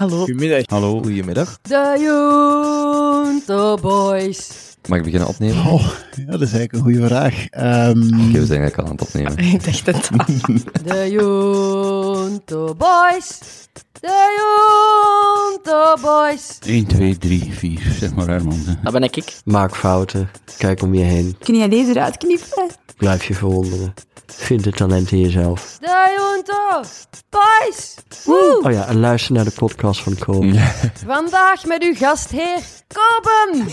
Hallo. Goedemiddag. Hallo. Goedemiddag. De Junto Boys. Mag ik beginnen opnemen? Oh, ja, dat is eigenlijk een goede vraag. Ehm, Oké, we zijn eigenlijk al aan het opnemen. Ik dacht het al. De Junto Boys. De Junto Boys. 1, 2, 3, 4. Zeg maar Herman. Dat ben ik. Maak fouten. Kijk om je heen. Kun jij deze eruit knippen? Blijf je verwonderen. Vind het talent in jezelf. De Junto Boys. Woe. Oh ja, en luister naar de podcast van Koop. Vandaag met uw gastheer Koben.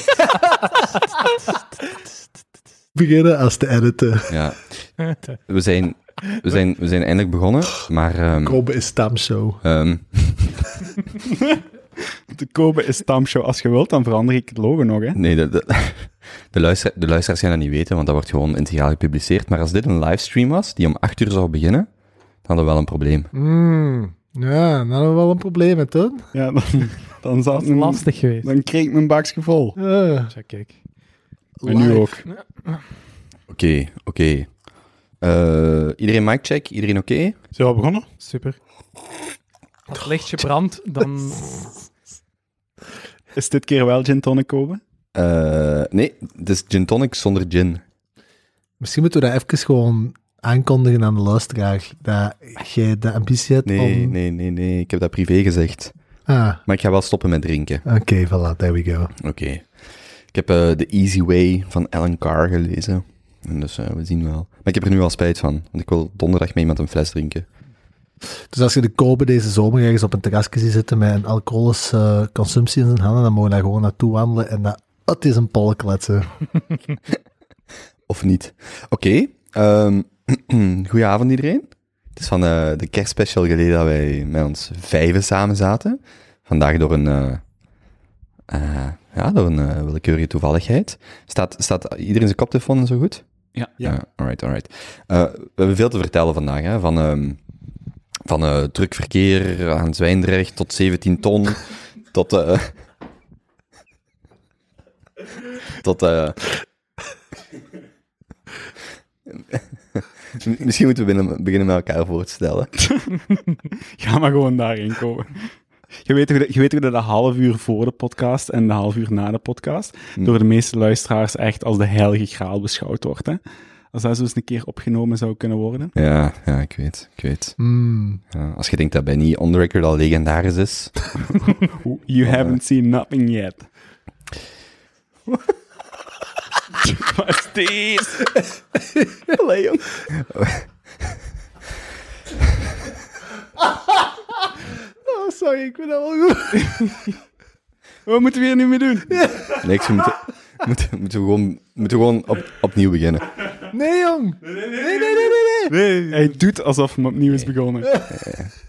beginnen als te editen. Ja. We zijn, we zijn, we zijn eindelijk begonnen, maar... ehm, Kobe is stamshow. ehm, De Kobe is Stamshow. Als je wilt, dan verander ik het logo nog, hè. nee, de, de, luister, de luisteraars gaan dat niet weten, want dat wordt gewoon integraal gepubliceerd. Maar als dit een livestream was, die om 8 uur zou beginnen, dan hadden we wel een probleem. Mm, ja, dan hebben we wel een probleem toen. Ja, dan, dan zat is mijn, lastig geweest. Dan kreeg ik mijn bakje vol. Ja, kijk. En nu ook. Oké, oké. Eh, iedereen mic check? Iedereen oké? Zijn we al begonnen? Super. Als het lichtje brandt, dan... Is dit keer wel gin tonic Kobe? Eh, nee, het is gin tonic zonder gin. Misschien moeten we dat even gewoon aankondigen aan de luisteraar. Dat jij de ambitie hebt Nee, om... nee, nee, nee. Ik heb dat privé gezegd. Ah, Maar ik ga wel stoppen met drinken. oké, voilà, there we go. Oké. Ik heb eh The Easy Way van Alan Carr gelezen. En dus eh, we zien wel. Maar ik heb er nu al spijt van. Want ik wil donderdag met iemand een fles drinken. Dus als je de Kobe deze zomer ergens op een terrasje ziet zitten met een alcoholische consumptie in zijn handen, dan mogen we daar gewoon naartoe wandelen en dat, het is een pol kletsen. Of niet. Oké. ehm goedenavond iedereen. Het is van eh, de kerstspecial geleden dat wij met ons vijven samen zaten. Vandaag door een... eh, eh, ja, door een willekeurige toevalligheid. Staat, staat iedereen zijn koptelefoon zo goed? Ja. Ja, alright, alright. Eh, we hebben veel te vertellen vandaag, hè, van, ehm van eh druk verkeer aan Zwijndrecht tot 17 ton, tot... tot... eh Misschien moeten we binnen- beginnen met elkaar voor te stellen. Ga maar gewoon daarin komen. Je weet, hoe dat- je weet hoe dat de half uur voor de podcast en de half uur na de podcast door de meeste luisteraars echt als de heilige graal beschouwd wordt. Hè? Als dat zo eens een keer opgenomen zou kunnen worden. Ja, ja, ik weet, ik weet. Mm. Ja, als je denkt dat Benny on the record al legendarisch is. You haven't seen nothing yet. Wat is dit? Allee, jong. Oh, sorry, ik vind dat wel goed. Wat moeten we hier nu mee doen? Niks, we moeten, moeten, moeten we gewoon, moeten we gewoon op, opnieuw beginnen. Nee, jong. Nee, nee, nee, nee, nee. nee. Hij doet alsof hem opnieuw is begonnen.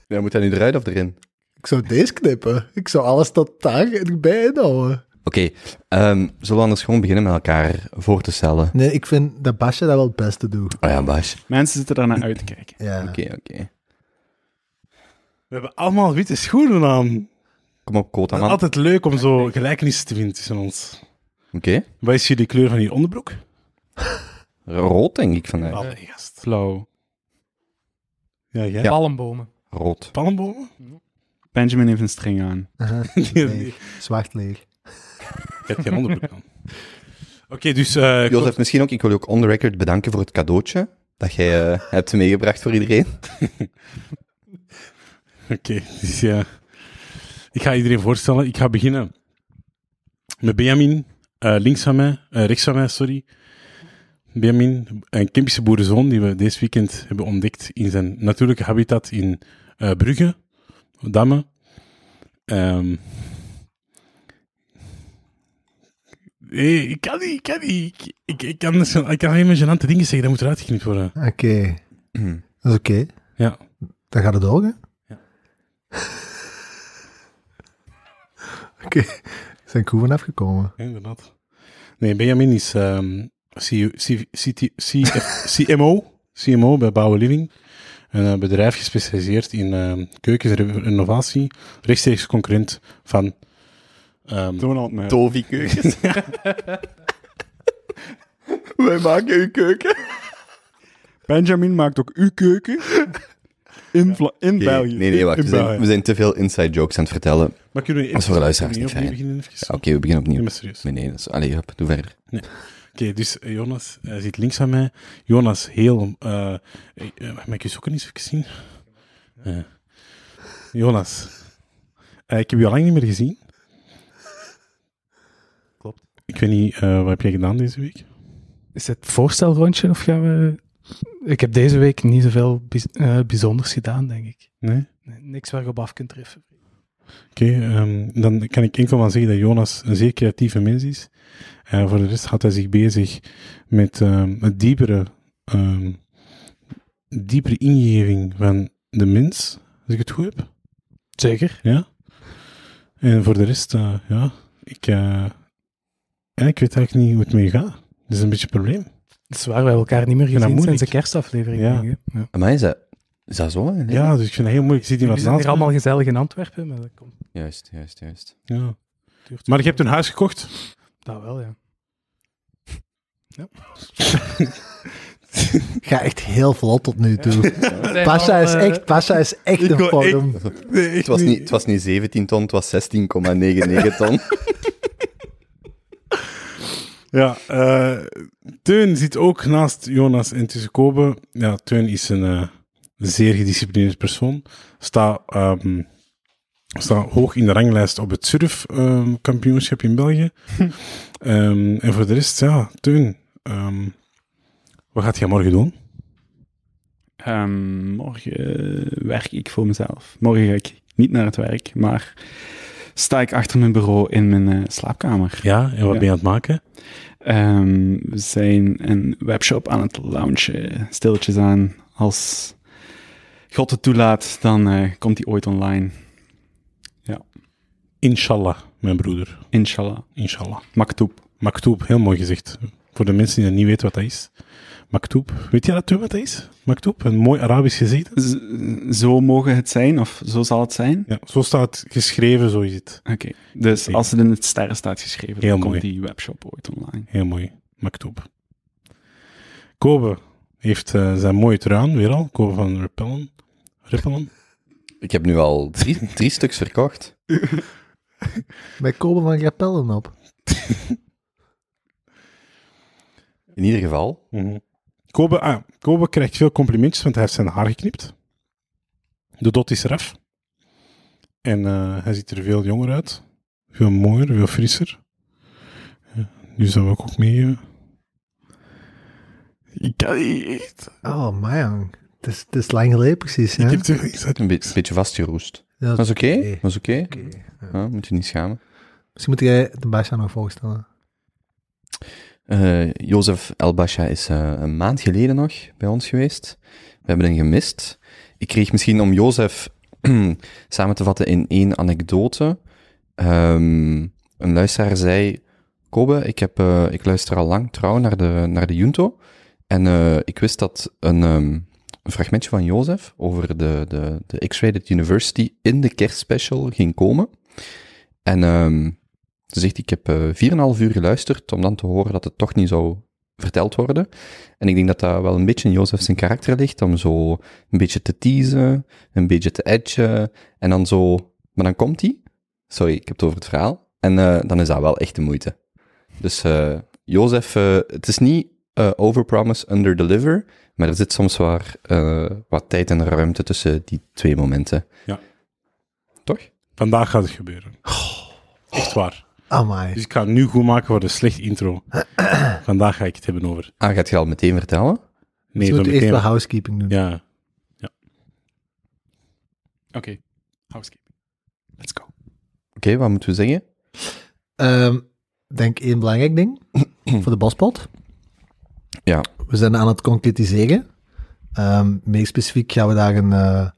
Ja, moet dat nu eruit of erin? Ik zou deze knippen. Ik zou alles tot daar erbij inhouden. Oké, ehm, zullen we anders gewoon beginnen met elkaar voor te stellen? Nee, ik vind dat Basje dat wel het beste doet. Oh ja, Bas. Mensen zitten daarnaar uit te kijken. Ja. Oké, oké. We hebben allemaal witte schoenen aan. Kom op, quota Het is man. altijd leuk om zo gelijkenissen te vinden tussen ons. Oké. Wat is hier de kleur van je onderbroek? Rood, denk ik vandaag. Nee, gast. Flauw. Ja, jij? Ja. Palmbomen. Rood. Palmbomen? Benjamin heeft een string aan. Aha, nee. Zwart leeg. Je hebt geen onderbroek aan. Oké, dus... eh, Jozef, misschien ook, ik wil je ook on the record bedanken voor het cadeautje dat jij eh, hebt meegebracht voor iedereen. Oké, dus ja. Ik ga iedereen voorstellen. Ik ga beginnen met Benjamin, eh, links van mij, eh, rechts van mij, sorry. Benjamin, een Kempische boerenzoon die we deze weekend hebben ontdekt in zijn natuurlijke habitat in eh, Brugge, Damme. Ehm nee, ik kan niet, ik kan niet. Ik, ik, ik kan, ik kan alleen maar dingen zeggen, dat moet eruit geknipt worden. Oké. Dat is oké. Ja. Dan gaat het door, hè? Ja. oké. Zijn koeven afgekomen. Ja, inderdaad. Nee, Benjamin is ehm, C- C- CT CF CMO, CMO bij Bouwen Living. Een eh, bedrijf gespecialiseerd in ehm keukenrenovatie. Rechtstreeks concurrent van... ehm, Donald. Tovi keukens. Wij maken uw keuken. Benjamin maakt ook uw keuken. In, Vla- in België. Nee, nee, wacht. We zijn, we zijn te veel inside jokes aan het vertellen. Maar kunnen we voor de luisteraars niet fijn. beginnen? Ja, Oké, we beginnen Nee, opnieuw. maar serieus. Nee, nee, dat is... Allee, hup, doe verder. Oké, dus eh, Jonas eh, zit links van mij. Jonas, heel... eh eh, mag ik je zoeken eens even zien? Eh, Jonas, eh, ik heb je al lang niet meer gezien. Ik weet niet, eh, wat heb jij gedaan deze week? Is het voorstelrondje of gaan we... Ik heb deze week niet zoveel bijz- eh, bijzonders gedaan, denk ik. Nee? Nee, niks waar je op af kunt treffen. Oké, ehm, dan kan ik enkel maar zeggen dat Jonas een zeer creatieve mens is. Eh, voor de rest houdt hij zich bezig met het diepere, ehm, diepere ingeving van de mens, als ik het goed heb. Zeker. Ja. En voor de rest, ja, ik, ja, ik weet eigenlijk niet hoe het mee gaat. Dat is een beetje een probleem. Dat is waar, we hebben elkaar niet meer gezien sinds de kerstaflevering. Ja. denk. Ja. Maar is dat... Is dat zo? lang? Ja, dus ik vind het heel moeilijk. Ik zit hier We wat naast allemaal gezellig in Antwerpen, maar dat komt. Juist, juist, juist. Ja. duurt Maar je hebt een huis gekocht? Dat wel, ja. Ga echt heel vlot tot nu toe. Pasha is eh, echt, Pasha is echt Ik een vorm. Het was, niet, het was niet 17 ton, het was 16,99 ton. Ja, eh, Teun zit ook naast Jonas en tussen Kobe. Ja, Teun is een eh, zeer gedisciplineerd persoon. Staat ehm, staat hoog in de ranglijst op het surfkampioenschap in België. Ehm, en voor de rest, ja, Teun, ehm, wat gaat jij morgen doen? Ehm, morgen eh, werk ik voor mezelf. Morgen ga ik niet naar het werk, maar sta ik achter mijn bureau in mijn eh, slaapkamer. Ja, en wat Ja. ben je aan het maken? Ehm, we zijn een webshop aan het launchen, stilletjes aan. Als God het toelaat, dan eh, komt die ooit online. Inshallah, mijn broeder. Inshallah. Inshallah. Maktoep. Maktoub, heel mooi gezegd. Voor de mensen die dat niet weten wat dat is. Maktoub, weet je dat wat dat is? Maktoub, een mooi Arabisch gezicht. Zo mogen het zijn, of zo zal het zijn. Ja, zo staat het geschreven, zo is het. Oké, dus als het in het sterren staat geschreven, Heel dan mooi. komt die webshop ooit online. Heel mooi, Maktoub. Kobe heeft eh, zijn mooie trui aan, weer al. Kobe van Repellon. Repellon. Ik heb nu al drie, drie stuks verkocht. Wij komen van Rapellen op. In ieder geval. Mhm. Kobe, ah, Kobe krijgt veel complimentjes, want hij heeft zijn haar geknipt. De dot is eraf. En eh, hij ziet er veel jonger uit. Veel mooier, veel frisser. Ja, nu zou ik ook meegeven. Ik kan niet echt. Oh, man. Het is, het is lang geleden precies, Ik hè? heb iets uit. Een be- beetje vastgeroest. Ja, Dat is oké. Dat is oké. Ja. Ja, moet je niet schamen. Misschien moet jij de Basha nog voorstellen. Eh Jozef Elbasha is eh, een maand geleden nog bij ons geweest. We hebben hem gemist. Ik kreeg misschien om Jozef samen te vatten in één anekdote. Ehm, een luisteraar zei: Kobe, ik, heb, eh, ik luister al lang trouw naar de, naar de Junto. En ik wist dat een, ehm, een fragmentje van Jozef over de, de, de X-Rated University in de kerstspecial ging komen. En ehm, ze zegt, ik heb eh 4,5 uur geluisterd om dan te horen dat het toch niet zou verteld worden. En ik denk dat dat wel een beetje in Jozef zijn karakter ligt, om zo een beetje te teasen, een beetje te edgen, en dan zo... Maar dan komt hij. Sorry, ik heb het over het verhaal. En eh, dan is dat wel echt de moeite. Dus eh Jozef, het is niet overpromise, underdeliver, maar er zit soms waar, wat tijd en ruimte tussen die twee momenten. Ja. Toch? Vandaag gaat het gebeuren. Echt waar. Amai. Dus ik ga het nu goed maken voor de slechte intro. Vandaag ga ik het hebben over. Ah, gaat je al meteen vertellen? Nee, Ze zo moeten eerst wel housekeeping doen. Ja, Oké, housekeeping. Let's go. Oké, wat moeten we zeggen? Ehm, denk één belangrijk ding voor de bospot. Ja. We zijn aan het concretiseren. Ehm, meer specifiek gaan we daar een, eh,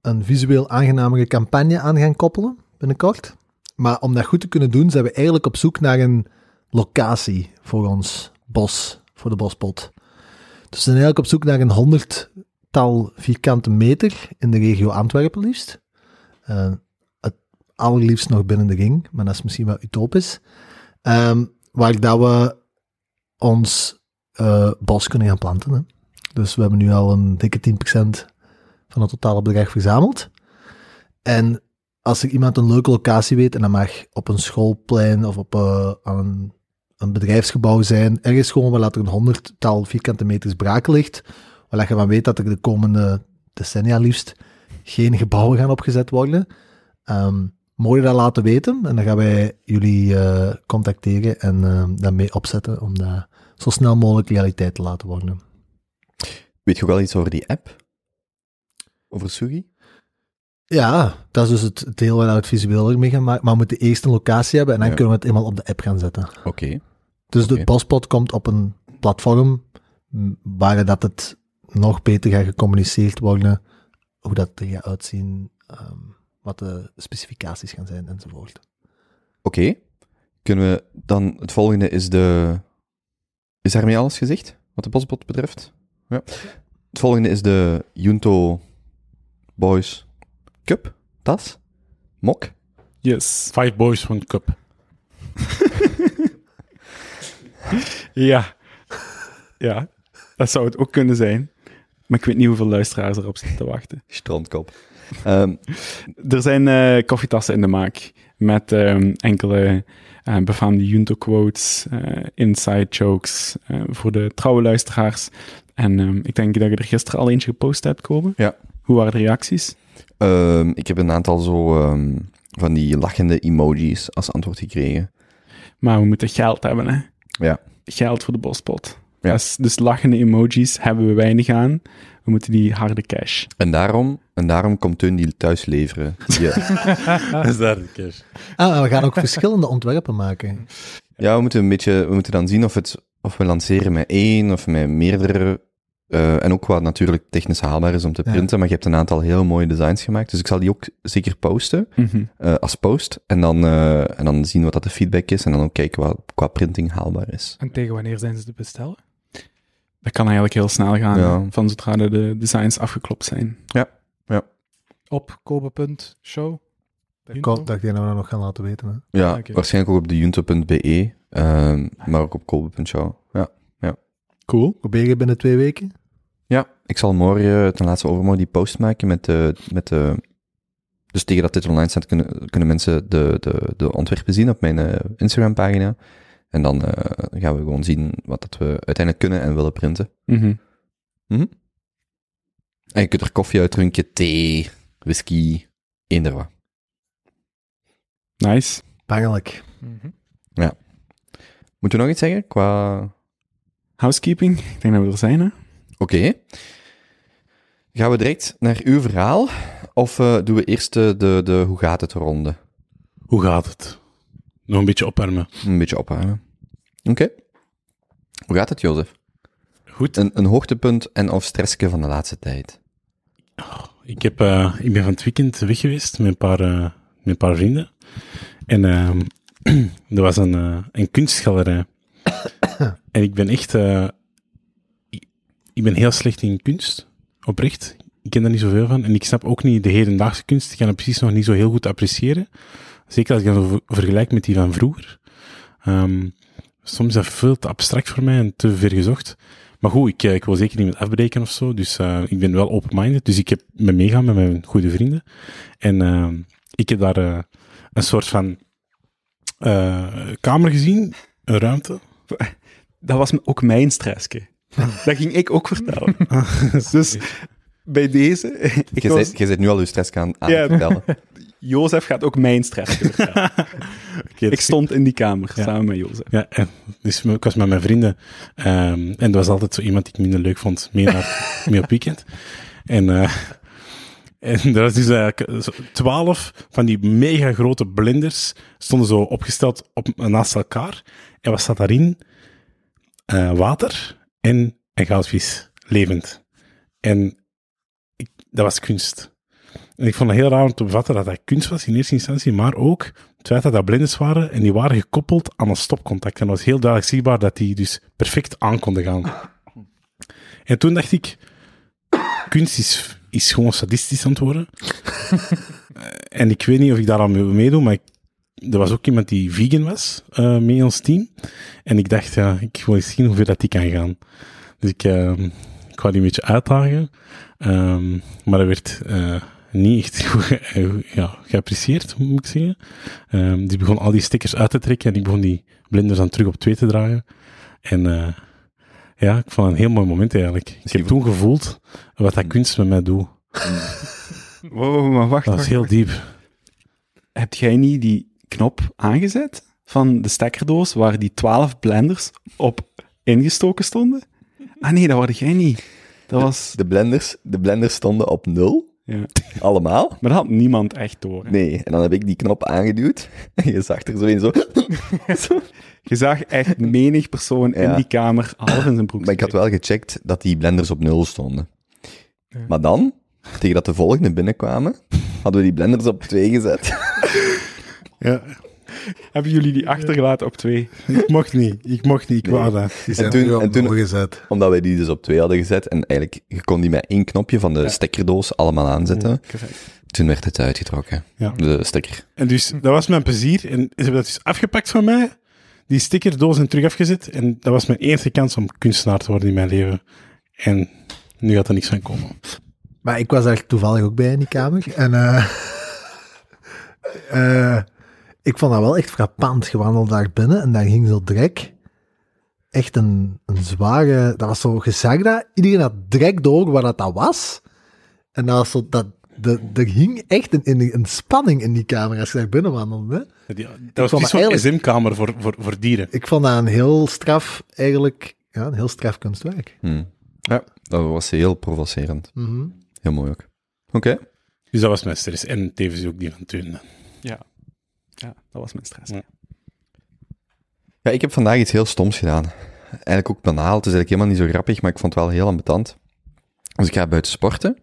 een visueel aangenamere campagne aan gaan koppelen binnenkort. Maar om dat goed te kunnen doen, zijn we eigenlijk op zoek naar een locatie voor ons bos, voor de bospot. Dus we zijn eigenlijk op zoek naar een honderdtal vierkante meter in de regio Antwerpen liefst. Eh, het allerliefst nog binnen de ring, maar dat is misschien wel utopisch. Ehm, waar dat we ons eh, bos kunnen gaan planten. Hè. Dus we hebben nu al een dikke 10% van het totale bedrag verzameld. En als er iemand een leuke locatie weet, en dat mag op een schoolplein of op eh, een, een bedrijfsgebouw zijn, ergens gewoon waar dat er een honderdtal vierkante meters braak ligt, waar je van weet dat er de komende decennia liefst geen gebouwen gaan opgezet worden, Ehm je dat laten weten en dan gaan wij jullie eh, contacteren en eh, daarmee opzetten om dat zo snel mogelijk realiteit te laten worden. Weet je ook wel iets over die app? Over Sugi? Ja, dat is dus het deel waar we het visueel mee gaan maken. Maar we moeten eerst een locatie hebben en dan Ja. kunnen we het eenmaal op de app gaan zetten. Oké. Dus de Bospot komt op een platform waar dat het nog beter gaat gecommuniceerd worden, hoe dat er gaat uitzien, ehm, wat de specificaties gaan zijn enzovoort. Oké. Kunnen we dan... Het volgende is de... Is daarmee alles gezegd? Wat de bosbot betreft? Ja. Het volgende is de Junto Boys Cup. Tas? Mok? Yes. Five Boys One Cup. Ja. Ja, dat zou het ook kunnen zijn. Maar ik weet niet hoeveel luisteraars erop zitten te wachten. Strandkop. Ehm, Er zijn eh, koffietassen in de maak met ehm, enkele eh, befaamde Junto-quotes, eh, inside jokes voor de trouwe luisteraars. En ehm, ik denk dat je er gisteren al eentje gepost hebt, Kobe. Ja. Hoe waren de reacties? Ehm, ik heb een aantal zo ehm, van die lachende emojis als antwoord gekregen. Maar we moeten geld hebben, hè? Ja. Geld voor de bospot. Ja. Dus, dus lachende emojis hebben we weinig aan. We moeten die harde cash. En daarom, en daarom komt Teun die thuis leveren. Ja. Dat is daar de cash. Ah, we gaan ook verschillende ontwerpen maken. Ja, we moeten een beetje, we moeten dan zien of, het, of we lanceren met één of met meerdere. Eh, en ook wat natuurlijk technisch haalbaar is om te Ja. printen. Maar je hebt een aantal heel mooie designs gemaakt. Dus ik zal die ook zeker posten Mhm. eh, als post. En dan, eh, en dan zien wat dat de feedback is. En dan ook kijken wat qua printing haalbaar is. En tegen wanneer zijn ze te bestellen? Dat kan eigenlijk heel snel gaan, Ja. van zodra de- de designs afgeklopt zijn. Op kobe.show? Dat komt, dat ik dat we nog gaan laten weten. Hè. Ja, Oké. waarschijnlijk ook op de junto.be. ehm, maar ook op kolbe.show. Ja. Cool. Probeer je binnen twee weken? Ja, ik zal morgen, ten laatste overmorgen, die post maken met de... Met de dus tegen dat dit online staat, kunnen, kunnen mensen de, de, de ontwerpen zien op mijn eh, Instagram-pagina. En dan eh, gaan we gewoon zien wat dat we uiteindelijk kunnen en willen printen. Mhm. En je kunt er koffie uit drinken, thee, whisky, eender wat. Nice. Bangelijk. Moeten we nog iets zeggen qua... Housekeeping. Ik denk dat we er zijn, hè? Oké. Gaan we direct naar uw verhaal? Of eh, doen we eerst de, de, de hoe gaat het ronde? Hoe gaat het? Nog een beetje opwarmen. Een beetje opwarmen. Oké. Hoe gaat het, Jozef? Goed. Een, een hoogtepunt en of stressje van de laatste tijd? Ik, heb, eh, ik ben van het weekend weg geweest met een paar, eh, met een paar vrienden. En ehm er was een, een kunstgalerij. en ik ben echt... ik, ben heel slecht in kunst. Oprecht. Ik ken daar niet zoveel van. En ik snap ook niet de hedendaagse kunst. Ik kan het precies nog niet zo heel goed appreciëren. Zeker als ik dat ver- vergelijk met die van vroeger. Ehm, soms is dat veel te abstract voor mij en te ver gezocht. Maar goed, ik, eh, wil zeker niet met afbreken of zo. Dus eh, ik ben wel open-minded. Dus ik heb me meegaan met mijn goede vrienden. En eh, ik heb daar eh, een soort van kamer gezien, een ruimte. Dat was ook mijn stressje. dat ging ik ook vertellen. dus bij deze... Ik Je was, zit, nu al je stress aan, aan Ja. het vertellen. Jozef gaat ook mijn stressje vertellen. Ik stond in die kamer, Ja. samen met Jozef. Ja, en dus ik was met mijn vrienden. ehm, en er was altijd zo iemand die ik minder leuk vond, mee, naar, mee op weekend. En, eh, en er was dus eigenlijk zo twaalf van die mega grote blenders, stonden zo opgesteld op, naast elkaar. En wat zat daarin? Eh, water en een goudvis, levend. En ik, dat was kunst. En ik vond het heel raar om te bevatten dat dat kunst was in eerste instantie, maar ook het feit dat dat blinders waren en die waren gekoppeld aan een stopcontact. En dat was heel duidelijk zichtbaar dat die dus perfect aan konden gaan. En toen dacht ik, kunst is, is gewoon sadistisch aan het worden. Eh, en ik weet niet of ik daar aan wil meedoen, maar ik, er was ook iemand die vegan was eh, mee in ons team. En ik dacht, ja, ik wil eens zien hoe ver dat die kan gaan. Dus ik, eh, ik wou die een beetje uitdagen. Ehm, maar dat werd eh, niet echt goed eh, ja, geapprecieerd, moet ik zeggen. Ehm, die begon al die stickers uit te trekken en ik begon die blinders dan terug op twee te draaien. En ja, ik vond het een heel mooi moment eigenlijk. Ik heb toen gevoeld wat dat kunst met mij doet. Wow, maar wacht, Dat is heel diep. Heb jij niet die knop aangezet van de stekkerdoos waar die 12 blenders op ingestoken stonden? Ah nee, dat was jij niet. Dat was... De blenders, de blenders stonden op nul, Ja. allemaal. Maar dat had niemand echt door. hè. Nee, en dan heb ik die knop aangeduwd. En je zag er zo in zo... zo. Je zag echt menig persoon in Ja. die kamer half in zijn broek Maar ik had wel gecheckt dat die blenders op nul stonden. Maar dan, tegen dat de volgende binnenkwamen, hadden we die blenders op twee gezet. Ja, Hebben jullie die achtergelaten op twee? ik mocht niet. Ik mocht niet. Ik wou dat. Die zijn toen- toen, en toen- gezet. Omdat wij die dus op twee hadden gezet. En eigenlijk, je kon die met één knopje van de stekkerdoos allemaal aanzetten. Toen werd het uitgetrokken. Ja. De stekker. En dus, dat was mijn plezier. En ze hebben dat dus afgepakt van mij. Die stickerdoos en terug afgezet. En dat was mijn enige kans om kunstenaar te worden in mijn leven. En nu gaat er niks van komen. Maar ik was daar toevallig ook bij in die kamer. En eh, eh, ik vond dat wel echt frappant. Je wandelde daar binnen en daar ging zo direct echt een, een zware... Dat was zo, dat, iedereen had direct door wat dat, dat was. En dat was zo, dat, de, er hing echt een, een, een spanning in die kamer als je daar binnen wandelde. Ja, die- dat was eigenlijk- SM-kamer voor, voor, voor dieren. Ik vond dat een heel straf, eigenlijk, ja, een heel straf kunstwerk. Hm. Ja, dat was heel provocerend. Mhm. Heel mooi ook. Oké. Dus dat was mijn stress. En tevens ook die van Teun. Ja. Dat was mijn stress. Ja. Ik heb vandaag iets heel stoms gedaan. Eigenlijk ook banaal. Het is eigenlijk helemaal niet zo grappig, maar ik vond het wel heel ambetant. Dus ik ga buiten sporten.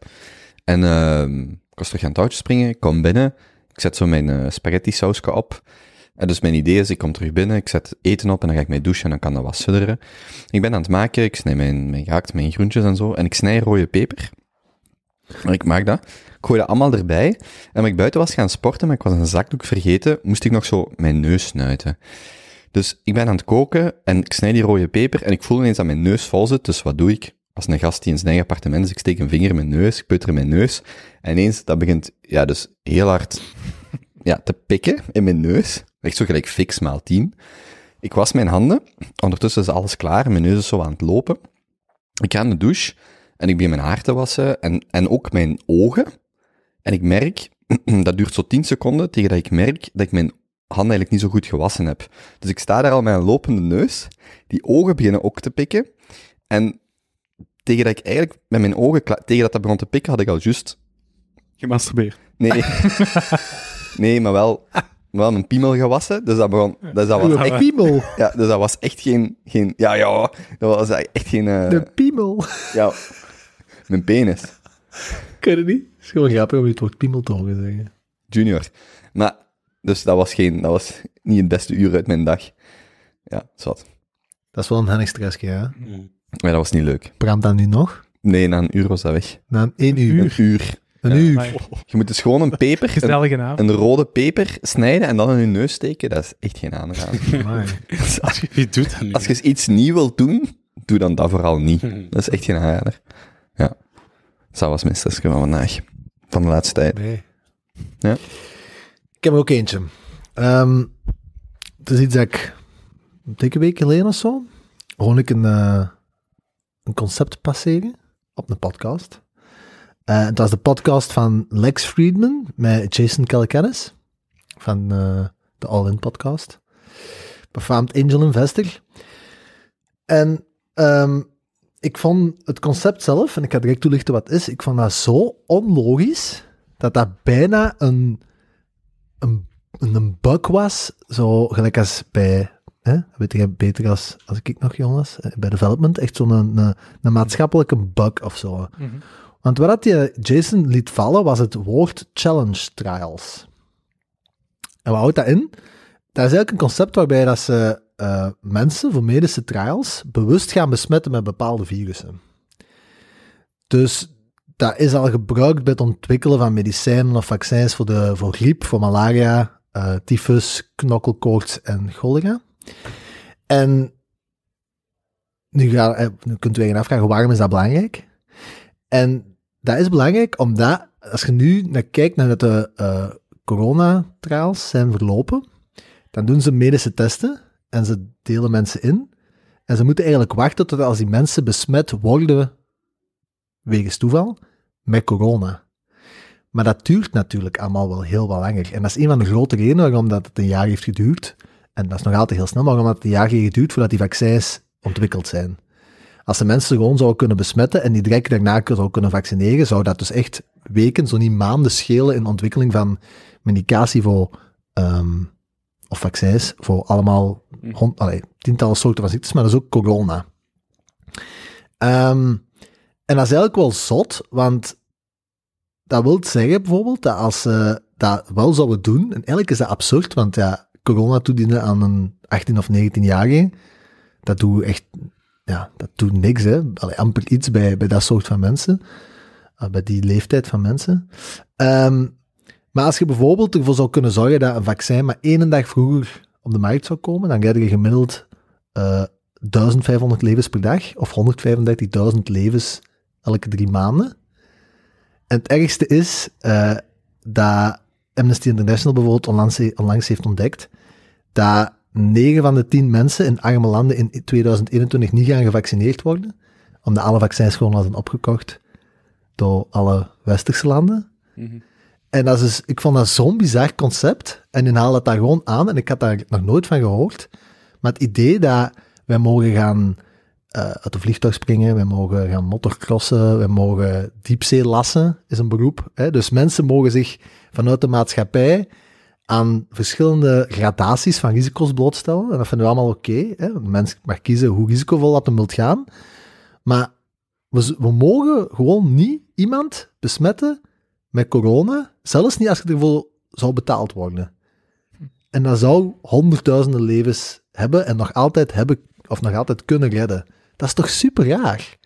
En ehm, ik was terug aan het touwtje springen. Ik kom binnen. Ik zet zo mijn eh, spaghetti sausje op. En dus mijn idee is, ik kom terug binnen, ik zet eten op en dan ga ik mee douchen en dan kan dat wat sudderen. Ik ben aan het maken, ik snij mijn, mijn gehakt, mijn groentjes en zo. En ik snij rode peper. Ik maak dat. Ik gooi dat allemaal erbij. En toen ik buiten was gaan sporten, maar ik was een zakdoek vergeten, moest ik nog zo mijn neus snuiten. Dus ik ben aan het koken en ik snij die rode peper en ik voel ineens dat mijn neus vol zit. Dus wat doe ik? Als een gast die in zijn eigen appartement is, ik steek een vinger in mijn neus, ik peuter in mijn neus. En ineens, dat begint, ja, dus heel hard ja, te pikken in mijn neus. Echt zo gelijk fix maal 10. Ik was mijn handen. Ondertussen is alles klaar. Mijn neus is zo aan het lopen. Ik ga in de douche en ik begin mijn haar te wassen en, en ook mijn ogen. En ik merk, dat duurt zo 10 seconden, tegen dat ik merk dat ik mijn handen eigenlijk niet zo goed gewassen heb. Dus ik sta daar al met een lopende neus. Die ogen beginnen ook te pikken. En tegen dat ik eigenlijk met mijn ogen, tegen dat dat begon te pikken, had ik al juist Gemasturbeerd. Nee. nee, maar wel, wel mijn piemel gewassen. Dus dat, begon, dus dat, was, echt, piemel. ja, dus dat was echt geen... geen ja, ja, dat was echt geen... eh, De piemel. ja, mijn penis. Ken je het niet? Het is gewoon grappig om je het woord piemel te horen zeggen. Junior. Maar, dus dat was, geen, dat was niet het beste uur uit mijn dag. Ja, zwart. Dat is wel een hennig stressje, hè? Maar dat was niet leuk. Brandt dat nu nog? Nee, na een uur was dat weg. Na een één uur. Een uur. Een Ja. uur. Maar Je moet dus gewoon een peper, een, een rode peper snijden en dan in je neus steken. Dat is echt geen aanrader. Als, Wie doet dat nu? als je iets nieuw wilt doen, doe dan dat vooral niet. Dat is echt geen aanrader. Ja. Dat was mijn stressje van vandaag. Van de laatste tijd. Nee. Ja. Ik heb er ook eentje. Ehm, het is iets dat ik een dikke week geleden of zo, gewoon ik een, eh, een concept passeren op een podcast. Eh, het was de podcast van Lex Friedman met Jason Calacanis van eh, de All In podcast. Befaamd Angel Investor. En ehm, ik vond het concept zelf, en ik ga direct toelichten wat het is, ik vond dat zo onlogisch dat dat bijna een, een, een bug was, zo gelijk als bij, hè, weet je, beter als, als ik nog jong was, eh, bij development, echt zo'n een, een, maatschappelijke bug of zo. Want wat dat die Jason liet vallen, was het woord challenge trials. En wat houdt dat in? Dat is eigenlijk een concept waarbij dat ze eh, mensen voor medische trials bewust gaan besmetten met bepaalde virussen. Dus dat is al gebruikt bij het ontwikkelen van medicijnen of vaccins voor, de, voor griep, voor malaria, eh tyfus, knokkelkoorts en cholera. En nu, ga, eh, nu kunt u je afvragen, waarom is dat belangrijk? En dat is belangrijk omdat, als je nu naar kijkt naar de eh coronatrials zijn verlopen, dan doen ze medische testen en ze delen mensen in. En ze moeten eigenlijk wachten tot als die mensen besmet worden, wegens toeval, met corona. Maar dat duurt natuurlijk allemaal wel heel wat langer. En dat is een van de grote redenen waarom dat het een jaar heeft geduurd. En dat is nog altijd heel snel, maar waarom het een jaar heeft geduurd voordat die vaccins ontwikkeld zijn. Als de mensen gewoon zouden kunnen besmetten en die direct daarna zouden kunnen vaccineren, zou dat dus echt weken, zo niet maanden schelen in ontwikkeling van medicatie voor, ehm, of vaccins voor allemaal hond, allee, tientallen soorten van ziektes, maar dat is ook corona. Ehm, en dat is eigenlijk wel zot, want dat wil zeggen bijvoorbeeld dat als ze dat wel zouden doen, en eigenlijk is dat absurd, want ja, corona toedienen aan een 18 of 19-jarige, dat doet echt, ja, dat doet niks, hè. Allee, amper iets bij, bij dat soort van mensen, uh, bij die leeftijd van mensen. Ehm, maar als je bijvoorbeeld ervoor zou kunnen zorgen dat een vaccin maar één dag vroeger op de markt zou komen, dan krijg je gemiddeld eh 1500 levens per dag, of 135.000 levens elke drie maanden. En het ergste is eh, dat Amnesty International bijvoorbeeld onlangs, onlangs heeft ontdekt dat 9 van de 10 mensen in arme landen in 2021 niet gaan gevaccineerd worden, omdat alle vaccins gewoon zijn opgekocht door alle westerse landen. En dat is, dus- ik vond dat zo'n bizar concept. En die haalde het daar gewoon aan. En ik had daar nog nooit van gehoord. Maar het idee dat wij mogen gaan eh, uit een vliegtuig springen, wij mogen gaan motocrossen, wij mogen diepzee lassen, is een beroep. Hè? Dus mensen mogen zich vanuit de maatschappij aan verschillende gradaties van risico's blootstellen. En dat vinden we allemaal oké. hè. Een mens mag kiezen hoe risicovol dat hem wilt gaan. Maar we, we mogen gewoon niet iemand besmetten met corona, zelfs niet als je ervoor zou betaald worden. En dat zou honderdduizenden levens hebben en nog altijd hebben, of nog altijd kunnen redden. Dat is toch super raar?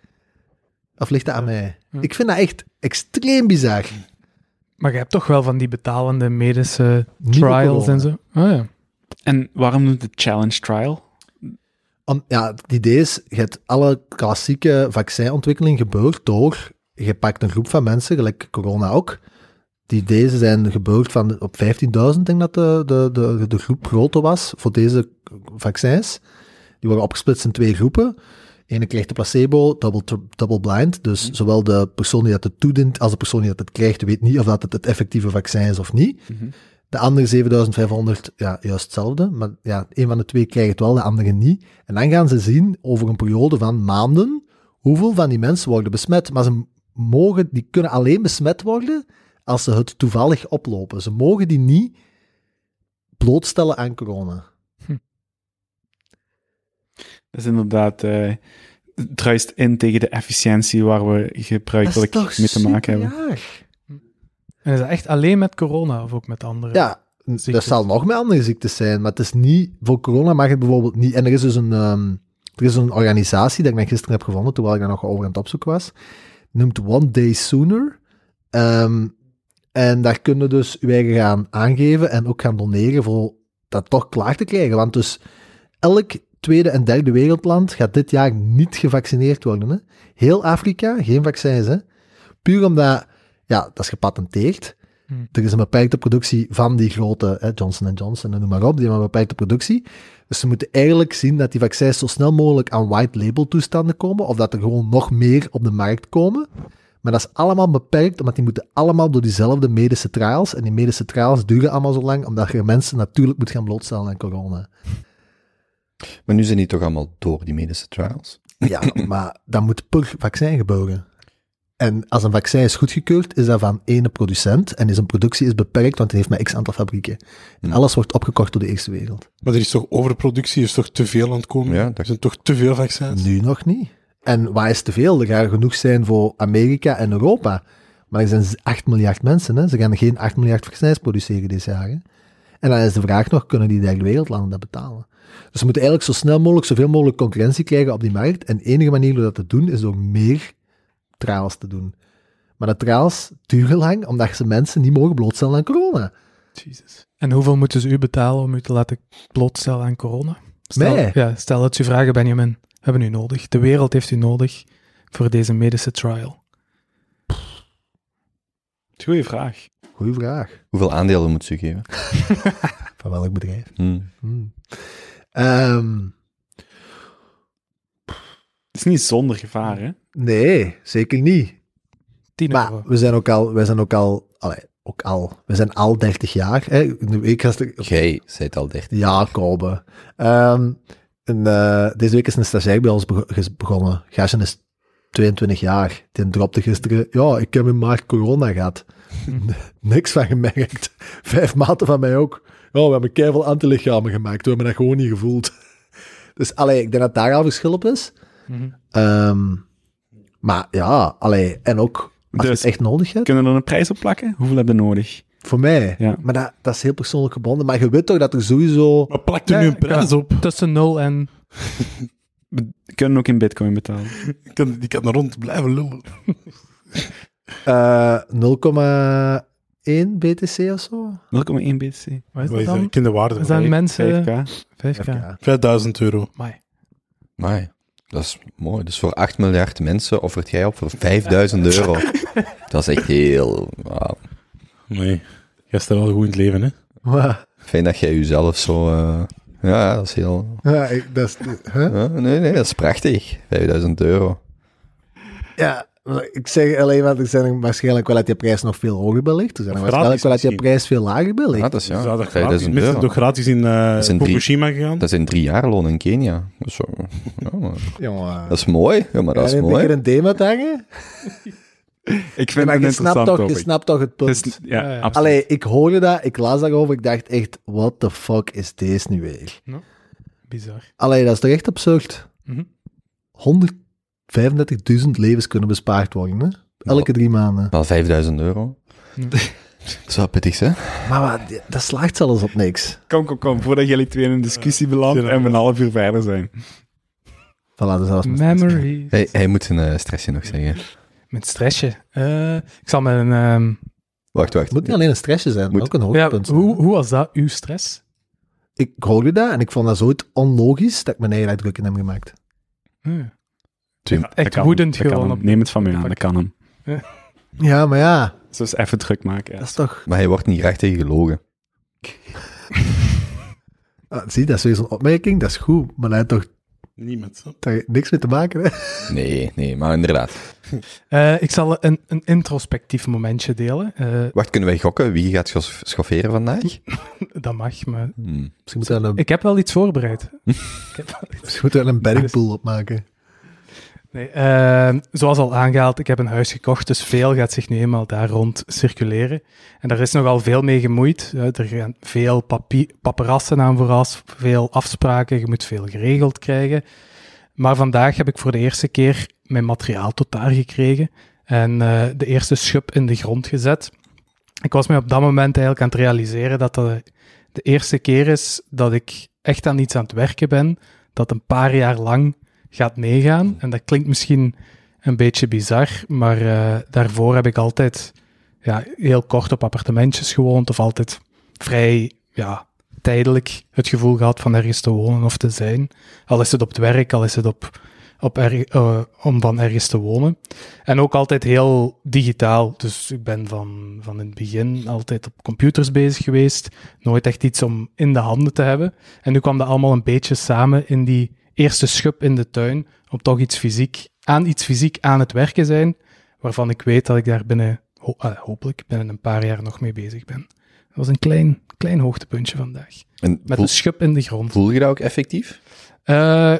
Of ligt dat aan mij? Ik vind dat echt extreem bizar. Maar je hebt toch wel van die betalende medische trials corona. en zo? Oh ja. En waarom noemt het challenge trial? Om, ja, het idee is, je hebt alle klassieke vaccinontwikkeling gebeurd door, je pakt een groep van mensen, gelijk corona ook, die deze zijn gebeurd van op 15.000, denk dat de, de, de, de groep groter was voor deze vaccins. Die worden opgesplitst in twee groepen. Ene krijgt de placebo, double, double blind. Dus zowel de persoon die dat het toedient als de persoon die dat het krijgt, weet niet of dat het het effectieve vaccin is of niet. De andere 7500, ja, juist hetzelfde. Maar ja, een van de twee krijgt het wel, de andere niet. En dan gaan ze zien over een periode van maanden hoeveel van die mensen worden besmet. Maar ze mogen, die kunnen alleen besmet worden als ze het toevallig oplopen. Ze mogen die niet blootstellen aan corona. Dat is inderdaad, eh het druist in tegen de efficiëntie waar we gebruikelijk mee te maken hebben. En is dat echt alleen met corona of ook met andere? Ja, dat zal nog met andere ziektes zijn, maar het is niet, voor corona mag het bijvoorbeeld niet. En er is dus een, ehm, er is een organisatie dat ik net gisteren heb gevonden, terwijl ik daar nog over aan het opzoeken was. Noemt One Day Sooner. Ehm, en daar kunnen dus uw eigen gaan aangeven en ook gaan doneren voor dat toch klaar te krijgen. Want dus elk tweede en derde wereldland gaat dit jaar niet gevaccineerd worden. Hè? Heel Afrika, geen vaccins. Hè? Puur omdat, ja, dat is gepatenteerd. Er is een beperkte productie van die grote hè, Johnson Johnson en noem maar op, die hebben een beperkte productie. Dus ze moeten eigenlijk zien dat die vaccins zo snel mogelijk aan white label toestanden komen, of dat er gewoon nog meer op de markt komen. Maar dat is allemaal beperkt, omdat die moeten allemaal door diezelfde medische trials. En die medische trials duren allemaal zo lang, omdat je mensen natuurlijk moet gaan blootstellen aan corona. Maar nu zijn die toch allemaal door die medische trials? Ja, maar dat moet per vaccin gebeuren. En als een vaccin is goedgekeurd, is dat van ene producent. En zijn productie is beperkt, want hij heeft maar x aantal fabrieken. En alles wordt opgekocht door de eerste wereld. Maar er is toch overproductie, er is toch te veel aan het komen? Ja, Er zijn toch te veel vaccins? Nu nog niet. En waar is te veel? Er gaan genoeg zijn voor Amerika en Europa. Maar er zijn 8 miljard mensen. Hè? Ze gaan geen 8 miljard vaccins produceren dit jaar. Hè? En dan is de vraag nog, kunnen die derde wereldlanden dat betalen? Dus ze moeten eigenlijk zo snel mogelijk, zoveel mogelijk concurrentie krijgen op die markt. En de enige manier om dat te doen, is door meer trials te doen. Maar de trials duren lang, omdat ze mensen niet mogen blootstellen aan corona. Jezus. En hoeveel moeten ze u betalen om u te laten blootstellen aan corona? Stel, Mij? Ja, stel dat ze u vragen, Benjamin, hebben u nodig. De wereld heeft u nodig voor deze medische trial. Goeie vraag. Goeie vraag. Hoeveel aandelen moet ze geven? Van welk bedrijf? Hmm. Hmm. Ehm, Het is niet zonder gevaar, hè? Nee, zeker niet. 10 Maar euro. we zijn ook al, we zijn ook al, allee, ook al, we zijn al 30 jaar. Hè? Ik ga Jij zijt al 30. Ja, Kobe. Ehm, en, eh, deze week is een stagiair bij ons begonnen. Gastje is 22 jaar. Die dropte gisteren, ja, ik heb in maart corona gehad. Niks van gemerkt. Vijf maten van mij ook. Ja, we hebben keiveel antilichamen gemaakt. We hebben dat gewoon niet gevoeld. Dus allee, ik denk dat daar al verschil op is. Ehm, maar ja, allee, en ook als je Dus- het echt nodig hebt. Kunnen we er een prijs op plakken? Hoeveel heb je nodig? Voor mij. Ja. Maar dat, dat is heel persoonlijk gebonden. Maar je weet toch dat er sowieso... Maar plakt er Ja, nu een prijs op? Tussen 0 en... We kunnen ook in bitcoin betalen. Ik kan, die kan er rond blijven lullen. eh 0,1 BTC of zo. 0,1 BTC. Wat is Wat dat dan? Dat zijn mensen... 5k. 5k. Ja. 5000 euro. Amai. Amai, dat is mooi. Dus voor 8 miljard mensen offert jij op voor 5000 euro. Dat is echt heel... Nee, jij staat wel goed in het leven, hè? Wat? Fijn dat jij jezelf zo... eh, ja, dat is heel... Ja, ik, dat is, huh? Ja, nee, nee, dat is prachtig. 5000 euro. ja, ik zeg alleen maar, er zijn waarschijnlijk wel uit je prijs nog veel hoger belicht, Er zijn waarschijnlijk wel uit je prijs veel lager belicht. Ja, dat is ja. Dus dat gratis, is toch gratis in uh, Fukushima gegaan? Dat is in drie jaar loon in Kenia. Ja, Dat is mooi. Ja, maar dat is mooi. een thema hangen? ik vind het je snapt toch. Je snapt toch het punt. Is, ja, ja, ja. Allee, ik hoorde dat, ik las daarover, ik dacht echt, what the fuck is deze nu weer? Bizar. Allee, dat is toch echt absurd? Mm -hmm. 100 35.000 levens kunnen bespaard worden. Elke drie maanden. Wel 5000 euro. Dat is wel pittig, hè? Maar, dat slaagt zelfs op niks. Kom, kom, kom. Voordat jullie twee in een discussie belanden en we een half uur verder zijn. Voilà, dus zelfs. Memories. Hij, hij, moet zijn eh, stressje nog zeggen. Met stressje? Eh, ik zal met een... Ehm, wacht, wacht. Het moet niet alleen een stressje zijn, moet... ook een hoogtepunt. Hoe, hoe was dat, uw stress? Ik hoorde dat en ik vond dat zoiets onlogisch dat ik mijn eigen uitdrukking heb gemaakt. Hmm. Dat Echt kan, woedend gewoon. hem. Op, Neem het van mij aan, dat kan hem. Ja, maar ja, Zo is even druk maken. Ja. dat is toch... Maar hij wordt niet graag tegen gelogen. Ah, zie, dat is weer zo'n opmerking, dat is goed, maar dat heeft toch Niemand. daar heeft niks mee te maken, hè? Nee, nee, maar inderdaad. Eh, ik zal een, een introspectief momentje delen. Eh, Wacht, kunnen wij gokken wie gaat schofferen vandaag? dat mag, maar... Hmm. Misschien moeten we een, Ik heb wel iets voorbereid. ik heb wel iets misschien moeten we een beddingpool opmaken. Nee, eh, zoals al aangehaald, ik heb een huis gekocht, dus veel gaat zich nu eenmaal daar rond circuleren. En daar is nogal veel mee gemoeid. Er gaan veel paparassen aan vooraf, veel afspraken, je moet veel geregeld krijgen. Maar vandaag heb ik voor de eerste keer mijn materiaal tot daar gekregen en eh, de eerste schub in de grond gezet. Ik was me op dat moment eigenlijk aan het realiseren dat dat de eerste keer is dat ik echt aan iets aan het werken ben, dat een paar jaar lang gaat meegaan. En dat klinkt misschien een beetje bizar, maar eh, daarvoor heb ik altijd ja, heel kort op appartementjes gewoond of altijd vrij ja, tijdelijk het gevoel gehad van ergens te wonen of te zijn. Al is het op het werk, al is het op, op eh, om van ergens te wonen. En ook altijd heel digitaal. Dus ik ben van, van in het begin altijd op computers bezig geweest. Nooit echt iets om in de handen te hebben. En nu kwam dat allemaal een beetje samen in die eerste schub in de tuin. Om toch iets fysiek, aan iets fysiek aan het werken zijn. Waarvan ik weet dat ik daar binnen, ho- eh, hopelijk binnen een paar jaar nog mee bezig ben. Dat was een klein, klein hoogtepuntje vandaag. En Met een schub in de grond. voel je dat ook effectief? Eh,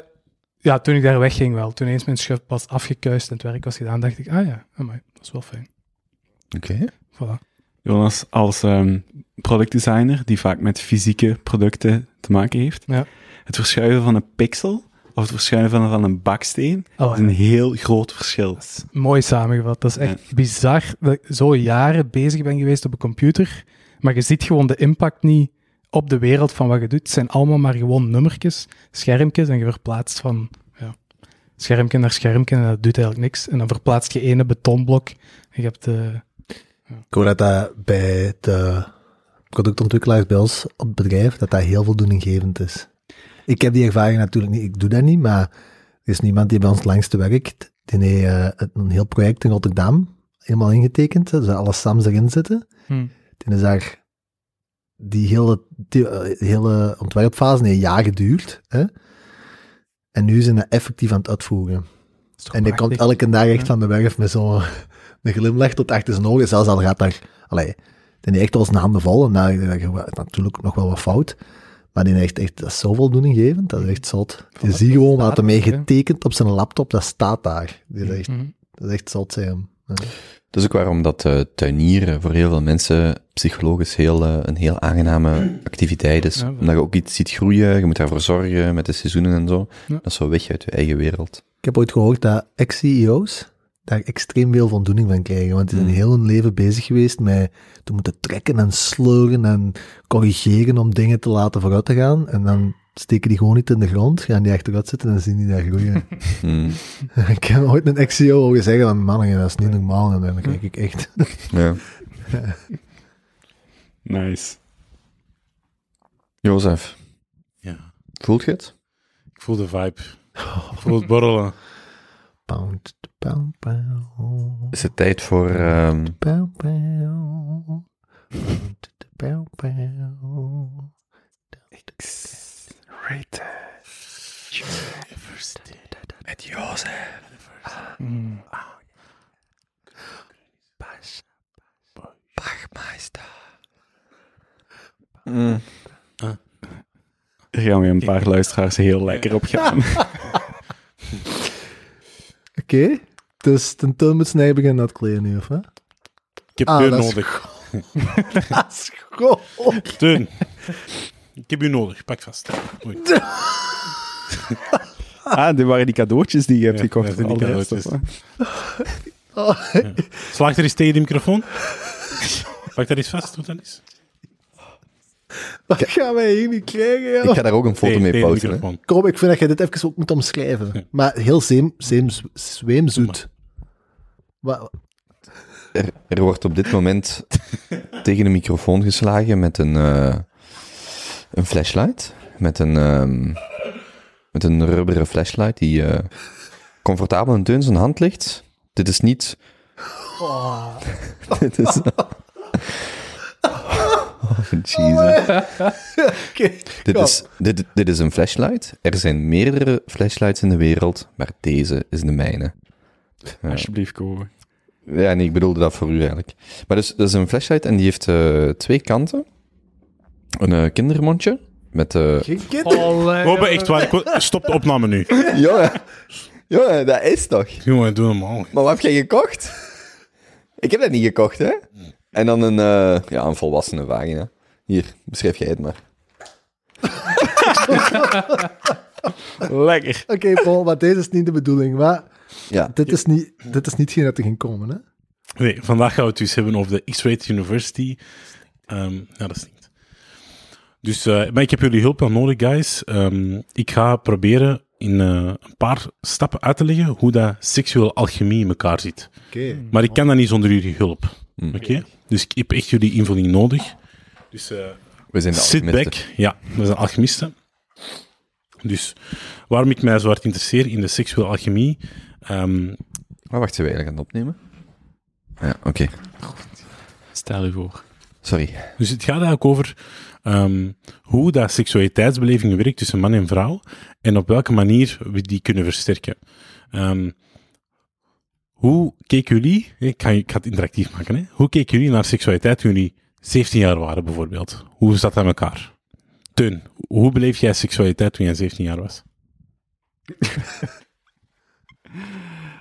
ja, toen ik daar wegging wel. Toen eens mijn schub was afgekuist en het werk was gedaan, dacht ik, ah ja, amai, dat is wel fijn. Oké. Voilà. Jonas, als ehm, productdesigner, die vaak met fysieke producten te maken heeft, Ja. het verschuiven van een pixel of het verschuiven van, een baksteen Oh, is een heel groot verschil. Mooi samengevat. Dat is echt bizar dat ik zo jaren bezig ben geweest op een computer, maar je ziet gewoon de impact niet op de wereld van wat je doet. Het zijn allemaal maar gewoon nummertjes, schermpjes, en je verplaatst van ja, schermpje naar schermpje en dat doet eigenlijk niks. En dan verplaatst je ene betonblok en je hebt... eh, Ik hoor dat dat bij de productontwikkelaars bij ons op het bedrijf, dat dat heel voldoeninggevend is. Ik heb die ervaring natuurlijk niet, ik doe dat niet, maar Er is niemand die bij ons langste werkt. Die heeft eh, een heel project in Rotterdam helemaal ingetekend. Dus alle SAMs erin zitten. Hm. Die is daar... Die hele, die, eh, hele ontwerpfase heeft een jaar geduurd. Hè? En nu zijn we effectief aan het uitvoeren. En die komt elke dag echt Ja. van de werf met zo'n een glimlach tot achter zijn ogen. Zelfs al gaat daar... Allee, die heeft echt wel zijn handen vol. En daar gaat natuurlijk nog wel wat fout. Maar die heeft echt... Dat is zo voldoeninggevend. Dat is echt zot. Je ziet gewoon wat ermee er, getekend op zijn laptop. Dat staat daar. Die is echt, Hm. dat is echt zot, zijn. Ja. Dat is ook waarom dat eh, tuinieren voor heel veel mensen psychologisch heel, eh, een heel aangename activiteit is. Ja, Omdat je ook iets ziet groeien, je moet daarvoor zorgen met de seizoenen en zo. Ja. Dat is zo weg uit je eigen wereld. Ik heb ooit gehoord dat ex-CEO's daar extreem veel voldoening van krijgen. Want die zijn Mm. heel hun leven bezig geweest met te moeten trekken en sleuren en corrigeren om dingen te laten vooruit te gaan. En dan steken die gewoon niet in de grond, gaan die achteruit zitten en zien die daar groeien. Hmm. ik heb ooit een ex-CEO horen zeggen van, mannen, dat is niet normaal. En dan kijk ik echt... Ja. Nice. Jozef, Ja. voelt je het? Ik voel de vibe. Ik voel het borrelen. Is het tijd voor... ehm, pound. met Jozef. Hm. Bachmeister. Mm. Er gaan weer een paar luisteraars heel lekker op gaan. Oké, dus ten moet snij beginnen dat kleden nu, of wat? Ik heb Ah, deur is nodig. Dat is goed. Teun. Ik heb u nodig. Pak vast. Oei. Ah, dit waren die cadeautjes die je hebt Ja, gekocht. die de cadeautjes. wat? Slaag er eens tegen de microfoon. Pak dat eens vast. Doe dat eens. Wat gaan wij hier niet krijgen, joh? Ik ga daar ook een foto mee posten. microfoon. Kom, ik vind dat je dit even ook moet omschrijven. Maar heel zeem, zeem, zweemzoet. Wat, Er, er wordt op dit moment tegen de microfoon geslagen met een, eh, een flashlight. Met een, ehm, met een rubberen flashlight die eh, comfortabel in Teun zijn hand ligt. Dit is niet... dit is... Oh, Jesus. Oké. Dit is, dit, dit is een flashlight. Er zijn meerdere flashlights in de wereld, maar deze is de mijne. Ja. Alsjeblieft, Kobe. Ja, nee, ik bedoelde dat voor u eigenlijk. Maar dus, dat is een flashlight en die heeft eh, twee kanten. Een eh, kindermondje met... eh Geen echt waar. ik Stop de opname nu. Jongen, jongen, dat is toch? Jongen, doe normaal. Maar wat heb jij gekocht? Ik heb dat niet gekocht, hè? En dan een, eh, ja, een volwassene vagina. Hier, beschrijf jij het maar. Lekker. Oké, Paul, maar deze is niet de bedoeling. Maar Ja, dit is niet, dit is niet geen dat er ging komen, hè? Nee, vandaag gaan we het dus hebben over de X-Rated University. Ehm ja, dat stinkt. Dus, eh, maar ik heb jullie hulp wel nodig, guys. Ehm, ik ga proberen in eh, een paar stappen uit te leggen hoe dat seksueel alchemie in elkaar zit. Oké. Maar ik kan dat niet zonder jullie hulp. Mm. Oké? Dus ik heb echt jullie invulling nodig. Dus eh, we zijn de sit back. Ja, we zijn alchemisten. Dus waarom ik mij zo hard interesseer in de seksuele alchemie... ehm, Maar wacht, zijn we eigenlijk aan het opnemen? Ja, oké. Stel je voor. Sorry. Dus het gaat eigenlijk over ehm, hoe dat seksualiteitsbeleving werkt tussen man en vrouw en op welke manier we die kunnen versterken. Ehm, hoe keken jullie, ik ga, ik ga het interactief maken, hè? hoe keken jullie naar seksualiteit toen jullie 17 jaar waren bijvoorbeeld? Hoe zat dat in elkaar? Teun, hoe beleef jij seksualiteit toen jij 17 jaar was?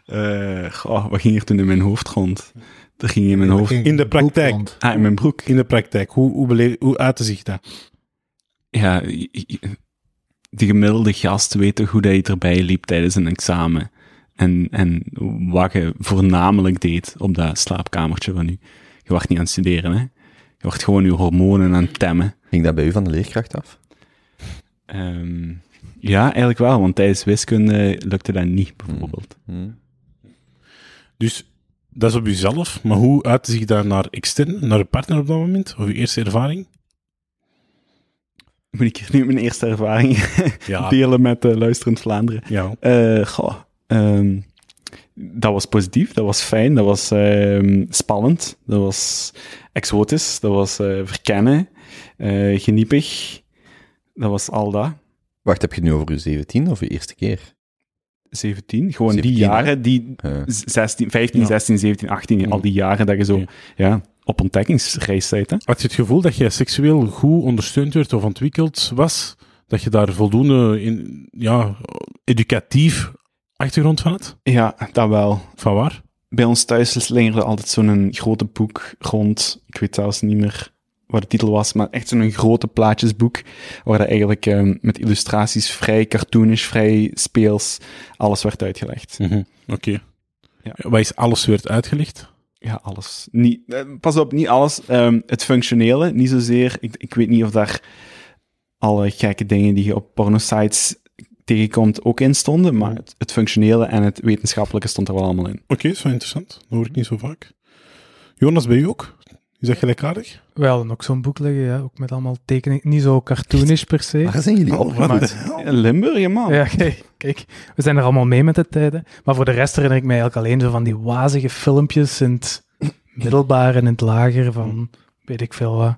Eh, goh, wat ging er toen in mijn hoofd rond? Er ging in mijn hoofd... In de praktijk. Ah, in mijn broek. In de praktijk, hoe, hoe, beleef, hoe uitte zich dat? Ja, de gemiddelde gast weet toch hoe dat je erbij liep tijdens een examen. En, en wat je voornamelijk deed op dat slaapkamertje van u. Je wacht niet aan het studeren, hè. Je wacht gewoon je hormonen aan het temmen. Ging dat bij u van de leerkracht af? Ehm, ja, eigenlijk wel, want tijdens wiskunde lukte dat niet, bijvoorbeeld. Hm. Dus dat is op jezelf, maar hoe uitte zich dat naar extern, naar je partner op dat moment? Of je eerste ervaring? Moet ik hier nu mijn eerste ervaring Ja, delen met uh, luisterend Vlaanderen? ja. Eh, goh, ehm, dat was positief, dat was fijn, dat was ehm, spannend, dat was exotisch, dat was eh, verkennen, eh, geniepig, dat was al dat. Wacht, heb je het nu over je 17 of je eerste keer? 17, gewoon 17, die jaren, die Eh, 16, 15, Ja. 16, 17, 18, al die jaren dat je zo Ja. ja, op ontdekkingsreis bent. Hè? Had je het gevoel dat je seksueel goed ondersteund werd of ontwikkeld was? Dat je daar voldoende in, ja, educatief achtergrond van had? Ja, dat wel. Van waar? Bij ons thuis slingerde altijd zo'n grote boek rond. Ik weet zelfs niet meer wat de titel was, maar echt zo'n grote plaatjesboek, waar dat eigenlijk ehm, met illustraties vrij cartoonisch, vrij speels, alles werd uitgelegd. Mhm, Oké. Ja. Wat is alles werd uitgelegd? Ja, alles. Niet, eh, pas op, niet alles. Ehm, het functionele, niet zozeer. Ik, ik weet niet of daar alle gekke dingen die je op pornosites tegenkomt ook in stonden, maar het, het functionele en het wetenschappelijke stond er wel allemaal in. Oké, dat is wel interessant. Dat hoor ik niet zo vaak. Jonas, bij u ook? Is dat gelijkaardig? We hadden ook zo'n boek liggen, ja, ook met allemaal tekeningen. Niet zo cartoonisch per se. waar zijn jullie Oh, Limburg, man. Ja, kijk, kijk, we zijn er allemaal mee met de tijden. Maar voor de rest herinner ik mij eigenlijk alleen zo van die wazige filmpjes in het middelbaar en in het lager van weet ik veel wat.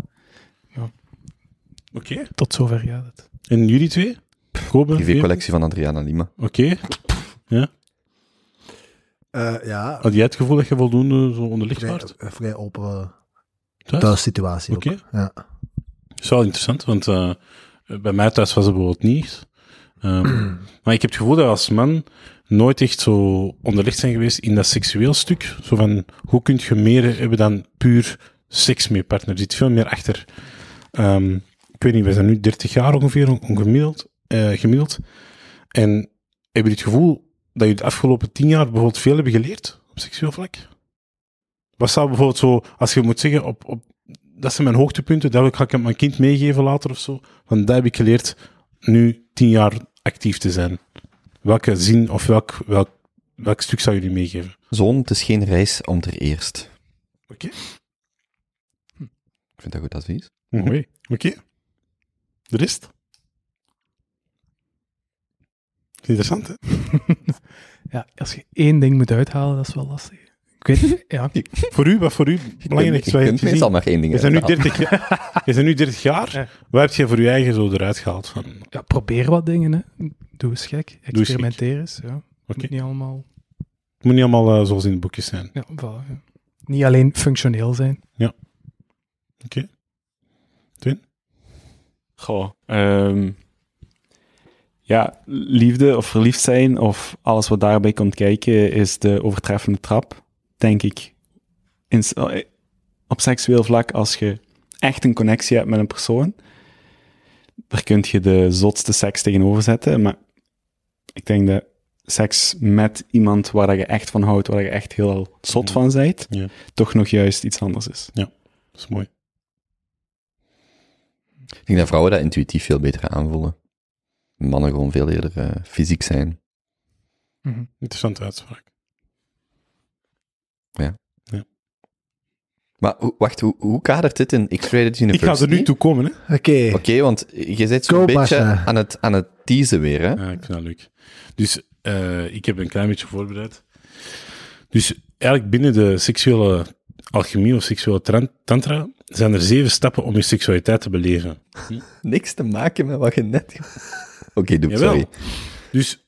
Oké. Tot zover gaat het. En jullie twee? Kobe? Privécollectie van Adriana Lima. Oké. Eh, ja, Had jij het gevoel dat je voldoende zo onderlicht vrij, waart? eh, vrij open uh, Thuis? thuissituatie Oké. Ja. Dat is wel interessant, want eh, bij mij thuis was het bijvoorbeeld niet. Ehm, maar ik heb het gevoel dat we als man nooit echt zo onderlegd zijn geweest in dat seksueel stuk. Zo van, hoe kun je meer hebben dan puur seks met je partner? Er zit veel meer achter. Ehm, ik weet niet, we zijn nu 30 jaar ongeveer, on- ongemiddeld, eh, gemiddeld. En hebben jullie het gevoel dat je de afgelopen 10 jaar bijvoorbeeld veel hebben geleerd op seksueel vlak? Wat zou bijvoorbeeld zo, als je moet zeggen, op, op, dat zijn mijn hoogtepunten, dat ga ik aan mijn kind meegeven later of zo. Want dat heb ik geleerd nu 10 jaar actief te zijn. Welke zin of welk, welk, welk stuk zou je die meegeven? Zoon, het is geen reis om ter eerst. Oké. Ik vind dat goed advies. Mooi. Oké. De rest? Interessant, hè? Ja, als je één ding moet uithalen, dat is wel lastig. Ik weet niet, ja. Voor u, wat voor u belangrijk is, je wat meestal gezien? maar één ding Je bent nu uithalen. 30 jaar. Je bent nu 30 jaar. Ja. Wat heb je voor je eigen zo eruit gehaald? Van, ja, probeer wat dingen, hè. Doe eens gek. Experimenteer eens, ja. Moet niet allemaal... Het moet niet allemaal eh, zoals in de boekjes zijn. Ja, voilà, ja. Niet alleen functioneel zijn. Oké. Goh, ehm, ja, liefde of verliefd zijn of alles wat daarbij komt kijken is de overtreffende trap, denk ik. In, eh, op seksueel vlak, als je echt een connectie hebt met een persoon, daar kun je de zotste seks tegenover zetten, maar ik denk dat seks met iemand waar dat je echt van houdt, waar je echt heel zot van bent, Ja. toch nog juist iets anders is. Dat is mooi. Ik denk dat vrouwen dat intuïtief veel beter aanvoelen. Mannen gewoon veel eerder eh, fysiek zijn. Mhm. Interessante uitspraak. Maar hoe- wacht, hoe, hoe kadert dit in X-Rated Ik University? ga er nu toe komen, hè? Oké, Oké, want je zit Go, zo'n beetje Basha. aan het, aan het teasen weer, hè? Ja, ik vind dat leuk. Dus eh, ik heb een klein beetje voorbereid. Dus eigenlijk binnen de seksuele alchemie of seksuele tantra zijn er zeven stappen om je seksualiteit te beleven. Niks te maken met wat je net... Oké, doe, Jawel. sorry. Dus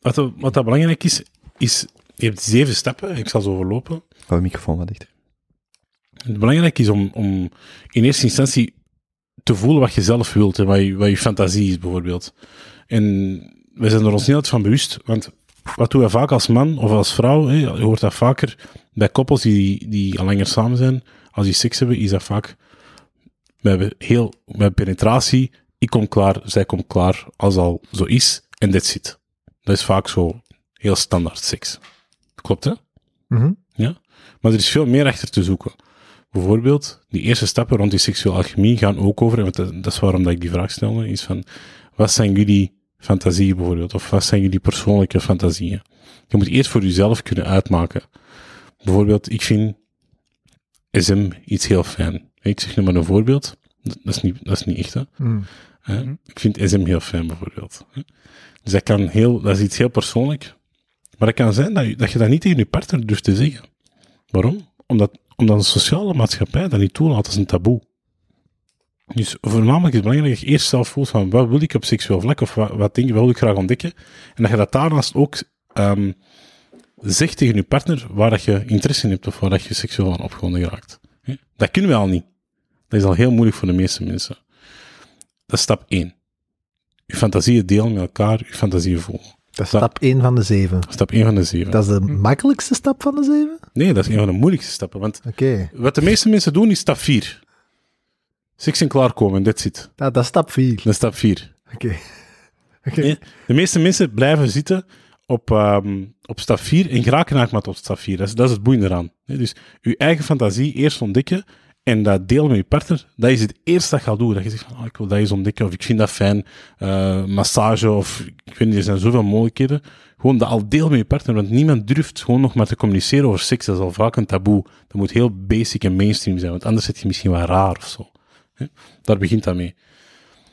wat, wat dat belangrijk is, is je hebt zeven stappen. Ik zal ze overlopen. Hou je microfoon wat dichter. Het belangrijk is om, om in eerste instantie te voelen wat je zelf wilt en wat je, wat je fantasie is, bijvoorbeeld. En we zijn er ons niet altijd van bewust, want wat doen we vaak als man of als vrouw, hè, je hoort dat vaker bij koppels die, die al langer samen zijn, als die seks hebben, is dat vaak, we hebben heel, hebben penetratie, ik kom klaar, zij komt klaar, als al zo is, en that's it. Dat is vaak zo heel standaard seks. Klopt, hè? Mhm. Maar er is veel meer achter te zoeken. Bijvoorbeeld, die eerste stappen rond die seksuele alchemie gaan ook over, en dat, dat is waarom dat ik die vraag stelde, is van, wat zijn jullie fantasieën bijvoorbeeld? Of wat zijn jullie persoonlijke fantasieën? Je moet eerst voor jezelf kunnen uitmaken. Bijvoorbeeld, ik vind SM iets heel fijn. Ik zeg nu maar een voorbeeld. Dat is niet, dat is niet echt, hè. Hmm. Hè? Ik vind SM heel fijn, bijvoorbeeld. hè. Dus dat, kan heel, dat is iets heel persoonlijk. Maar het kan zijn dat je, dat je dat niet tegen je partner durft te zeggen. Waarom? Omdat, omdat een sociale maatschappij dat niet toelaat, is een taboe. Dus voornamelijk is het belangrijk dat je eerst zelf voelt van wat wil ik op seksueel vlak of wat, wat denk wat wil ik graag ontdekken. En dat je dat daarnaast ook ehm, zegt tegen je partner waar dat je interesse in hebt of waar dat je seksueel aan opgewonden geraakt. hè. Dat kunnen we al niet. Dat is al heel moeilijk voor de meeste mensen. Dat is stap 1. Je fantasieën delen met elkaar, je fantasieën volgen. Dat is stap 1 van de 7. Stap 1 van de 7. Dat is de makkelijkste stap van de 7? Nee, dat is een van de moeilijkste stappen. Want Oké. wat de meeste mensen doen is stap 4. Seks en klaarkomen, that's it. Dat, dat is stap 4. Dat is stap 4. Oké. Nee, De meeste mensen blijven zitten op, ehm, op stap 4 en geraken eigenlijk maar tot stap 4. Dat is, dat is het boeiende eraan. Dus je eigen fantasie eerst ontdekken en dat delen met je partner, dat is het eerste dat je gaat doen. Dat je zegt van, oh, ik wil dat eens ontdekken, of ik vind dat fijn, eh, massage, of ik weet niet, er zijn zoveel mogelijkheden. Gewoon dat al deel met je partner, want niemand durft gewoon nog maar te communiceren over seks. Dat is al vaak een taboe. Dat moet heel basic en mainstream zijn, want anders zit je misschien wel raar of zo. Daar begint dat mee.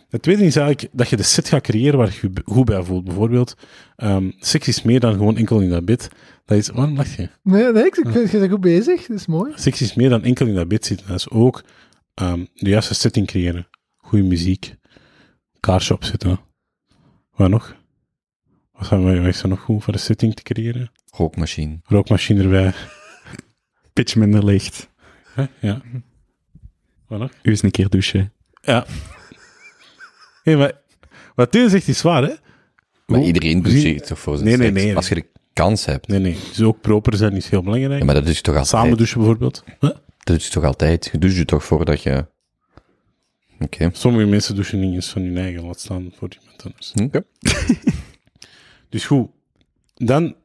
Het tweede is eigenlijk dat je de set gaat creëren waar je je goed bij voelt. Bijvoorbeeld, ehm, seks is meer dan gewoon enkel in dat bed. Dat is, waarom lach je? Nee, nee, ik vind je bent goed bezig. Dat is mooi. Seks is meer dan enkel in dat bed zitten. Dat is ook ehm, de juiste setting creëren. Goede muziek. Kaarsje opzetten. Wat nog? Wat zijn we- wat is er nog goed voor de setting te creëren? Rookmachine. Rookmachine erbij. Pitch minder licht. Ja. Wat nog? U eens een keer douchen. Ja. Hey, maar wat Theo zegt is waar, hè? Maar Hoe- iedereen zich toch voor zijn Nee, nee, nee. Als je de kans hebt. Nee, nee. Dus ook proper zijn is heel belangrijk. Ja, maar dat doe je toch altijd? Samen douchen bijvoorbeeld. Huh? Dat doe je toch altijd? Je doucht je toch voordat je... Oké. Sommige mensen douchen niet eens van hun eigen, laat staan voor iemand anders. Oké. Dus goed. Dan,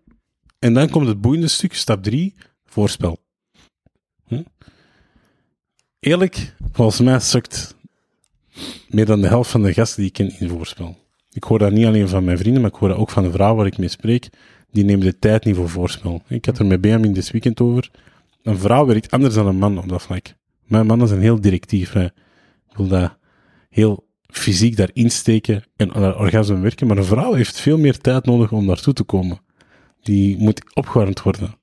en dan komt het boeiende stuk, stap 3, voorspel. Hm? Eerlijk, volgens mij sukt meer dan de helft van de gasten die ik ken in voorspel. Ik hoor dat niet alleen van mijn vrienden, maar ik hoor dat ook van de vrouw waar ik mee spreek. Die nemen de tijd niet voor voorspel. Ik had er met Benjamin dit weekend over. Een vrouw werkt anders dan een man op dat vlak. Mijn mannen zijn heel directief. Hè. Ik wil dat heel fysiek daarin steken en aan haar orgasme werken. Maar een vrouw heeft veel meer tijd nodig om daartoe te komen. Die moet opgewarmd worden.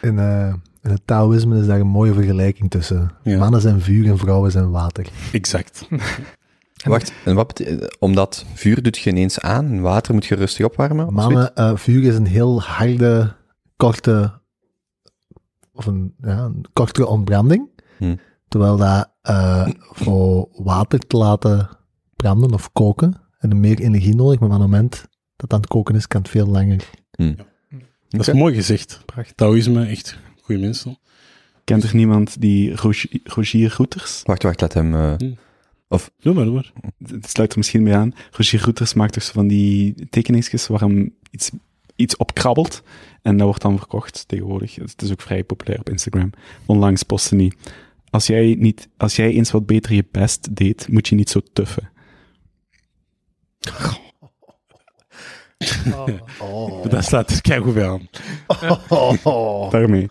In, eh, in het Taoïsme is daar een mooie vergelijking tussen. Ja. Mannen zijn vuur en vrouwen zijn water. Exact. Wacht, en wat. Omdat vuur doet je ineens aan, en water moet je rustig opwarmen? Mannen, eh, vuur is een heel harde, korte, of een, ja, een kortere ontbranding. Hm. Terwijl dat eh, voor water te laten branden of koken, en er meer energie nodig, maar op het moment dat het aan het koken is, kan het veel langer. Dat is Oké. mooi gezegd. Prachtig. Taoïsme, echt goede mensen. Kent er niemand die Rogi- Rogier Roeters? Wacht, wacht, laat hem... eh, Doe maar, doe maar. Het sluit er misschien mee aan. Rogier Roeters maakt dus van die tekeningsjes waar hem iets, iets opkrabbelt. En dat wordt dan verkocht tegenwoordig. Het is ook vrij populair op Instagram. Onlangs postte niet. Als jij, niet, als jij eens wat beter je best deed, moet je niet zo tuffen. Dat slaat er keigoed bij aan. Daarmee.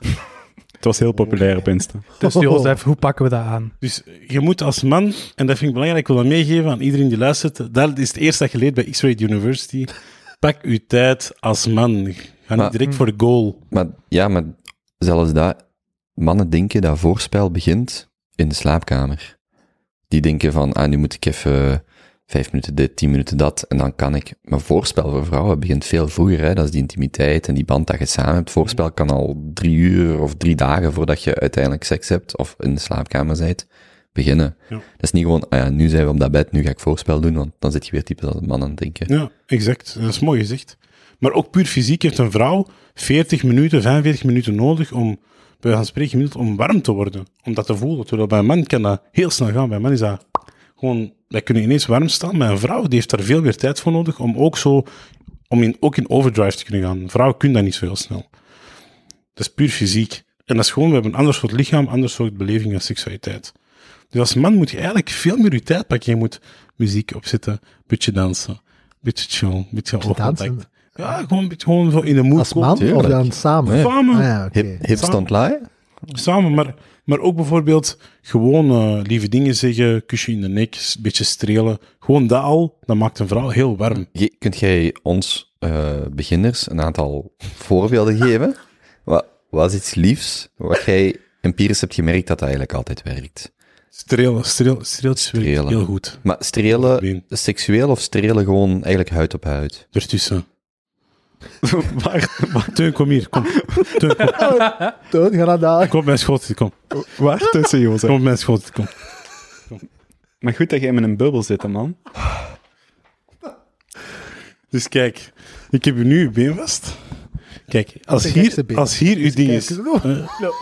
Het was heel populair op Insta. Dus Jozef, hoe pakken we dat aan? Dus je moet als man, en dat vind ik belangrijk, ik wil dat meegeven aan iedereen die luistert, dat is het eerste dat je leert bij X-Ray University. Pak uw tijd als man. Ga niet direct voor de goal. Maar ja, maar zelfs dat... Mannen denken dat voorspel begint in de slaapkamer. Die denken van, ah, nu moet ik even vijf minuten dit, tien minuten dat, en dan kan ik. Maar voorspel voor vrouwen begint veel vroeger, hè. Dat is die intimiteit en die band dat je samen hebt. Voorspel kan al drie uur of drie dagen voordat je uiteindelijk seks hebt, of in de slaapkamer bent, beginnen. Ja. Dat is niet gewoon, ah ja, nu zijn we op dat bed, nu ga ik voorspel doen, want dan zit je weer typisch als een man aan het denken. Ja, exact. Dat is mooi gezegd. Maar ook puur fysiek heeft een vrouw 40 minuten, 45 minuten nodig om, bij gaan spreken, om warm te worden. Om dat te voelen. Terwijl bij een man kan dat heel snel gaan. Bij een man is dat gewoon, dat kunnen ineens warm staan. Maar een vrouw die heeft daar veel meer tijd voor nodig om ook zo, om in, ook in overdrive te kunnen gaan. Een vrouw kunnen dat niet zo heel snel. Dat is puur fysiek. En dat is gewoon, we hebben een ander soort lichaam, een ander soort beleving en seksualiteit. Dus als man moet je eigenlijk veel meer je tijd pakken. Je moet muziek opzetten, beetje dansen, beetje chill, beetje oogcontact. Ja, gewoon een beetje gewoon zo in de mood Als man of dan samen? Ja. Samen. Ah, ja, oké. Hip, hip live? Samen, maar, maar ook bijvoorbeeld gewoon eh, lieve dingen zeggen, kusje in de nek, een beetje strelen. Gewoon dat al, dat maakt een vrouw heel warm. Je- kunt jij ons eh, beginners een aantal voorbeelden geven? Wat was iets liefs wat jij empirisch hebt gemerkt dat dat eigenlijk altijd werkt? Strelen, streel, streeltjes werkt Strelen. heel goed. Maar strelen seksueel of strelen gewoon eigenlijk huid op huid? Ertussen. waar, waar, Teun, kom hier, kom. Teun, kom, Toon, ga naar daar. kom op mijn schoot, kom. waar tussen, Jozef? Kom op mijn schoot, kom. Maar goed dat jij in een bubbel zit, man. Dus kijk, ik heb u nu uw been vast. Kijk, als hier, als hier uw ding is, oh.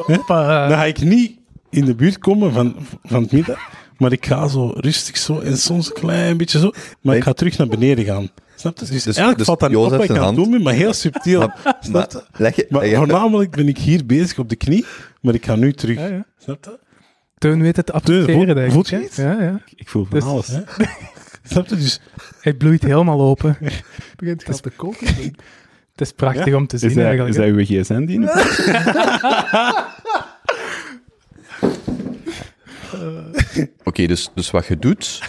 Hoppa. dan ga ik niet in de buurt komen van, van het midden, maar ik ga zo rustig zo en soms een klein beetje zo, maar ik ga terug naar beneden gaan. Snap je? Dus, Dus- eigenlijk dus valt dat niet Jozef op wat ik aan het hand- doen ben, maar heel subtiel. Maar, Snap je? maar, leg je, Maar leg je- voornamelijk ben ik hier bezig op de knie, maar ik ga nu terug. Ja, ja. Snap je? Teun weet het appreciëren, denk ik. voelt je iets? Ja, ja. Ik voel van Dus- alles. Snap je? Dus Hij bloeit helemaal open. begint gaat te koken. Het is prachtig om te zien Is dat, eigenlijk. is dat uw gsm die nu- Oké, dus, dus wat je doet,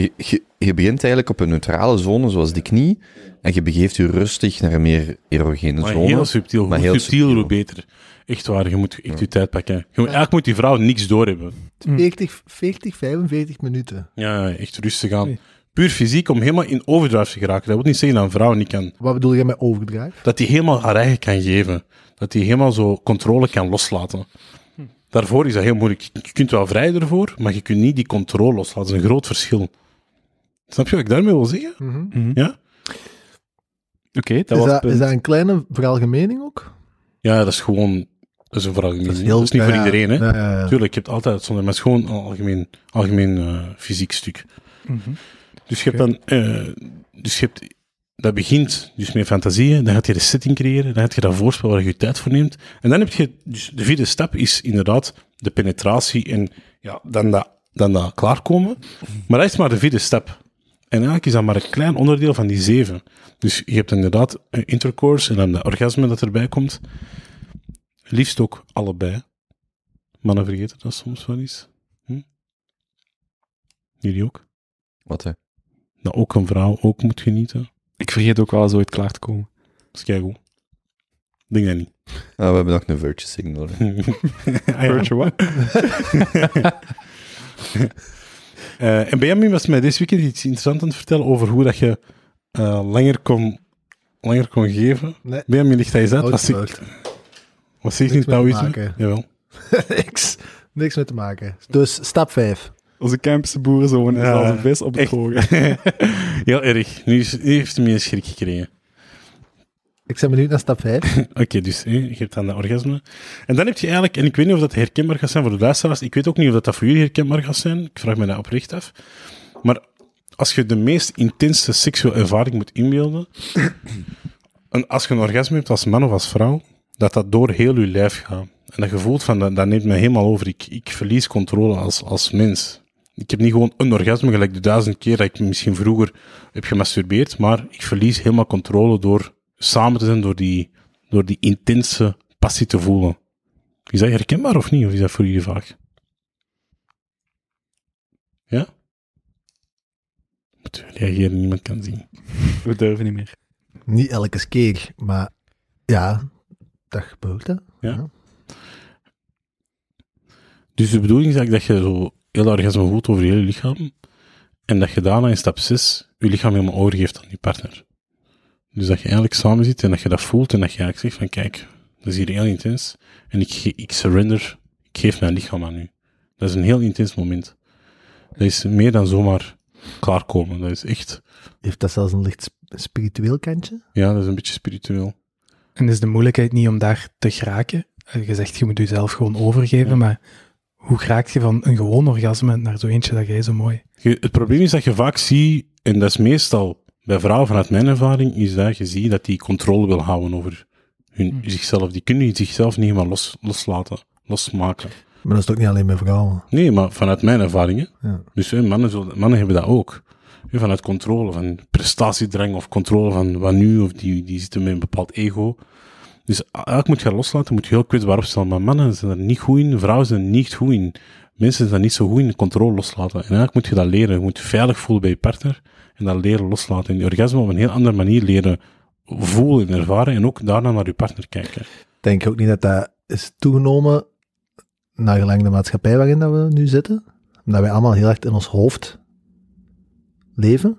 je, je, je begint eigenlijk op een neutrale zone zoals de knie en je begeeft je rustig naar een meer erogene maar zone. heel subtiel. maar Hoe heel subtiel. hoe beter. Echt waar, je moet echt je tijd pakken. Je moet, eigenlijk moet die vrouw niks doorhebben. 40, 40, 45 minuten. Ja, echt rustig aan. Puur fysiek om helemaal in overdrive te geraken. Dat wil niet zeggen dat een vrouw niet kan. Wat bedoel je met overdrive? Dat hij helemaal haar eigen kan geven. Dat hij helemaal zo controle kan loslaten. Daarvoor is dat heel moeilijk. Je kunt wel vrij ervoor, maar je kunt niet die controle loslaten. Dat is een groot verschil. Snap je wat ik daarmee wil zeggen? Mhm. Ja? Oké, dat Is was dat, is een kleine veralgemening ook? Ja, dat is gewoon... Dat is een verhaal. Dat is, heel- niet voor ja, iedereen, hè. Ja, ja, ja. Tuurlijk, je hebt altijd uitzondering, maar het is gewoon een algemeen, algemeen eh, fysiek stuk. Mhm. Dus je hebt dan, eh, dus je hebt, dat begint dus met fantasieën, dan gaat je de setting creëren, dan heb je dat voorspel waar je je tijd voor neemt. En dan heb je, dus de vierde stap is inderdaad de penetratie en ja, dan dat, dan dat klaarkomen. Maar dat is maar de vierde stap. En eigenlijk is dat maar een klein onderdeel van die zeven. Dus je hebt inderdaad een intercourse en dan de orgasme dat erbij komt. Liefst ook allebei. Mannen vergeten dat soms wel eens. Hm? Jullie ook? Wat, hè? Dat ook een vrouw ook moet genieten. Ik vergeet ook wel eens ooit klaar te komen. Dat is keigoed. Ik denk dat niet. Ah, we hebben nog een virtue signal. Ah, ja. Virtual what? Eh, en Benjamin was mij deze weekend iets interessants aan het vertellen over hoe dat je eh, langer, kon, langer kon geven. Nee. Benjamin ligt dat eens uit. Was, ik, was ik Niks niet Taoïsme? maken. Jawel. niks, niks mee te maken. Dus stap 5. Onze Kempse boerenzoon is Ja, als een vis op het droge. Heel erg. Nu, is, nu heeft hij meer schrik gekregen. Ik ben benieuwd naar stap 5. Oké, dus hè, je hebt dan de orgasme. En dan heb je eigenlijk, en ik weet niet of dat herkenbaar gaat zijn voor de luisteraars, ik weet ook niet of dat, dat voor jullie herkenbaar gaat zijn, ik vraag me dat oprecht af. Maar als je de meest intense seksuele ervaring moet inbeelden, en als je een orgasme hebt als man of als vrouw, dat dat door heel je lijf gaat. En dat je voelt van, dat, dat neemt mij helemaal over. Ik, ik verlies controle als, als mens. Ik heb niet gewoon een orgasme, gelijk de duizend keer dat ik misschien vroeger heb gemasturbeerd, maar ik verlies helemaal controle door samen te zijn, door die, door die intense passie te voelen. Is dat herkenbaar of niet? Of is dat voor jullie vaag? Ja? Moet reageren, niemand kan zien. We durven niet meer. Niet elke keer, maar ja, dat gebeurt hè. Ja. Dus de bedoeling is eigenlijk dat je zo heel orgasme voelt over je hele lichaam. En dat je daarna in stap 6 je lichaam helemaal overgeeft aan je partner. Dus dat je eigenlijk samen zit en dat je dat voelt en dat je eigenlijk zegt van kijk, dat is hier heel intens. En ik, ik surrender, ik geef mijn lichaam aan u. Dat is een heel intens moment. Dat is meer dan zomaar klaarkomen. Dat is echt, Heeft dat zelfs een licht sp- spiritueel kantje? ja, dat is een beetje spiritueel. En is de moeilijkheid niet om daar te geraken? Eh, Je zegt, je moet jezelf gewoon overgeven, maar hoe raak je van een gewoon orgasme naar zo eentje dat jij zo mooi... Je- het probleem is dat je vaak ziet, en dat is meestal bij vrouwen vanuit mijn ervaring, is dat je ziet dat die controle wil houden over hun, zichzelf. Die kunnen zichzelf niet helemaal los, loslaten, losmaken. Maar dat is toch niet alleen bij vrouwen. Nee, maar vanuit mijn ervaringen. Ja. Dus hè, mannen, zullen- mannen hebben dat ook. Hè, vanuit controle, van prestatiedrang of controle van wat nu, of die, die zitten met een bepaald ego. Dus eigenlijk moet je dat loslaten, moet je heel kwetsbaar opstellen. Maar mannen zijn er niet goed in, vrouwen zijn er niet goed in. Mensen zijn er niet zo goed in controle loslaten. En eigenlijk moet je dat leren. Je moet je veilig voelen bij je partner en dat leren loslaten. En die orgasme op een heel andere manier leren voelen en ervaren en ook daarna naar je partner kijken. Denk je ook niet dat dat is toegenomen naar gelang de maatschappij waarin dat we nu zitten? Omdat wij allemaal heel erg in ons hoofd leven?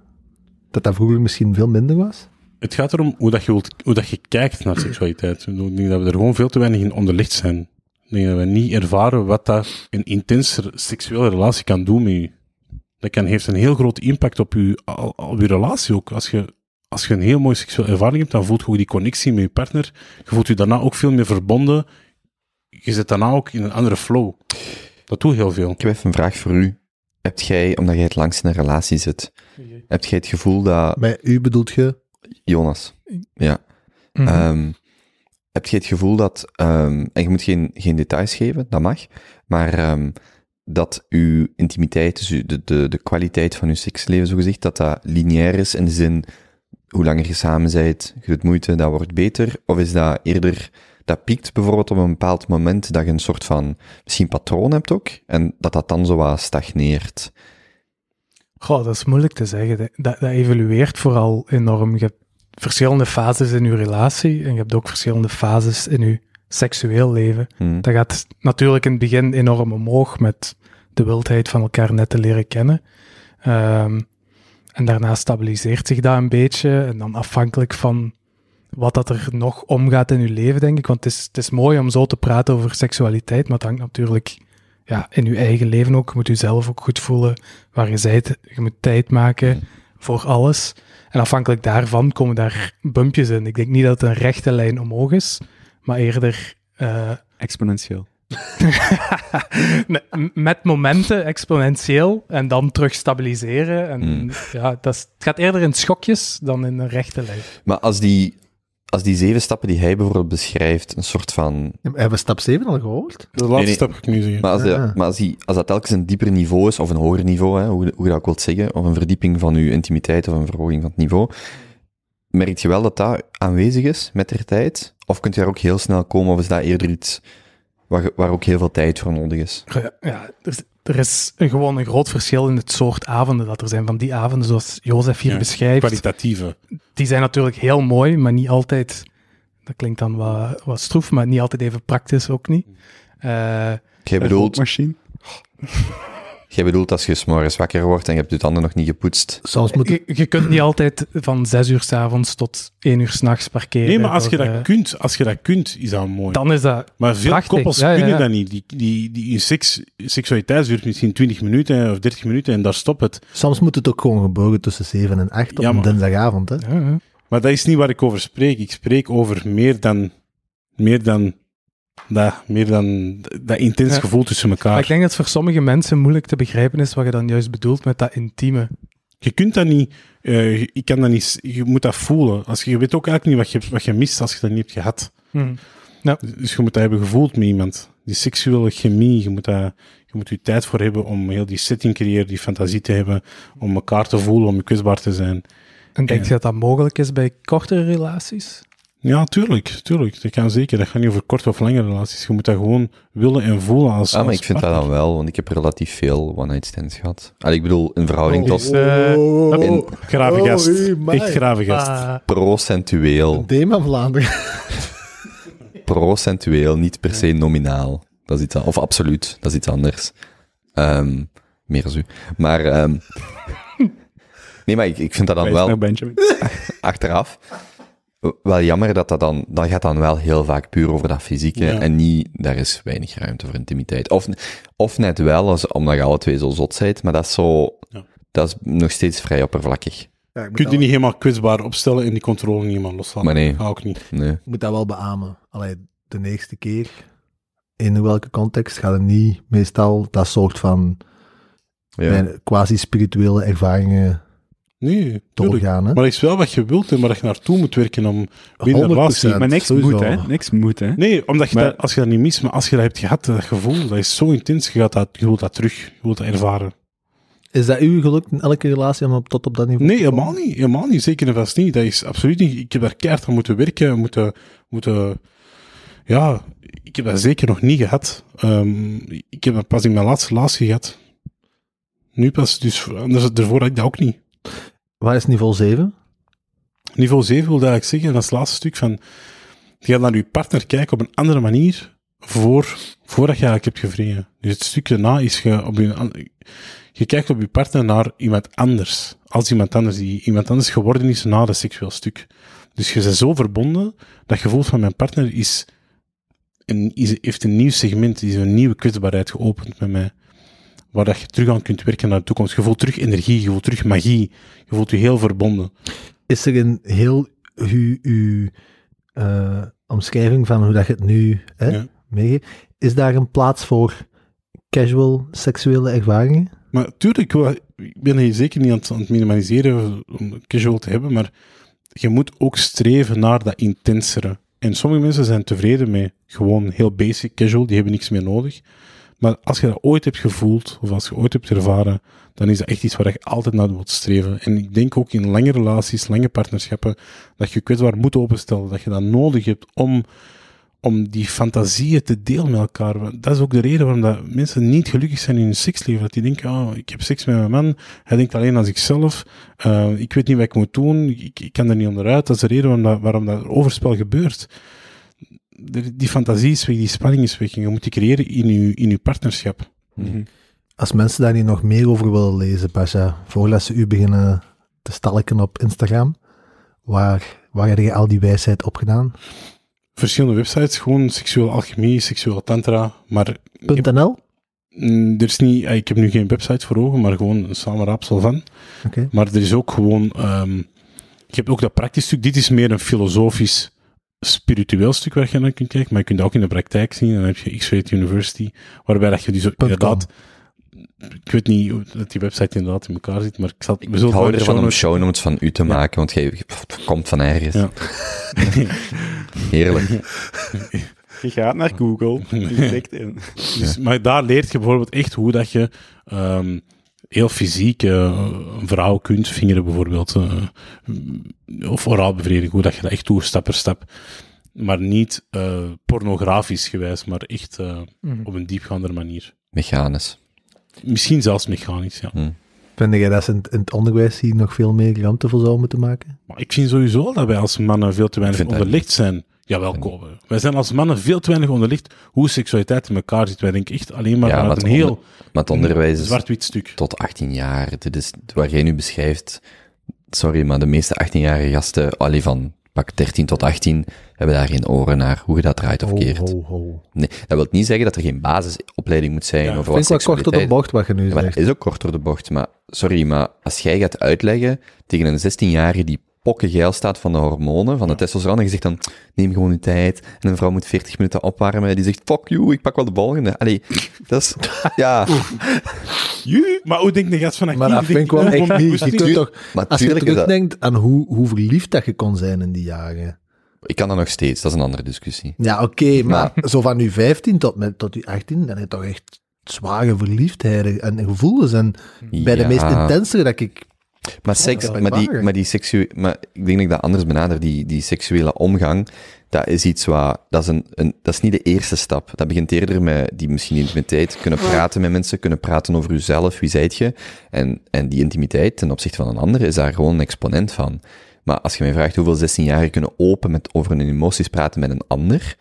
Dat dat vroeger misschien veel minder was? Het gaat erom hoe, dat je, wilt, hoe dat je kijkt naar seksualiteit. Ik denk dat we er gewoon veel te weinig in onderlicht zijn. Ik denk dat we niet ervaren wat dat een intense seksuele relatie kan doen met je. Dat kan, heeft een heel groot impact op je, al- op je relatie ook. Als je, als je een heel mooie seksuele ervaring hebt, dan voelt je ook die connectie met je partner. Je voelt je daarna ook veel meer verbonden. Je zit daarna ook in een andere flow. Dat doet heel veel. Ik heb even een vraag voor u. Hebt jij, omdat jij het langst in een relatie zit, heb jij het gevoel dat... Bij u bedoelt je? Jonas, ja. Mhm. Ehm, heb je het gevoel dat, ehm, en je moet geen, geen details geven, dat mag, maar ehm, dat uw intimiteit, dus de, de, de kwaliteit van uw seksleven, zogezegd, dat dat lineair is in de zin, hoe langer je samen bent, je doet moeite, dat wordt beter, of is dat eerder, dat piekt bijvoorbeeld op een bepaald moment dat je een soort van, misschien patroon hebt ook, en dat dat dan zo wat stagneert. Goh, dat is moeilijk te zeggen. Dat, dat evolueert vooral enorm. Je hebt verschillende fases in je relatie en je hebt ook verschillende fases in je seksueel leven. Hm. Dat gaat natuurlijk in het begin enorm omhoog met de wildheid van elkaar net te leren kennen. Ehm, en daarna stabiliseert zich dat een beetje. En dan afhankelijk van wat dat er nog omgaat in je leven, denk ik. Want het is, het is mooi om zo te praten over seksualiteit, maar het hangt natuurlijk ja, in je eigen leven ook. Je moet jezelf ook goed voelen waar je bent. Je moet tijd maken voor alles. En afhankelijk daarvan komen daar bumpjes in. Ik denk niet dat het een rechte lijn omhoog is, maar eerder eh, Exponentieel. Met momenten exponentieel en dan terug stabiliseren. En Mm. ja, dat is, het gaat eerder in schokjes dan in een rechte lijn. Maar als die, als die zeven stappen die hij bijvoorbeeld beschrijft, een soort van Hebben we stap 7 al gehoord? De laatste nee. stap ga ik nu zeggen. Maar als, de- maar als, die, als dat telkens een dieper niveau is, of een hoger niveau, hè, hoe, hoe je dat ook wilt zeggen, of een verdieping van je intimiteit of een verhoging van het niveau, merk je wel dat dat aanwezig is met de tijd? Of kunt je daar ook heel snel komen, of is dat eerder iets waar, waar ook heel veel tijd voor nodig is? Ja, ja, er, is- er is gewoon een groot verschil in het soort avonden dat er zijn. Van die avonden, zoals Jozef hier Ja, beschrijft, Kwalitatieve. die zijn natuurlijk heel mooi, maar niet altijd... Dat klinkt dan wat, wat stroef, maar niet altijd even praktisch ook niet. Eh, Jij bedoelt, Machine. jij bedoelt als je 's morgens wakker wordt en je hebt je tanden nog niet gepoetst. Soms moet je, je kunt niet altijd van zes uur s'avonds tot één uur s'nachts parkeren. Nee, maar als je dat eh, kunt, als je dat kunt, is dat mooi. dan is dat maar veel prachtig. koppels Ja, kunnen ja. dat niet. Die, die, die, hun seks, seksualiteit duurt misschien 20 minuten of 30 minuten en daar stopt het. Soms moet het ook gewoon gebogen tussen 7 en 8 op Ja, een dinsdagavond. Hè? Ja, ja. Maar dat is niet waar ik over spreek. Ik spreek over meer dan, meer dan, dat, meer dan dat intens Ja. gevoel tussen Maar elkaar. ik denk dat het voor sommige mensen moeilijk te begrijpen is wat je dan juist bedoelt met dat intieme. Je kunt dat niet, eh, je kan dat niet, je moet dat voelen. Als je, je weet ook eigenlijk niet wat je, wat je mist als je dat niet hebt gehad. Hm. Dus je moet dat hebben gevoeld met iemand. Die seksuele chemie, je moet daar, je moet je tijd voor hebben om heel die setting te creëren, die fantasie te hebben, om elkaar te voelen, om kwetsbaar te zijn. En denk je Ja. dat dat mogelijk is bij kortere relaties? Ja, tuurlijk, tuurlijk. Dat kan zeker. Dat gaat niet over korte of lange relaties. Je moet dat gewoon willen en voelen als Ah, maar als ik vind dat dan wel, want ik heb relatief veel one-night stands gehad. Allee, ik bedoel, in verhouding Oh, tot is, eh, in Grave gast. Oh, my. Echt grave gast. ah, procentueel. Thema Vlaanderen. procentueel, niet per se nominaal. Dat is iets Of absoluut, dat is iets anders. Ehm, meer als u. Maar, ehm, nee, maar ik, ik vind dat dan Wijs wel naar Benjamin. achteraf wel jammer dat dat dan, dat gaat dan wel heel vaak puur over dat fysieke Ja. en niet, daar is weinig ruimte voor intimiteit. Of, of net wel, als, omdat je alle twee zo zot zijt, maar dat is zo, Ja. dat is nog steeds vrij oppervlakkig. Ja, Kun je niet helemaal kwetsbaar opstellen en die controle niet helemaal loslaten? Maar nee. Ga ook niet. Nee. Ik moet dat wel beamen. Allee, de eerste keer, in welke context, gaat het niet meestal dat soort van Ja. quasi-spirituele ervaringen Nee, tuurlijk. doorgaan. Hè? Maar dat is wel wat je wilt en waar je naartoe moet werken om binnen 100%. relatie... Maar niks Sowieso. moet, hè. Niks moet, hè. Nee, omdat je Maar- dat, als je dat niet mist, maar als je dat hebt gehad, dat gevoel, dat is zo intens, je, gaat dat, je wilt dat terug, je wilt dat ervaren. Is dat uw geluk in elke relatie om op, tot op dat niveau Nee, te helemaal niet. Helemaal niet. Zeker en vast niet. Dat is absoluut niet. Ik heb daar keihard aan moeten werken, moeten, moeten Ja, ik heb dat zeker nog niet gehad. Ehm, ik heb dat pas in mijn laatste relatie gehad. Nu pas, dus anders, daarvoor had ik dat ook niet. Waar is niveau 7? Niveau 7 wil eigenlijk zeggen, dat het laatste stuk van, je gaat naar je partner kijken op een andere manier voor, voordat je eigenlijk hebt gevreden. Dus het stuk daarna is je op je, je kijkt op je partner naar iemand anders. Als iemand anders die iemand anders geworden is na dat seksueel stuk. Dus je bent zo verbonden dat je voelt van mijn partner is een, heeft een nieuw segment, is een nieuwe kwetsbaarheid geopend met mij. Waar dat je terug aan kunt werken naar de toekomst. Je voelt terug energie, je voelt terug magie. Je voelt je heel verbonden. Is er een heel uw, uw eh, omschrijving van hoe dat je het nu hè, Ja. meegeeft, is daar een plaats voor casual seksuele ervaringen? Maar tuurlijk, ik ben hier zeker niet aan het, aan het minimaliseren om casual te hebben, maar je moet ook streven naar dat intensere. En sommige mensen zijn tevreden met gewoon heel basic casual, die hebben niks meer nodig. Maar als je dat ooit hebt gevoeld, of als je ooit hebt ervaren, dan is dat echt iets waar je altijd naar wilt streven. En ik denk ook in lange relaties, lange partnerschappen, dat je kwetsbaar moet openstellen, dat je dat nodig hebt om om die fantasieën te delen met elkaar. Dat is ook de reden waarom dat mensen niet gelukkig zijn in hun seksleven. Dat die denken, oh, ik heb seks met mijn man, hij denkt alleen aan zichzelf, eh, ik weet niet wat ik moet doen, ik, ik kan er niet onderuit. Dat is de reden waarom dat, waarom dat overspel gebeurt. De- die fantasie is weg, die spanning is weg. En je moet die creëren in je, in je partnerschap. Als mensen daar niet nog meer over willen lezen, Pasha, voordat ze u beginnen te stalken op Instagram, waar, waar heb je al die wijsheid opgedaan? Verschillende websites, gewoon seksueel alchemie, seksueel tantra, maar .nl? mm, er is niet, ik heb nu geen website voor ogen, maar gewoon een samenraapsel van. Oké. Maar er is ook gewoon, ehm, je hebt ook dat praktisch stuk. Dit is meer een filosofisch, spiritueel stuk waar je naar kunt kijken, maar je kunt dat ook in de praktijk zien. Dan heb je X-Rate University, waarbij dat je dus inderdaad, ik weet niet hoe dat die website inderdaad in elkaar zit, maar ik zal, we Ik zullen hou ervan om show notes van u te maken, want jij komt van ergens. Ja. Heerlijk. Je gaat naar Google, je tikt in. Dus, Maar daar leert je bijvoorbeeld echt hoe dat je ehm, heel fysiek eh, een vrouw kunt vingeren, bijvoorbeeld. eh, of oraal bevredigen, hoe dat je dat echt doet, stap per stap. Maar niet eh, pornografisch gewijs, maar echt eh, op een diepgaandere manier. Mechanisch. Misschien zelfs mechanisch, ja. Vind jij dat ze in, in het onderwijs hier nog veel meer ruimte voor zouden moeten maken? Maar ik vind sowieso dat wij als mannen veel te weinig onderlicht zijn. Jawel, Kobe. Wij zijn als mannen veel te weinig onderlicht hoe seksualiteit in elkaar zit. Wij denken echt alleen maar Ja, vanuit een het heel het onderwijs is zwart-wit stuk. tot 18 jaar. Dit is waar jij nu beschrijft. Sorry, maar de meeste 18-jarige gasten, allee, van pak 13 tot 18, hebben daar geen oren naar hoe je dat draait of keert. ho, ho. Nee, dat wil niet zeggen dat er geen basisopleiding moet zijn Ja, over vind wat ik wel kort door de seksualiteit- bocht wat je nu Ja, zegt. dat is ook kort door de bocht. Maar sorry, maar als jij gaat uitleggen tegen een 16-jarige die pokkengeil staat van de hormonen, van de testosteron, en je zegt dan, neem gewoon je tijd, en een vrouw moet 40 minuten opwarmen, die zegt, fuck you, ik pak wel de volgende. Allee, dat is, ja, Maar hoe denkt de gast van Maar dat vind ik wel echt niet. Je kunt toch, maar als je dat, terugdenkt aan hoe, hoe verliefd dat je kon zijn in die jaren. ik kan dat nog steeds, dat is een andere discussie. Ja, oké, maar zo van je 15 tot, met, tot je 18, dan heb je toch echt zware verliefdheden en gevoelens. En bij de meest intensere dat ik... Maar seks, maar die, maar die seksuele, maar ik denk dat ik dat anders benader, die, die seksuele omgang, dat is iets wat, dat is een, een, dat is niet de eerste stap. Dat begint eerder met die misschien intimiteit, kunnen praten met mensen, kunnen praten over jezelf, wie zijt je, en, en die intimiteit ten opzichte van een ander is daar gewoon een exponent van. Maar als je mij vraagt hoeveel 16-jarigen kunnen open met, over hun emoties praten met een ander,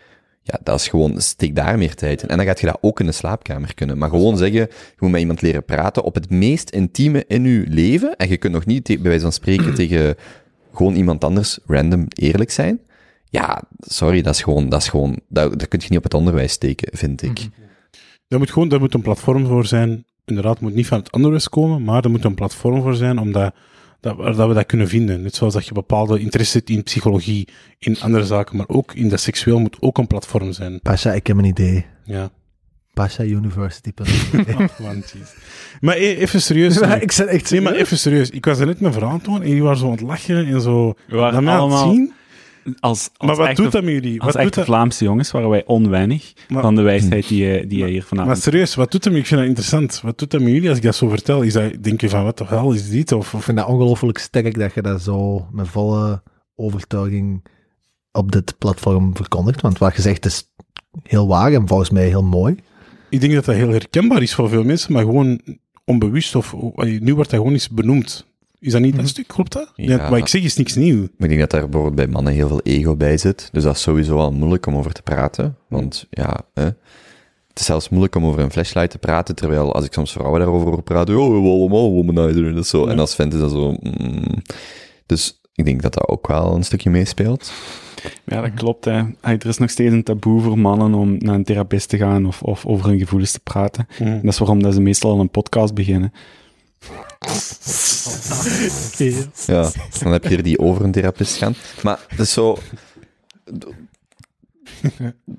ja, dat is gewoon, steek daar meer tijd in. En dan gaat je dat ook in de slaapkamer kunnen. Maar gewoon zeggen, je moet met iemand leren praten op het meest intieme in je leven. En je kunt nog niet, bij wijze van spreken, tegen gewoon iemand anders random eerlijk zijn. Ja, sorry, dat is gewoon, dat is gewoon, dat, dat kun je niet op het onderwijs steken, vind ik. Daar moet gewoon daar moet een platform voor zijn. Inderdaad, moet niet van het onderwijs komen, maar er moet een platform voor zijn om dat, dat, dat we dat kunnen vinden. Net zoals dat je bepaalde interesse hebt in psychologie, in andere zaken, maar ook in dat seksueel moet ook een platform zijn. Pasha, ik heb een idee. Ja. Pasha University. Oh, man, maar e- even serieus. Ik echt Nee, maar even serieus. Ik was er net mijn verhaal het doen en jullie waren zo aan het lachen en zo. We waren Dat allemaal- zien. Als, als Maar wat echte- doet dat met jullie? Als Wat doet echte dat? Vlaamse jongens waren wij onweinig Maar- van de wijsheid die je, die je hier Maar vanavond... serieus, wat doet dat met Ik vind dat interessant. Wat doet dat met jullie als ik dat zo vertel? Is dat, denk je van, wat de hel is dit? Of, Ik vind dat ongelooflijk sterk dat je dat zo met volle overtuiging op dit platform verkondigt. Want wat je zegt is heel waar en volgens mij heel mooi. Ik denk dat dat heel herkenbaar is voor veel mensen, maar gewoon onbewust of nu wordt dat gewoon eens benoemd. Is dat niet dat stuk? Klopt dat? Ja. Wat ik zeg is niks nieuw. Maar ik denk dat daar bijvoorbeeld bij mannen heel veel ego bij zit. Dus dat is sowieso al moeilijk om over te praten. Want ja, hè, het is zelfs moeilijk om over een flashlight te praten. Terwijl als ik soms vrouwen daarover hoor praten, oh, we willen allemaal womanizer. Dat is zo. En als vent is dat zo. mm. Dus ik denk dat dat ook wel een stukje meespeelt. Ja, dat klopt. Hè. Er is nog steeds een taboe voor mannen om naar een therapeut te gaan of, of over hun gevoelens te praten. En dat is waarom dat ze meestal al een podcast beginnen. Ja, dan heb je er die over een therapist gaan. Maar dat is zo.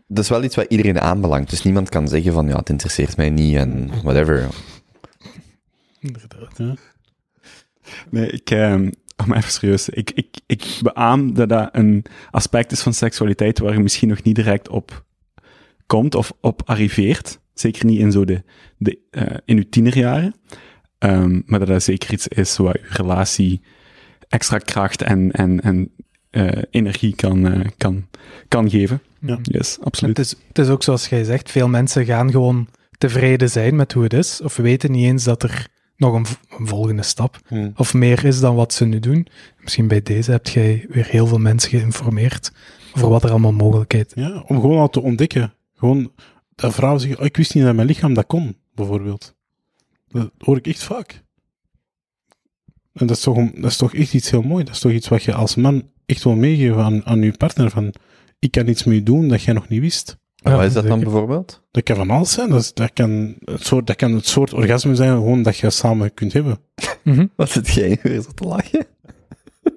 Dat is wel iets wat iedereen aanbelangt. Dus niemand kan zeggen van ja, het interesseert mij niet en whatever. Inderdaad. Nee, ik, ehm, maar even serieus. Ik, ik, ik beaam dat dat een aspect is van seksualiteit waar je misschien nog niet direct op komt of op arriveert. Zeker niet in zo de, de eh, in uw tienerjaren. Ehm, maar dat dat zeker iets is wat uw relatie extra kracht en, en, en eh, energie kan, eh, kan, kan geven. Ja. Yes, Het absoluut. is, het is ook zoals jij zegt, veel mensen gaan gewoon tevreden zijn met hoe het is, of weten niet eens dat er nog een, volgende stap Hm. of meer is dan wat ze nu doen. Misschien bij deze hebt jij weer heel veel mensen geïnformeerd over wat er allemaal mogelijkheid is. Ja, om gewoon al te ontdekken. Gewoon, dat vrouwen zeggen, oh, ik wist niet dat mijn lichaam dat kon, bijvoorbeeld. Dat hoor ik echt vaak. En dat is, toch, dat is toch echt iets heel mooi. Dat is toch iets wat je als man echt wil meegeven aan, aan je partner. Van, ik kan iets mee doen dat jij nog niet wist. Ja, wat is dat dan bijvoorbeeld? Dat kan van alles zijn. Dat, is- dat, kan, het soort, dat kan het soort orgasme zijn gewoon dat je samen kunt hebben. Mhm. Wat zit jij weer zo te lachen?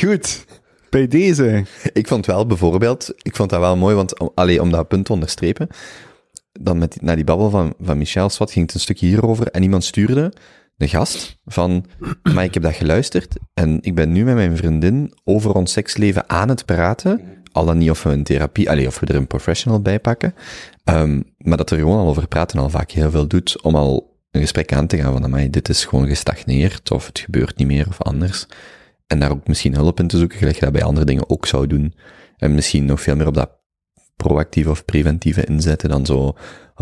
Goed. Bij deze. Ik vond wel bijvoorbeeld, ik vond dat wel mooi, want om, allee, om dat punt te onderstrepen, dan met naar die babbel van, van Michel Swat ging het een stukje hierover en iemand stuurde een gast van, maar ik heb dat geluisterd en ik ben nu met mijn vriendin over ons seksleven aan het praten, al dan niet of we een therapie, allee, of we er een professional bij pakken, Ehm, maar dat er gewoon al over praten al vaak heel veel doet om al een gesprek aan te gaan van, amai, dit is gewoon gestagneerd, of het gebeurt niet meer, of anders. En daar ook misschien hulp in te zoeken, gelijk dat bij andere dingen ook zou doen. En misschien nog veel meer op dat proactieve of preventieve inzetten dan zo, oh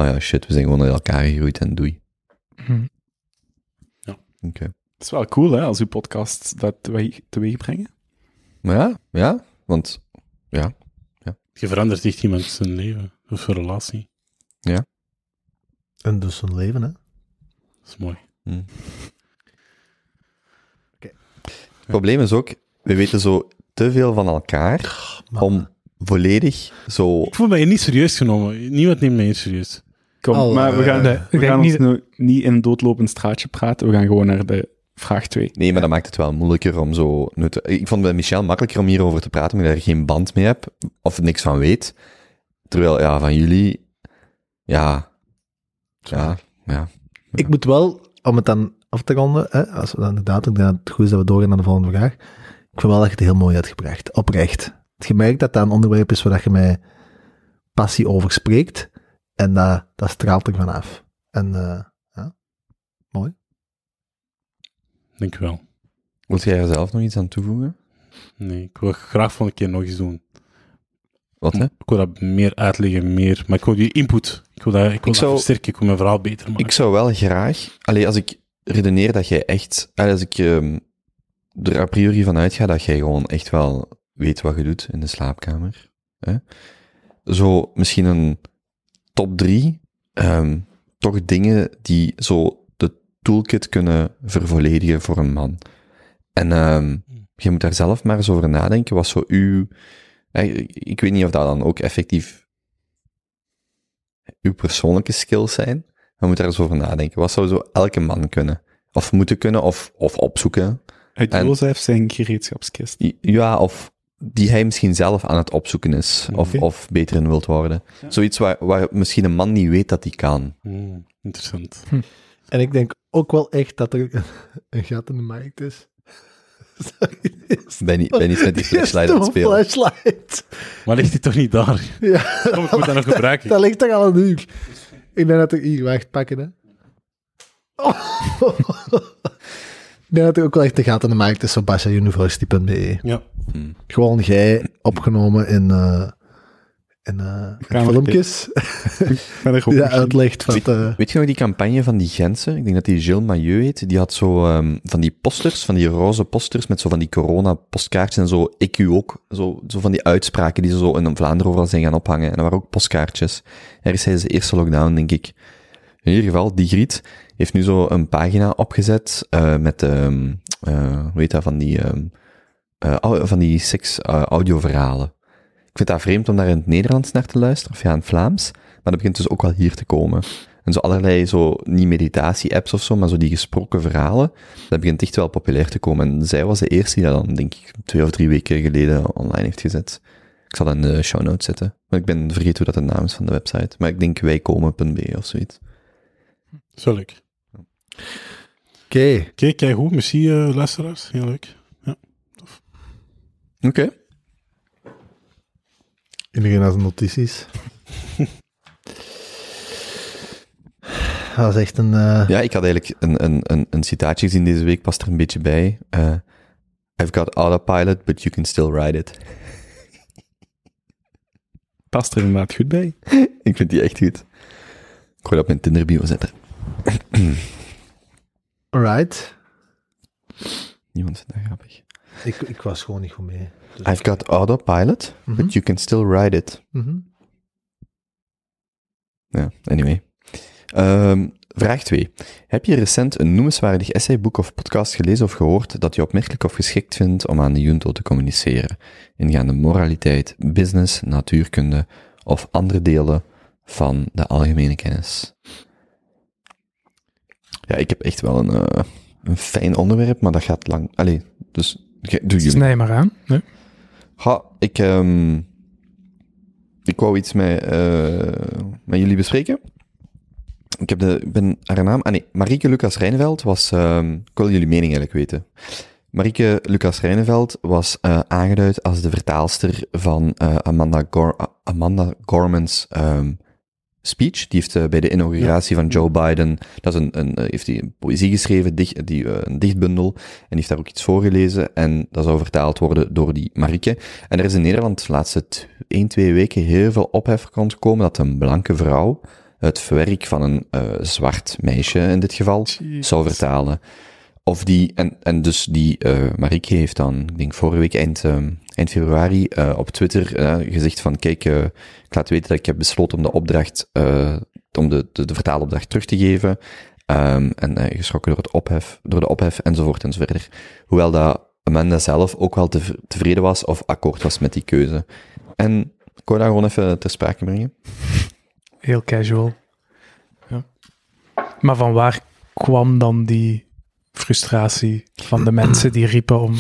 ja, shit, we zijn gewoon uit elkaar gegroeid en doei. Mhm. Oké. Het is wel cool, hè, als uw podcast dat teweeg, teweeg brengen. Maar ja, ja, want, ja, Je verandert echt iemand zijn leven. Of zijn relatie. En dus een leven, hè. Dat is mooi. hm. Het probleem is ook, we weten zo te veel van elkaar om volledig zo... Ik voel mij niet serieus genomen. Niemand neemt mij hier serieus. Kom, Al, maar we eh, gaan, nee, we gaan ons niet- nu niet in een doodlopend straatje praten. We gaan gewoon naar de vraag 2. Nee, maar dat maakt het wel moeilijker om zo... te- Ik vond bij Michel makkelijker om hierover te praten, omdat ik daar geen band mee heb, of niks van weet. Terwijl, ja, van jullie... Ja... Ja, ja. Ik moet wel, om het dan af te ronden, hè, als we dan inderdaad, ik denk dat het goed is dat we doorgaan naar de volgende vraag. Ik vind wel dat je het heel mooi hebt gebracht. Oprecht. Je merkt dat dat een onderwerp is waar dat je met passie over spreekt. En dat, dat straalt er vanaf. En eh, ja, mooi. Denk ik wel. Wilt jij er zelf nog iets aan toevoegen? Nee, ik wil graag van een keer nog eens doen. Wat, hè? Ik wil dat meer uitleggen, meer. Maar ik wil die input. Ik wil dat, ik wil dat zou- versterken. Ik wil mijn verhaal beter maken. Ik zou wel graag... Allee, als ik redeneer dat jij echt... allee, Als ik ehm, er a priori van uitga dat jij gewoon echt wel weet wat je doet in de slaapkamer. Hè? Zo misschien een top drie, ehm, toch dingen die zo de toolkit kunnen vervolledigen voor een man. En ehm, je moet daar zelf maar eens over nadenken, wat zo uw... Ik weet niet of dat dan ook effectief uw persoonlijke skills zijn, we moeten daar eens over nadenken. Wat zou zo elke man kunnen? Of moeten kunnen, of, of opzoeken. Uit Jozef zijn gereedschapskist. Ja, of die hij misschien zelf aan het opzoeken is. Of, of beter in wilt worden. Zoiets waar, waar misschien een man niet weet dat hij kan. Hmm, interessant. En ik denk ook wel echt dat er een gat in de markt is. Sorry, is Ben niet, ben niet met die flashlight aan het spelen. flashlight. Maar ligt hij toch niet daar? Ja, Kom, ik moet dat nog gebruiken. dat ligt toch al een uur. Ik denk dat er hier, wacht, pakken hè. Oh. Denk dat het ook wel echt de gaten in de markt is op bashauniversity.be. Ja. Gewoon jij opgenomen in, eh in, eh, in Kamer- filmpjes. Ik er Die uitlegt wat... eh, Weet je nog die campagne van die Gentse? Ik denk dat die Gilles Mailleu heet. Die had zo ehm, van die posters, van die roze posters met zo van die corona-postkaartjes en zo. Ik u ook. Zo, zo van die uitspraken die ze zo in Vlaanderen overal zijn gaan ophangen. En dat waren ook postkaartjes. Ergens tijdens de eerste lockdown, denk ik. In ieder geval, die Griet heeft nu zo een pagina opgezet eh, met, ehm eh, hoe heet dat, van die, eh, au- van die seks audioverhalen. Ik vind dat vreemd om daar in het Nederlands naar te luisteren, of ja, in het Vlaams. Maar dat begint dus ook wel hier te komen. En zo allerlei, zo, niet meditatie-apps of zo, maar zo die gesproken verhalen, dat begint echt wel populair te komen. En zij was de eerste die dat dan, denk ik, twee of drie weken geleden online heeft gezet. Ik zal dat in de show notes zetten. Maar ik ben vergeten hoe dat de naam is van de website. Maar ik denk wijkomen.be of zoiets. Zo leuk. Oké, Oké, kijk hoe. Merci, eh, luisteraars. Heel leuk. Oké. iedereen had notities. Dat was echt een... eh, Ja, ik had eigenlijk een, een, een, een citaatje gezien deze week, past er een beetje bij. Eh, I've got autopilot, but you can still ride it. Past er inderdaad goed bij. Ik vind die echt goed. Ik ga dat op mijn Tinder bio zetten. Alright. Niemand vindt dat grappig. Ik, ik was gewoon niet goed mee. Dus- I've got autopilot, Mhm. but you can still ride it. Mhm. Ja, anyway. Ehm, vraag 2. Heb je recent een noemenswaardig essayboek of podcast gelezen of gehoord dat je opmerkelijk of geschikt vindt om aan de junto te communiceren? Ingaande moraliteit, business, natuurkunde of andere delen van de algemene kennis? Ja, ik heb echt wel een, eh, een fijn onderwerp, maar dat gaat lang. Allee, dus doe jullie. Snij maar aan. Nee? Ha, ik, ehm, ik wou iets met, eh, met jullie bespreken. Ik heb de, ik ben haar naam... Ah nee, Marieke Lucas Rijneveld was... ehm, ik wil jullie mening eigenlijk weten. Marieke Lucas Rijneveld was eh, aangeduid als de vertaalster van Amanda, Gor Amanda Gorman's ehm, speech. Die heeft eh, bij de inauguratie van Joe Biden... Dat is een, een, eh, heeft hij een poëzie geschreven, dicht, die, eh, een dichtbundel. En die heeft daar ook iets voorgelezen. En dat zou vertaald worden door die Marieke. En er is in Nederland de laatste 1, 2 weken heel veel ophef rondgekomen dat een blanke vrouw het werk van een zwart meisje in dit geval zou vertalen. Of die, en, en dus die eh Marieke heeft dan, ik denk vorige week eind, eh, eind februari, eh, op Twitter eh, gezegd van, kijk, ik laat weten dat ik heb besloten om de opdracht, om de, de, de vertaalopdracht terug te geven. Ehm, en geschrokken door, het ophef, door de ophef, enzovoort enzoverder. Hoewel dat Amanda zelf ook wel tev- tevreden was of akkoord was met die keuze. En ik wou dat gewoon even ter sprake brengen. Heel casual. Ja. Maar van waar kwam dan die frustratie van de mensen die riepen om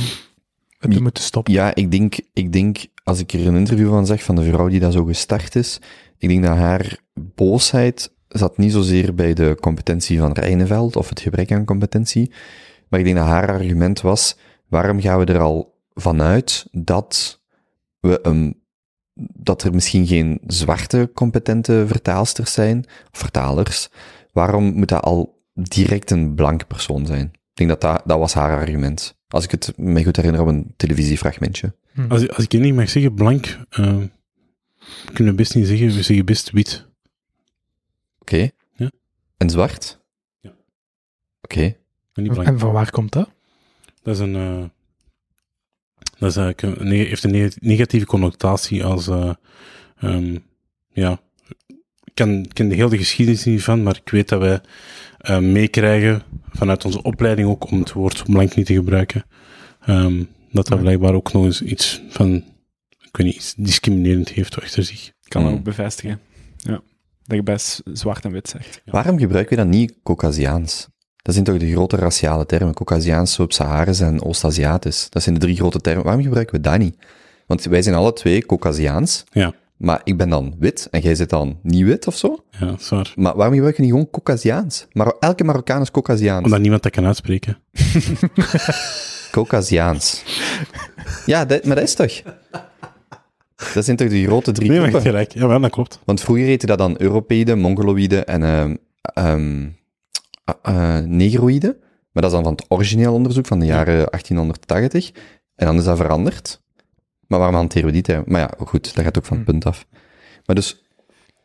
het te moeten stoppen? Ja, ik denk, ik denk, als ik er een interview van zeg, van de vrouw die dat zo gestart is, ik denk dat haar boosheid zat niet zozeer bij de competentie van Rijneveld of het gebrek aan competentie, maar ik denk dat haar argument was, waarom gaan we er al vanuit dat we een, dat er misschien geen zwarte competente vertaalsters zijn, of vertalers, waarom moet dat al direct een blank persoon zijn? Ik denk dat dat, dat was haar argument. Als ik het me goed herinner op een televisiefragmentje. Als, als ik één ding mag zeggen, blank, eh, kunnen we best niet zeggen, we zeggen best wit. Oké. Ja. En zwart? Ja. Oké. En van waar komt dat? Dat is een, eh, dat is eigenlijk een, heeft een neg- negatieve connotatie als, eh, ehm, ja, ik ken, ik ken de hele geschiedenis niet van, maar ik weet dat wij eh, meekrijgen vanuit onze opleiding ook om het woord blank niet te gebruiken. Ehm, dat dat Ja. blijkbaar ook nog eens iets van, ik weet niet, iets discriminerend heeft achter zich. Ik kan dat Mm. ook bevestigen. Ja. Dat je best zwart en wit zegt. Waarom gebruiken we dan niet Caucasiaans? Dat zijn toch de grote raciale termen? Caucasiaans, Sub-Saharisch en Oost-Aziatisch. Dat zijn de drie grote termen. Waarom gebruiken we dat niet? Want wij zijn alle twee Caucasiaans, Ja, maar ik ben dan wit en jij zit dan niet wit of zo. ja, dat is waar. Maar waarom gebruiken we niet gewoon Caucasiaans? Maar elke Marokkaan is Caucasiaans. Omdat niemand dat kan uitspreken. Caucasiaans. ja, dat, maar dat is toch? Dat zijn toch de grote drie Nee, maar je groepen? gelijk. Ja, wel, dat klopt. Want vroeger heette dat dan Europeiden, Mongoloïden en ehm ehm, eh, eh, Negroïden. Maar dat is dan van het origineel onderzoek van de jaren 1880. En dan is dat veranderd. Maar waarom hanteren we die term? Maar ja, goed, dat gaat ook van het punt af. Maar dus,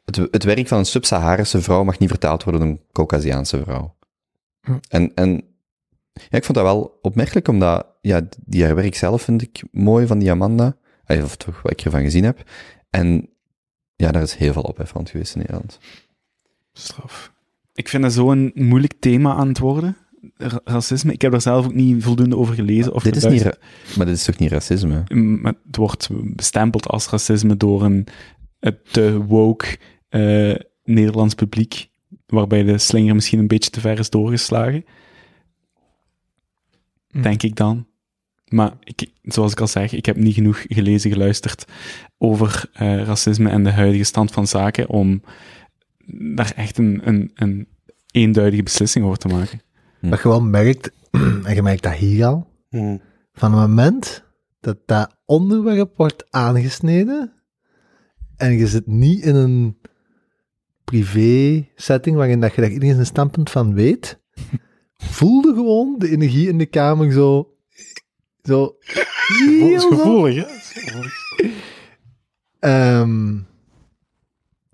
het, het werk van een sub-Saharische vrouw mag niet vertaald worden door een Caucasiaanse vrouw. Hm. En, en ja, ik vond dat wel opmerkelijk, omdat ja, die haar werk zelf vind ik mooi van die Amanda. Of toch wat ik ervan gezien heb. En ja, daar is heel veel ophef van geweest in Nederland. Straf. Ik vind dat zo'n moeilijk thema aan het worden. Ra- racisme. Ik heb er zelf ook niet voldoende over gelezen. Of dit is niet, maar dit is toch niet racisme? Mm, maar het wordt bestempeld als racisme door een te woke eh, Nederlands publiek, waarbij de slinger misschien een beetje te ver is doorgeslagen. Hm. Denk ik dan. Maar ik, zoals ik al zeg, ik heb niet genoeg gelezen, geluisterd over eh, racisme en de huidige stand van zaken om daar echt een, een, een eenduidige beslissing over te maken. Dat je wel merkt, en je merkt dat hier al, Hm. van het moment dat dat onderwerp wordt aangesneden en je zit niet in een privé setting waarin dat je daar iedereen zijn standpunt van weet, voelde gewoon de energie in de kamer zo, zo heel gevoelig, hè? Ehm,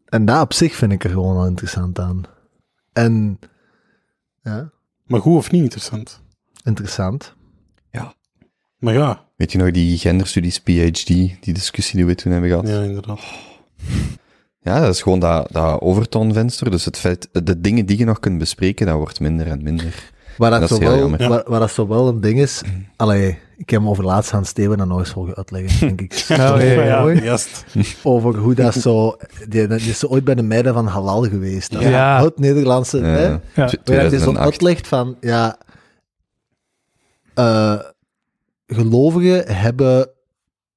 en dat op zich vind ik er gewoon al interessant aan. En ja, Maar goed of niet interessant? interessant. Maar ja, Weet je nog die genderstudies PhD, die discussie die we toen hebben gehad? ja, inderdaad. Ja, dat is gewoon dat, dat overtoonvenster. Dus het feit, de dingen die je nog kunt bespreken, dat wordt minder en minder. Waar dat, Dat is zo heel wel, jammer. Ja. waar, waar dat zo wel een ding is. Allee, ik heb hem over laatst aan Steven en nog eens voor uitleggen, denk ik. Oh, ja, ja. Mooi. Juist. Over hoe dat zo. Die, die is zo ooit bij de meiden van Halal geweest. Ja. Het Nederlandse. hè? Ja. Waar dat je zo 2008. uitlegt van. Ja. eh, gelovigen hebben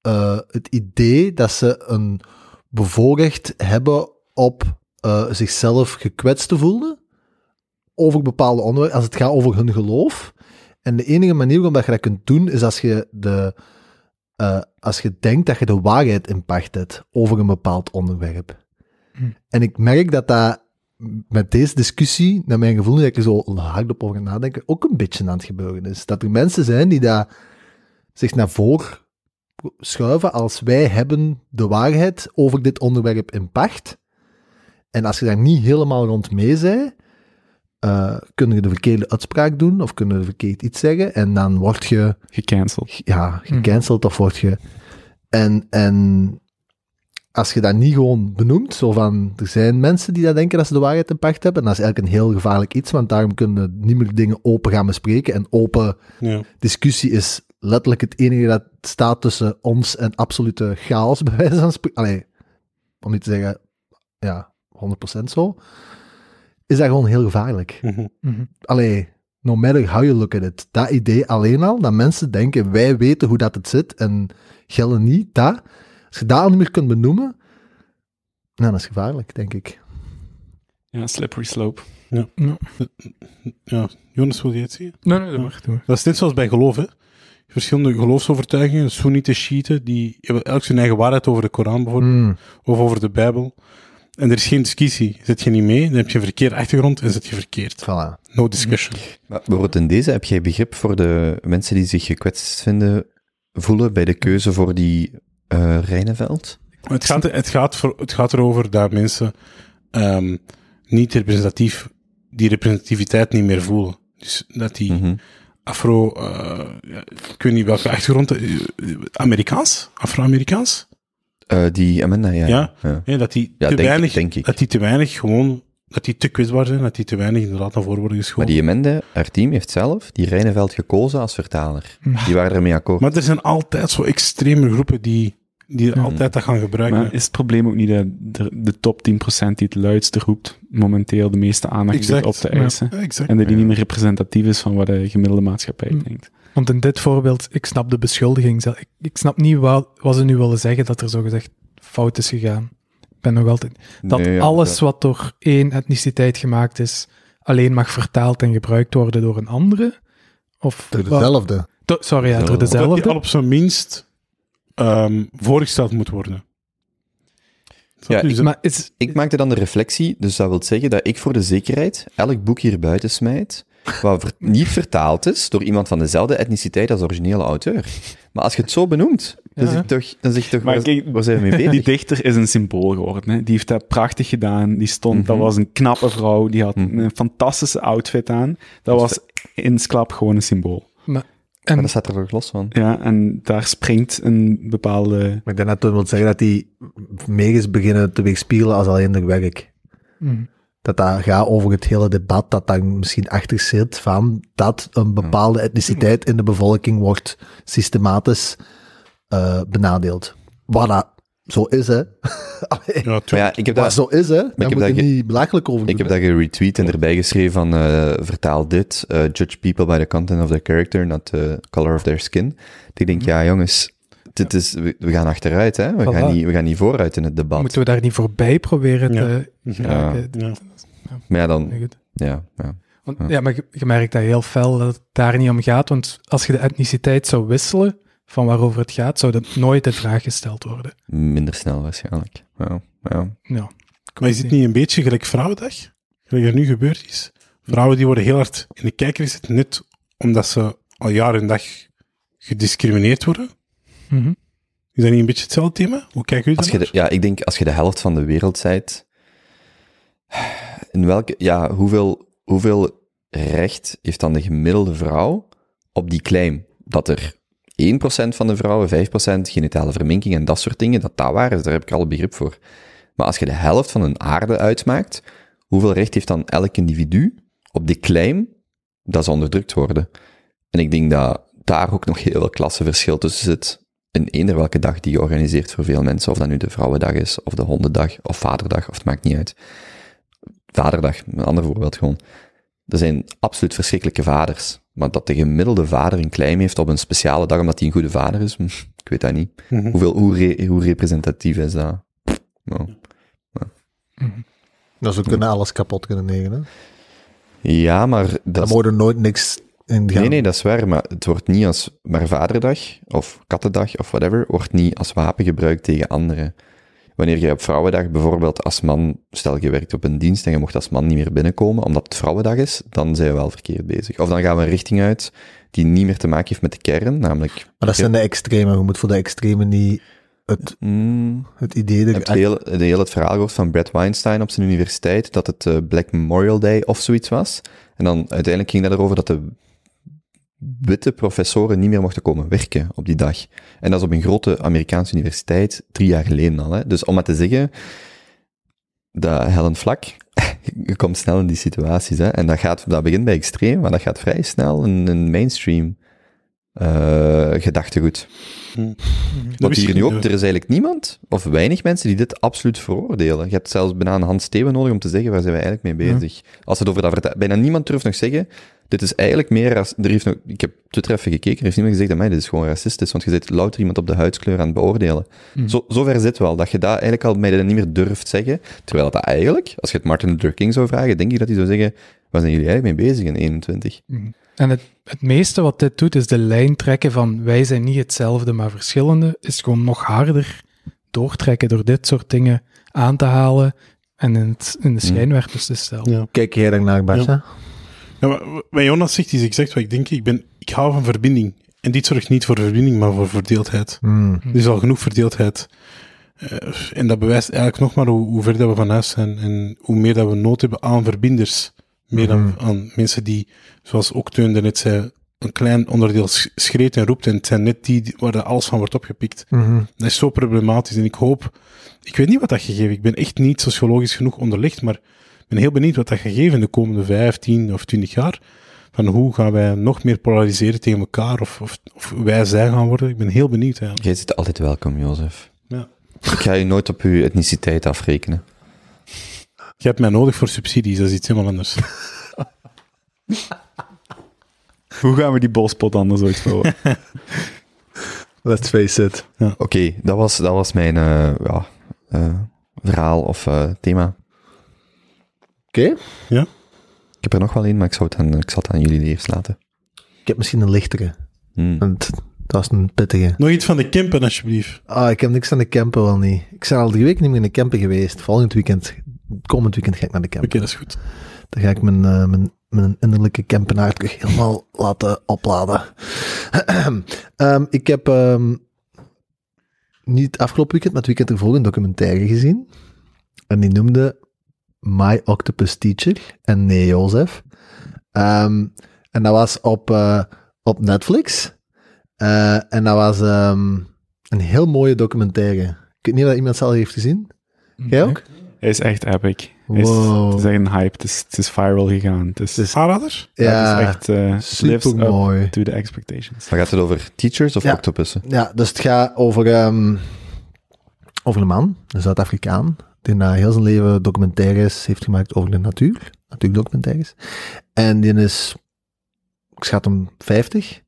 eh, het idee dat ze een bevoorrecht hebben op eh, zichzelf gekwetst te voelen over bepaalde onderwerpen, als het gaat over hun geloof. En de enige manier waarop dat je dat kunt doen, is als je, de, eh, als je denkt dat je de waarheid in pacht hebt over een bepaald onderwerp. Hm. En ik merk dat dat met deze discussie, naar mijn gevoel, dat ik er zo hardop over nadenken, ook een beetje aan het gebeuren is. Dat er mensen zijn die daar zich naar voren schuiven als wij hebben de waarheid over dit onderwerp in pacht. En als je daar niet helemaal rond mee bent, eh kun je de verkeerde uitspraak doen of kun je verkeerd iets zeggen en dan word je Gecanceld. ja, gecanceld of word je... En, en als je dat niet gewoon benoemt, zo van, er zijn mensen die dat denken dat ze de waarheid in pacht hebben, en dat is eigenlijk een heel gevaarlijk iets, want daarom kunnen we niet meer dingen open gaan bespreken, en open Ja. discussie is letterlijk het enige dat staat tussen ons en absolute chaos, bij wijze van spreken. Allee, om niet te zeggen, ja, 100% zo. Is dat gewoon heel gevaarlijk. Mhm. Mhm. Allee, no matter how you look at it. Dat idee alleen al, dat mensen denken, wij weten hoe dat het zit, en gelden niet, dat. Als je dat al niet meer kunt benoemen, nou, dat is gevaarlijk, denk ik. Ja, slippery slope. ja. Jonas, wil je het zien? Nee, nee, maar, doe maar. Dat is net zoals bij geloof, hè. Verschillende geloofsovertuigingen, Soenieten, Shiiten, die hebben elk zijn eigen waarheid over de Koran bijvoorbeeld, Mm. of over de Bijbel. En er is geen discussie. Zet je niet mee, dan heb je een verkeerde achtergrond en zet je verkeerd. Voilà. No discussion. Maar bijvoorbeeld in deze, heb jij begrip voor de mensen die zich gekwetst vinden, voelen bij de keuze voor die eh Rijneveld? Het gaat, het, gaat voor, het gaat erover dat mensen ehm, niet representatief, die representativiteit niet meer voelen. Dus dat die Mhm. Afro, eh, ik weet niet welke achtergrond, eh, Amerikaans? Afro-Amerikaans? Eh, die Amanda, ja. Ja. ja. Ja, dat die Ja, te denk- weinig, denk ik. dat die te weinig gewoon, dat die te kwetsbaar zijn, dat die te weinig inderdaad naar voren worden Maar geschoven. die Amanda, haar team heeft zelf die Rijneveld gekozen als vertaler. Die waren ermee akkoord. Maar er zijn altijd zo extreme groepen die, die altijd dat gaan gebruiken. Maar is het probleem ook niet dat de, de top 10% die het luidste roept, momenteel de meeste aandacht exact. op te eisen? Ja, exact. En dat die niet meer representatief is van wat de gemiddelde maatschappij Hm. denkt. Want in dit voorbeeld, ik snap de beschuldiging. zelf. Ik, ik snap niet wat, wat ze nu willen zeggen dat er zogezegd fout is gegaan. Ik ben nog altijd... Dat Nee, ja, alles dat- wat door één etniciteit gemaakt is, alleen mag vertaald en gebruikt worden door een andere? Of Door dezelfde. Do- sorry, ja, door Dezelfde. dat die al op zijn minst ehm, voorgesteld moet worden. Ja, ik- Maar is, Ik maakte dan de reflectie, dus dat wil zeggen dat ik voor de zekerheid elk boek hier buiten smijt wat ver- niet vertaald is door iemand van dezelfde etniciteit als de originele auteur. Maar als je het zo benoemt, dan Ja. zeg je toch, dan zeg je toch Maar waar, kijk, waar zijn we mee bezig? Die dichter is een symbool geworden. Hè. Die heeft dat prachtig gedaan. Die stond, Mhm. dat was een knappe vrouw. Die had Mhm. een fantastische outfit aan. Dat was insklap gewoon een symbool. En Maar dat staat er toch los van? Ja, en daar springt een bepaalde... Maar ik denk dat wil zeggen dat die meer is beginnen te weerspiegelen als alleen de werk. Mhm. Dat dat gaat over het hele debat dat daar misschien achter zit van dat een bepaalde etniciteit in de bevolking wordt systematisch eh, benadeeld. Wat dat zo is, hè. Allee, Ja, ik heb dat, zo is, hè. Daar heb moet dat je niet belachelijk over ik doen, heb hè. dat geretweet en erbij geschreven van eh, vertaal dit, eh, judge people by the content of their character, not the color of their skin. Ik denk, ja jongens, dit is, we, we gaan achteruit, hè. We, Voilà. gaan niet, we gaan niet vooruit in het debat. Moeten we daar niet voorbij proberen Ja. te geraken? Ja. Maar ja, dan, ja, ja. Want, Ja. ja, maar je, je merkt dat heel fel dat het daar niet om gaat. Want als je de etniciteit zou wisselen van waarover het gaat, zou dat nooit in vraag gesteld worden. minder snel waarschijnlijk. Ja, ja. Ja. Maar is het niet een beetje gelijk Vrouwendag? Gelijk er nu gebeurd is? Vrouwen die worden heel hard in de kijker gezet, net omdat ze al jaar en dag gediscrimineerd worden. Mhm. Is dat niet een beetje hetzelfde thema? Hoe kijken jullie je de, ja, ik denk als je de helft van de wereld zijt, in welke, ja, hoeveel, hoeveel recht heeft dan de gemiddelde vrouw op die claim? Dat er 1% van de vrouwen, 5% genitale verminking en dat soort dingen, dat dat waar is, daar heb ik alle begrip voor. Maar als je de helft van een aarde uitmaakt, hoeveel recht heeft dan elk individu op die claim dat ze onderdrukt worden? En ik denk dat daar ook nog heel veel klassenverschil tussen zit in eender welke dag die je organiseert voor veel mensen, of dat nu de Vrouwendag is, of de Hondendag, of Vaderdag, of het maakt niet uit. Vaderdag, een ander voorbeeld gewoon. Er zijn absoluut verschrikkelijke vaders, maar dat de gemiddelde vader een claim heeft op een speciale dag omdat hij een goede vader is, ik weet dat niet. Mhm. Hoeveel, hoe, re- hoe representatief is dat? Nou, Nou, ze kunnen alles kapot kunnen nemen, hè. ja, maar dat is- er nooit niks gaan. Nee, nee, dat is waar, maar het wordt niet als, maar vaderdag, of kattendag, of whatever, wordt niet als wapen gebruikt tegen anderen. Wanneer je op vrouwendag bijvoorbeeld als man, stel je werkt op een dienst en je mocht als man niet meer binnenkomen omdat het vrouwendag is, dan zijn we wel verkeerd bezig. Of dan gaan we een richting uit die niet meer te maken heeft met de kern, namelijk... Maar dat zijn de extreme. Je moet voor de extreme niet het, Mm, het idee... Dat, heel, de hele het verhaal gehoord van Brett Weinstein op zijn universiteit, dat het eh, Black Memorial Day of zoiets was. En dan uiteindelijk ging dat erover dat de witte professoren niet meer mochten komen werken op die dag. En dat is op een grote Amerikaanse universiteit, drie jaar geleden al. Hè. Dus om maar te zeggen, dat Helen Vlak, je komt snel in die situaties. Hè. En dat, gaat, dat begint bij extreem, maar dat gaat vrij snel in een mainstream eh gedachtegoed. Dat Want wist hier nu ook, er is eigenlijk niemand, of weinig mensen, die dit absoluut veroordelen. Je hebt zelfs bijna een Hans Steven nodig om te zeggen, waar zijn we eigenlijk mee bezig? Als het over dat Bijna niemand durft nog zeggen, dit is eigenlijk meer... ras- Er heeft nog, ik heb Twitter even gekeken, er heeft niemand gezegd, mij dit is gewoon racistisch, want je zit louter iemand op de huidskleur aan het beoordelen. Zo, zover zit wel, dat je dat eigenlijk al mij dat niet meer durft zeggen, terwijl dat eigenlijk, als je het Martin Luther King zou vragen, denk ik dat hij zou zeggen, waar zijn jullie eigenlijk mee bezig in 21? En het, het meeste wat dit doet, is de lijn trekken van wij zijn niet hetzelfde, maar verschillende, is gewoon nog harder doortrekken door dit soort dingen aan te halen en in, het, in de schijnwerpers te stellen. Ja. Kijk jij daarnaar, Bas? Ja. Ja, wat Jonas zegt, is exact wat ik denk. Ik, ben, ik hou van verbinding. En dit zorgt niet voor verbinding, maar voor verdeeldheid. Hmm. Er is al genoeg verdeeldheid. Eh, en dat bewijst eigenlijk nog maar hoe, hoe ver dat we van huis zijn. En hoe meer dat we nood hebben aan verbinders. Meer dan Mhm. aan mensen die, zoals ook Teun net zei, een klein onderdeel sch- schreeuwt en roept. En het zijn net die waar er alles van wordt opgepikt. Mhm. Dat is zo problematisch. En ik hoop, ik weet niet wat dat gegeven, ik ben echt niet sociologisch genoeg onderlegd, maar ben heel benieuwd wat dat gegeven in de komende 15 of 20 jaar, van hoe gaan wij nog meer polariseren tegen elkaar, of, of, of wij zij gaan worden. Ik ben heel benieuwd eigenlijk. Jij zit altijd welkom, Jozef. Ja. Ik ga je nooit op uw etniciteit afrekenen. Je hebt mij nodig voor subsidies, dat is iets helemaal anders. Hoe gaan we die bospot anders ooit vullen? Let's face it. Oké, dat, was, dat was mijn eh, ja, eh, verhaal of eh, thema. Oké. Ik heb er nog wel één, maar ik, zou het aan, ik zal het aan jullie eerst laten. Ik heb misschien een lichtere. Hmm. Want dat is een pittige. Nog iets van de Kempen, alsjeblieft. Ah, ik heb niks aan de camper wel niet. Ik ben al drie weken niet meer in de camper geweest. Volgend weekend, komend weekend ga ik naar de Oké, camper. dat is goed. Dan ga ik mijn, eh, mijn mijn innerlijke Kempenaar terug helemaal laten opladen. Ehm, ik heb ehm, niet afgelopen weekend, maar het weekend ervoor een documentaire gezien. En die noemde My Octopus Teacher. En nee, Jozef. Ehm, en dat was op, eh, op Netflix. Eh, en dat was ehm, een heel mooie documentaire. Ik weet niet of dat iemand het al heeft gezien. Jij ook? Hij is echt epic. Hij is, Wow. het is echt een hype. Het is, het is viral gegaan. Het is, Aanraders? ja, het is echt eh, lives super up mooi. to the expectations. Maar gaat het over teachers of Ja. octopussen? Ja, dus het gaat over, ehm, over een man, een Zuid-Afrikaan, die na heel zijn leven documentaires heeft gemaakt over de natuur. Natuurdocumentaires. En die is, ik schat hem 50.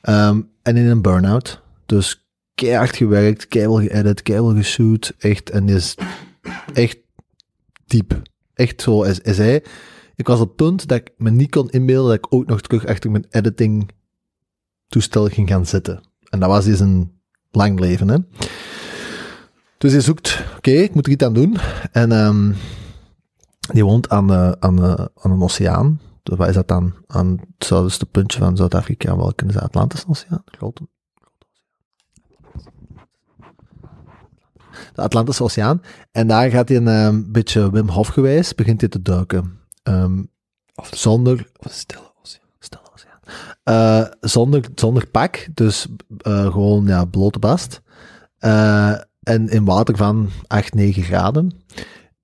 Ehm, en in een burn-out. Dus keihard gewerkt, keihard geëdit, keihard geshoot. Echt, en die is echt diep. Echt zo. Hij, hij zei, ik was op het punt dat ik me niet kon inbeelden dat ik ook nog terug achter mijn editing toestel ging gaan zitten. En dat was dus een lang leven, hè. Dus hij zoekt, oké, ik moet er iets aan doen. En ehm, die woont aan, de, aan, de, aan een oceaan. Dus waar is dat dan? Aan het zuidelijkste puntje van Zuid-Afrika. Welke is de Atlantische Oceaan? De grote. De Atlantische Oceaan. En daar gaat hij een ehm, beetje Wim Hof gewijs, begint hij te duiken. Ehm, zonder, Of stille oceaan. Stille oceaan. Eh, zonder, zonder pak, dus eh, gewoon ja, blote bast. Eh, en in water van 8, 9 graden.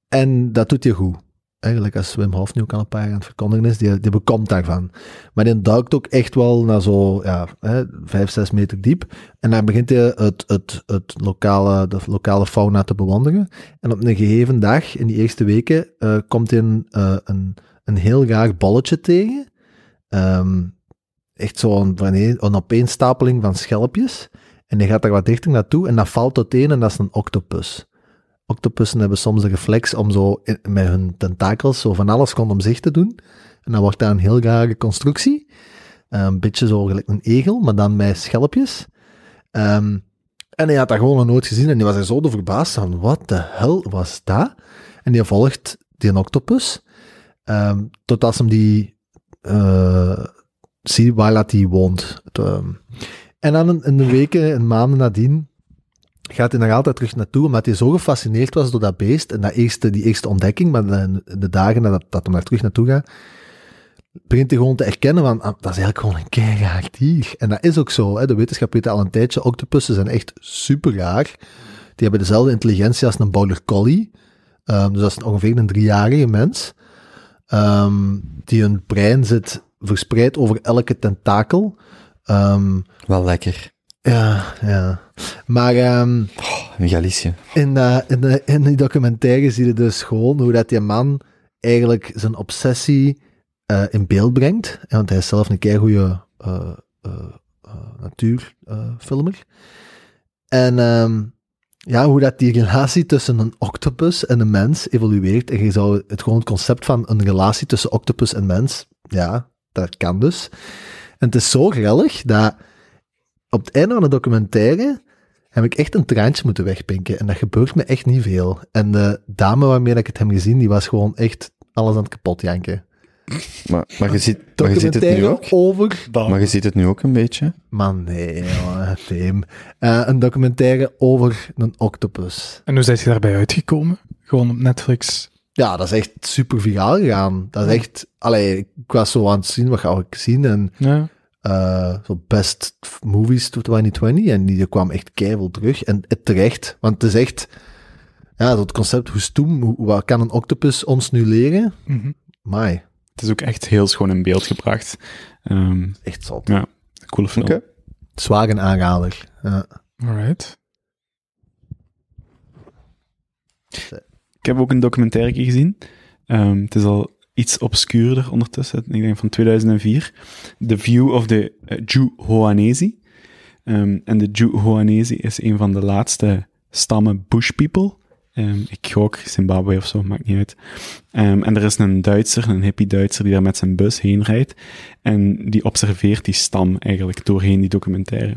En dat doet hij goed. Eigenlijk, als Wim Hof nu ook al een paar jaar aan het verkondigen is, die, die bekomt daarvan. Maar die duikt ook echt wel naar zo ja, hè, 5, 6 meter diep. En dan begint hij het, het, het lokale, de lokale fauna te bewonderen. En op een gegeven dag, in die eerste weken, eh, komt hij een, eh, een, een heel raar bolletje tegen. Ehm, echt zo'n een, een opeenstapeling van schelpjes. En die gaat daar wat dichter naartoe en dat valt uiteen en dat is een octopus. Octopussen hebben soms een reflex om zo met hun tentakels zo van alles rondom zich te doen. En dan wordt dat een heel rare constructie. Eh, Een beetje zo gelijk een egel, maar dan met schelpjes. Ehm, en hij had dat gewoon nog nooit gezien en die was er zo verbaasd van, wat de hel was dat? En die volgt die octopus, ehm, totdat ze hem die eh zie waar hij woont. Het, ehm, en dan in de weken en maanden nadien gaat hij nog altijd terug naartoe, omdat hij zo gefascineerd was door dat beest en dat eerste, die eerste ontdekking, maar de, de dagen dat, dat hij daar terug naartoe gaat, begint hij gewoon te erkennen van, ah, dat is eigenlijk gewoon een keihard dier. En dat is ook zo. Hè. De wetenschap weet al een tijdje, octopussen zijn echt super raar. Die hebben dezelfde intelligentie als een border collie. Ehm, dus dat is ongeveer een driejarige mens. Ehm, die hun brein zit verspreid over elke tentakel. Ehm, Wel lekker. ja, ja. Maar In Galicië. in, de, in, de, in die documentaire zie je dus gewoon hoe dat die man eigenlijk zijn obsessie eh, in beeld brengt. Want hij is zelf een keer goede natuurfilmer. en ehm, ja, hoe dat die relatie tussen een octopus en een mens evolueert. En je zou het gewoon het concept van een relatie tussen octopus en mens, ja, dat kan dus. En het is zo grillig dat op het einde van de documentaire heb ik echt een traantje moeten wegpinken. En dat gebeurt me echt niet veel. En de dame waarmee ik het heb gezien, die was gewoon echt alles aan het kapot janken. Maar, maar, je, ziet, maar je ziet het nu ook. over... Maar je ziet het nu ook een beetje. Man, nee, jongen, Tim. Eh, een documentaire over een octopus. En hoe zijn je daarbij uitgekomen? Gewoon op Netflix. Ja, dat is echt super viraal gegaan. Dat is echt... Allee, ik was zo aan het zien, wat ga ik zien? En Ja. eh, zo best movies 2020 en die kwam echt keihard terug. En het terecht, want het is echt... Ja, zo het concept, hoe stoem, hoe, wat kan een octopus ons nu leren? Mhm. Mai, Het is ook echt heel schoon in beeld gebracht. Ehm echt zot. ja, coole film. Oké. Zwaar een aanrader. Ja. Alright. Ik heb ook een documentaire gezien. Ehm, het is al iets obscuurder ondertussen. Ik denk van 2004. The View of the uh, Juhoanesi. Ehm, en de Juhoanesi is een van de laatste stammen Bush people. Ehm, ik gok Zimbabwe of zo, maakt niet uit. En er is een Duitser, een hippie Duitser, die daar met zijn bus heen rijdt. En die observeert die stam eigenlijk doorheen die documentaire.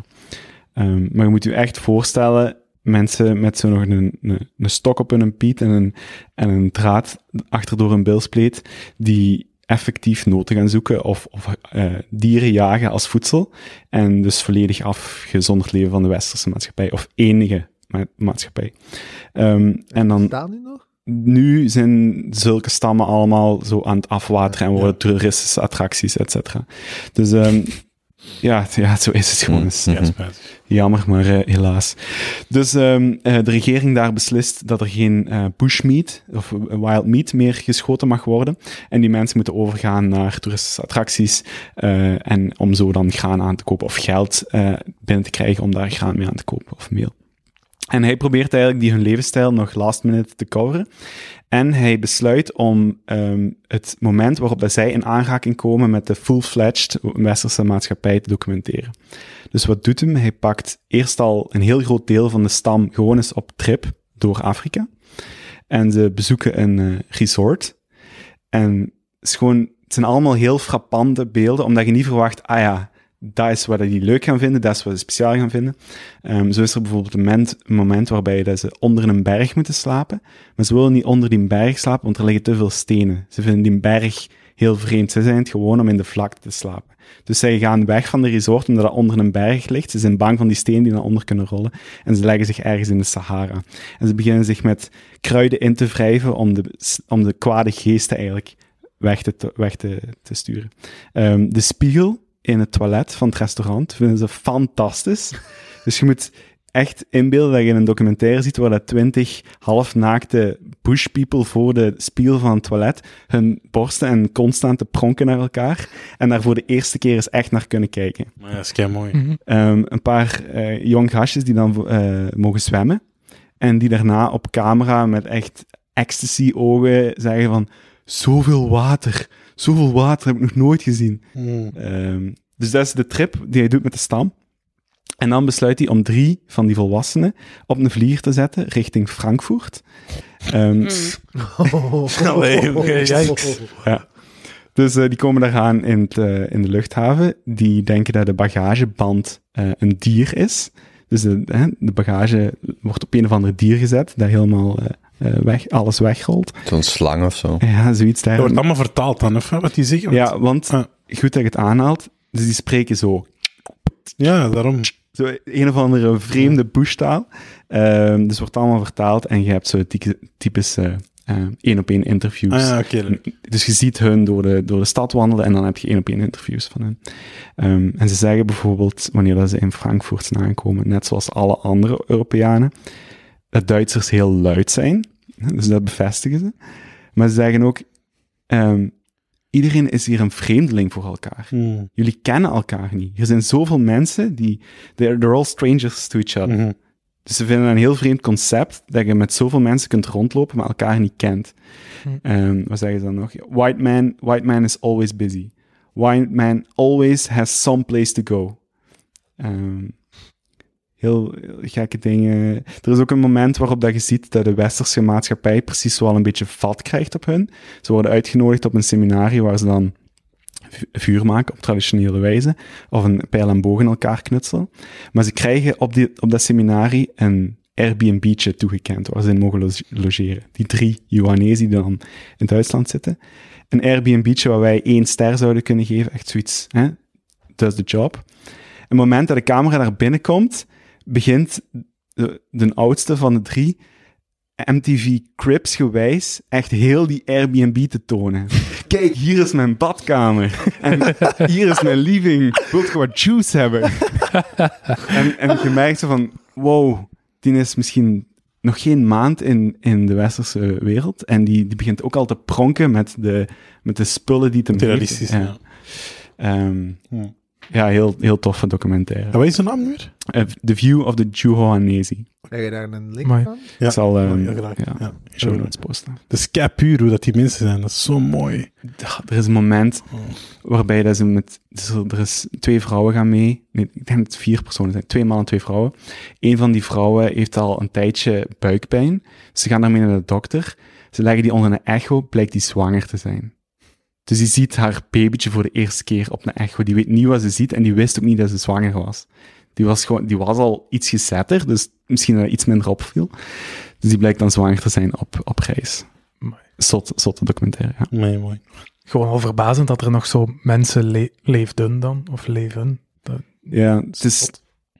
Maar je moet je echt voorstellen, mensen met zo nog een, een, een stok op hun piet en een, en een draad achter door een bilspleet, die effectief noten gaan zoeken of, of eh, dieren jagen als voedsel. En dus volledig afgezonderd leven van de westerse maatschappij, of enige ma- maatschappij. Ehm, en dan Staan die nog? nu zijn zulke stammen allemaal zo aan het afwateren en worden toeristische attracties, et cetera. Dus ehm, ja, ja, zo is het gewoon. Mm. Dus, Ja, spijtig. Jammer, maar eh, helaas. Dus ehm, eh, de regering daar beslist dat er geen eh, bushmeat of wild meat meer geschoten mag worden. En die mensen moeten overgaan naar toeristische attracties. en om zo dan graan aan te kopen of geld binnen te krijgen om daar graan mee aan te kopen of meel. En hij probeert eigenlijk die hun levensstijl nog last minute te coveren. En hij besluit om ehm, het moment waarop zij in aanraking komen met de full-fledged westerse maatschappij te documenteren. Dus wat doet hem? Hij pakt eerst al een heel groot deel van de stam gewoon eens op trip door Afrika. En ze bezoeken een eh, resort. En het, is gewoon, het zijn allemaal heel frappante beelden, omdat je niet verwacht, ah ja, dat is wat die leuk gaan vinden, dat is wat ze speciaal gaan vinden. Ehm, zo is er bijvoorbeeld een moment, waarbij dat ze onder een berg moeten slapen, maar ze willen niet onder die berg slapen, want er liggen te veel stenen. Ze vinden die berg heel vreemd. Ze zijn het gewoon om in de vlakte te slapen. Dus zij gaan weg van de resort omdat dat onder een berg ligt. Ze zijn bang van die stenen die naar onder kunnen rollen. En ze leggen zich ergens in de Sahara. En ze beginnen zich met kruiden in te wrijven om de, om de kwade geesten eigenlijk weg te, weg te, te sturen. Ehm, de spiegel in het toilet van het restaurant vinden ze fantastisch. Dus je moet echt inbeelden dat je een documentaire ziet waar dat twintig halfnaakte bush people voor de spiegel van het toilet hun borsten en constant te pronken naar elkaar en daar voor de eerste keer eens echt naar kunnen kijken. Maar ja, dat is kei mooi. Ehm, een paar eh jong gastjes die dan eh, mogen zwemmen en die daarna op camera met echt ecstasy-ogen zeggen van zoveel water, zoveel water heb ik nog nooit gezien. Ehm, dus dat is de trip die hij doet met de stam. En dan besluit hij om drie van die volwassenen op een vlieger te zetten richting Frankfurt. Ehm, yikes. ja. Dus eh, die komen daar aan in, eh, in de luchthaven. Die denken dat de bagageband eh, een dier is. Dus de, hè, de bagage wordt op een of ander dier gezet, dat helemaal weg, alles wegrolt. Zo'n slang of zo. Ja, zoiets daar. Dat wordt allemaal vertaald dan, of wat die zeggen? Ja, want Ah. goed dat je het aanhaalt. Dus die spreken zo. Ja, daarom. Zo een of andere vreemde bushtaal. Ehm, dus wordt allemaal vertaald en je hebt zo typische eh, één-op-één interviews. Ah, ja, oké. leuk. Dus je ziet hun door de, door de stad wandelen en dan heb je één-op-één interviews van hen. Ehm, en ze zeggen bijvoorbeeld, wanneer dat ze in Frankfurt zijn aankomen, net zoals alle andere Europeanen, dat Duitsers heel luid zijn. Dus dat bevestigen ze. Maar ze zeggen ook, ehm, iedereen is hier een vreemdeling voor elkaar. Hmm. Jullie kennen elkaar niet. Er zijn zoveel mensen die, they're, they're all strangers to each other. Mhm. Dus ze vinden een heel vreemd concept dat je met zoveel mensen kunt rondlopen, maar elkaar niet kent. Ehm, wat zeggen ze dan nog? White man, white man is always busy. White man always has some place to go. Ehm, heel, gekke dingen. Er is ook een moment waarop dat je ziet dat de westerse maatschappij precies wel een beetje vat krijgt op hun. Ze worden uitgenodigd op een seminarie waar ze dan vu- vuur maken op traditionele wijze, of een pijl en boog in elkaar knutselen. Maar ze krijgen op, die, op dat seminarie een Airbnb'tje toegekend, waar ze in mogen lo- logeren. Die drie Johanese die dan in Duitsland zitten. Een Airbnb'tje waar wij één ster zouden kunnen geven, echt zoiets, hè? does the job. Het moment dat de camera daar binnenkomt, begint de, de oudste van de drie MTV Crips gewijs echt heel die Airbnb te tonen. Kijk, hier is mijn badkamer. En hier is mijn living. Wilt je wat juice hebben? en, en je merkt zo van, wow, die is misschien nog geen maand in, in de westerse wereld. En die, die begint ook al te pronken met de, met de spullen die te Realistisch, ja. Ehm, Ja. Ja, heel, heel toffe documentaire. En wat is de naam nu weer? Eh, The View of the Johannesi. Krijg je daar een link Amai. van? Ja. Ik zal Oh, ja, gelijk. ja, Ja. show notes posten. Dat is puur hoe dat die mensen zijn. Dat is zo mooi. Ja, Er is een moment Oh. waarbij dat ze met... dus er- er is twee vrouwen gaan mee. Nee, ik denk dat het vier personen zijn. Twee mannen, twee vrouwen. Een van die vrouwen heeft al een tijdje buikpijn. Ze gaan daarmee naar de dokter. Ze leggen die onder een echo. Blijkt die zwanger te zijn. Dus die ziet haar babytje voor de eerste keer op een echo. Die weet niet wat ze ziet en die wist ook niet dat ze zwanger was. Die was, gewoon, die was al iets gezetter, dus misschien dat iets minder opviel. Dus die blijkt dan zwanger te zijn op, op reis. Zot, zotte documentaire, ja. Mooi, mooi. gewoon al verbazend dat er nog zo mensen le- leefden dan, of leven. Dat- Ja, het is,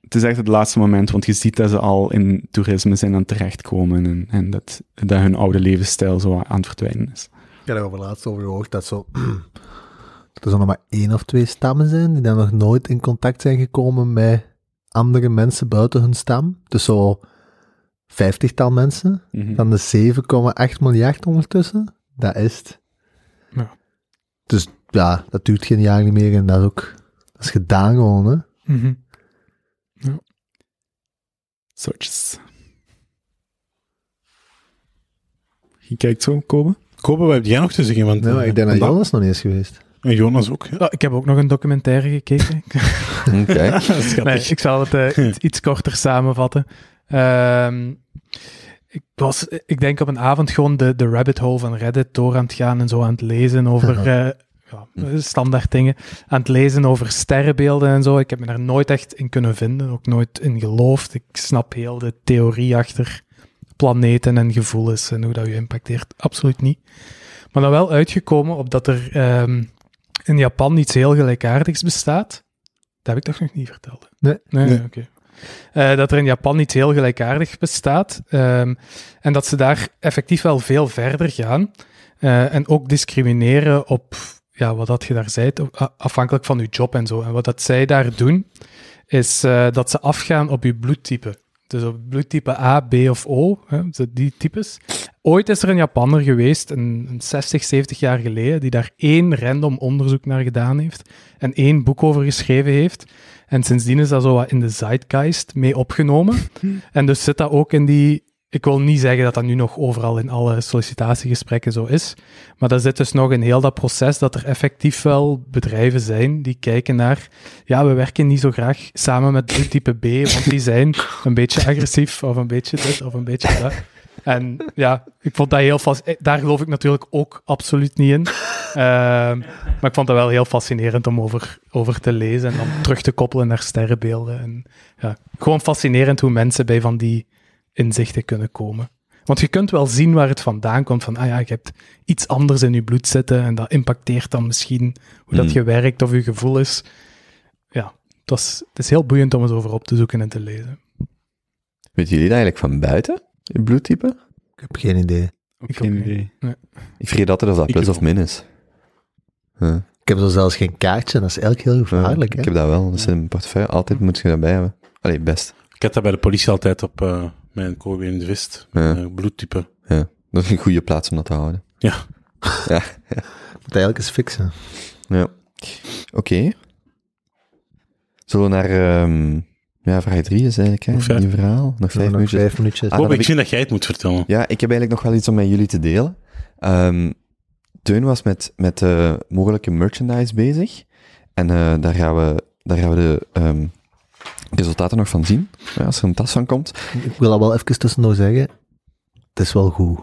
het is echt het laatste moment, want je ziet dat ze al in toerisme zijn aan terechtkomen en, en dat, dat hun oude levensstijl zo aan het verdwijnen is. Ik heb er over laatst over gehoord dat, zo, dat er zo nog maar één of twee stammen zijn die dan nog nooit in contact zijn gekomen met andere mensen buiten hun stam. Dus zo vijftigtal mensen. Mhm. Van de 7,8 miljard ondertussen. Dat is het. Ja. Dus ja, dat duurt geen jaar niet meer en dat is ook dat is gedaan gewoon, hè. Mhm. Soortjes. Je kijkt zo, Kobe? Kobe, wat heb jij nog te zeggen? Want, Nee, maar ik denk dat Jonas nog niet is geweest. En Jonas ook. Ja. Ah, ik heb ook nog een documentaire gekeken. Oké. Nee, ik zal het eh, iets, iets korter samenvatten. Ehm, ik was, ik denk op een avond gewoon de, de rabbit hole van Reddit door aan het gaan en zo aan het lezen over eh, ja, standaard dingen. Aan het lezen over sterrenbeelden en zo. Ik heb me daar nooit echt in kunnen vinden, ook nooit in geloofd. Ik snap heel de theorie achter planeten en gevoelens en hoe dat je impacteert. Absoluut niet. Maar dan wel uitgekomen op dat er ehm, in Japan iets heel gelijkaardigs bestaat. Dat heb ik toch nog niet verteld? Nee. Nee, Nee. oké. Eh, dat er in Japan iets heel gelijkaardigs bestaat. ehm, en dat ze daar effectief wel veel verder gaan. eh, en ook discrimineren op ja, wat dat je daar zei, afhankelijk van je job en zo. En wat dat zij daar doen, is eh, dat ze afgaan op je bloedtype. Dus op bloedtype A, B of O, hè, die types. Ooit is er een Japanner geweest, een, een 60, 70 jaar geleden, die daar één random onderzoek naar gedaan heeft en één boek over geschreven heeft. En sindsdien is dat zo wat in de zeitgeist mee opgenomen. En dus zit dat ook in die... Ik wil niet zeggen dat dat nu nog overal in alle sollicitatiegesprekken zo is, maar dat zit dus nog in heel dat proces dat er effectief wel bedrijven zijn die kijken naar, ja, we werken niet zo graag samen met bloedtype B, want die zijn een beetje agressief of een beetje dit of een beetje dat. En ja, ik vond dat heel vast. Daar geloof ik natuurlijk ook absoluut niet in. Ehm, maar ik vond dat wel heel fascinerend om over, over te lezen en dan terug te koppelen naar sterrenbeelden. En ja, gewoon fascinerend hoe mensen bij van die inzichten kunnen komen. Want je kunt wel zien waar het vandaan komt. Van, ah ja, je hebt iets anders in je bloed zitten en dat impacteert dan misschien hoe dat Hmm. je werkt of je gevoel is. Ja, dat is, het is heel boeiend om eens over op te zoeken en te lezen. Weet jullie dat eigenlijk van buiten? Je bloedtype? Ik heb geen idee. Ik geen ook niet. idee. Ik vergeet altijd of dat Ik plus of min is. Huh. Ik heb zo zelfs geen kaartje dat is eigenlijk heel Ja, gevaarlijk, ik hè. heb dat wel. Dat is in mijn portefeuille. Altijd moet je dat bij hebben. Allee, best. Ik had dat bij de politie altijd op eh, mijn Kobe in de Vist. Ja. Bloedtype. Dat is een goede plaats om dat te houden. Ja. Ja. moet eigenlijk eens fixen. Ja. Oké. Zullen we naar... ehm, ja, vraag 3 is eigenlijk, hè? Nog vijf. Nieuw verhaal. Nog vijf nog minuutjes. vijf minuutjes. Ah, dan ik vind dat jij het moet vertellen. Ja, ik heb eigenlijk nog wel iets om met jullie te delen. Ehm Teun was met, met eh, mogelijke merchandise bezig. En eh, daar, gaan we, daar gaan we de ehm, resultaten nog van zien. Ja, als er een tas van komt. Ik wil dat wel even tussendoor zeggen. Het is wel goed.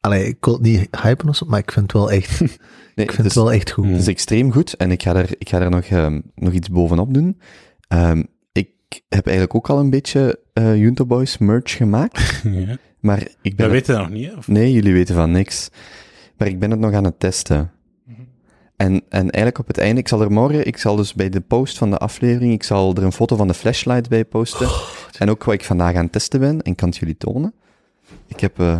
Allee, ik wil het niet hypen of zo, maar ik vind het wel echt, Nee, ik vind het, het is, wel echt goed. het is extreem goed. En ik ga er, ik ga er nog, ehm, nog iets bovenop doen. Ehm, ik heb eigenlijk ook al een beetje eh Junto Boys merch gemaakt. Ja. Maar ik ben... Het- weten dat nog niet? Of- Nee, jullie weten van niks. Maar ik ben het nog aan het testen. En, en eigenlijk op het einde, ik zal er morgen, ik zal dus bij de post van de aflevering, ik zal er een foto van de flashlight bij posten. en ook wat ik vandaag aan het testen ben, en ik kan het jullie tonen. Ik heb, eh,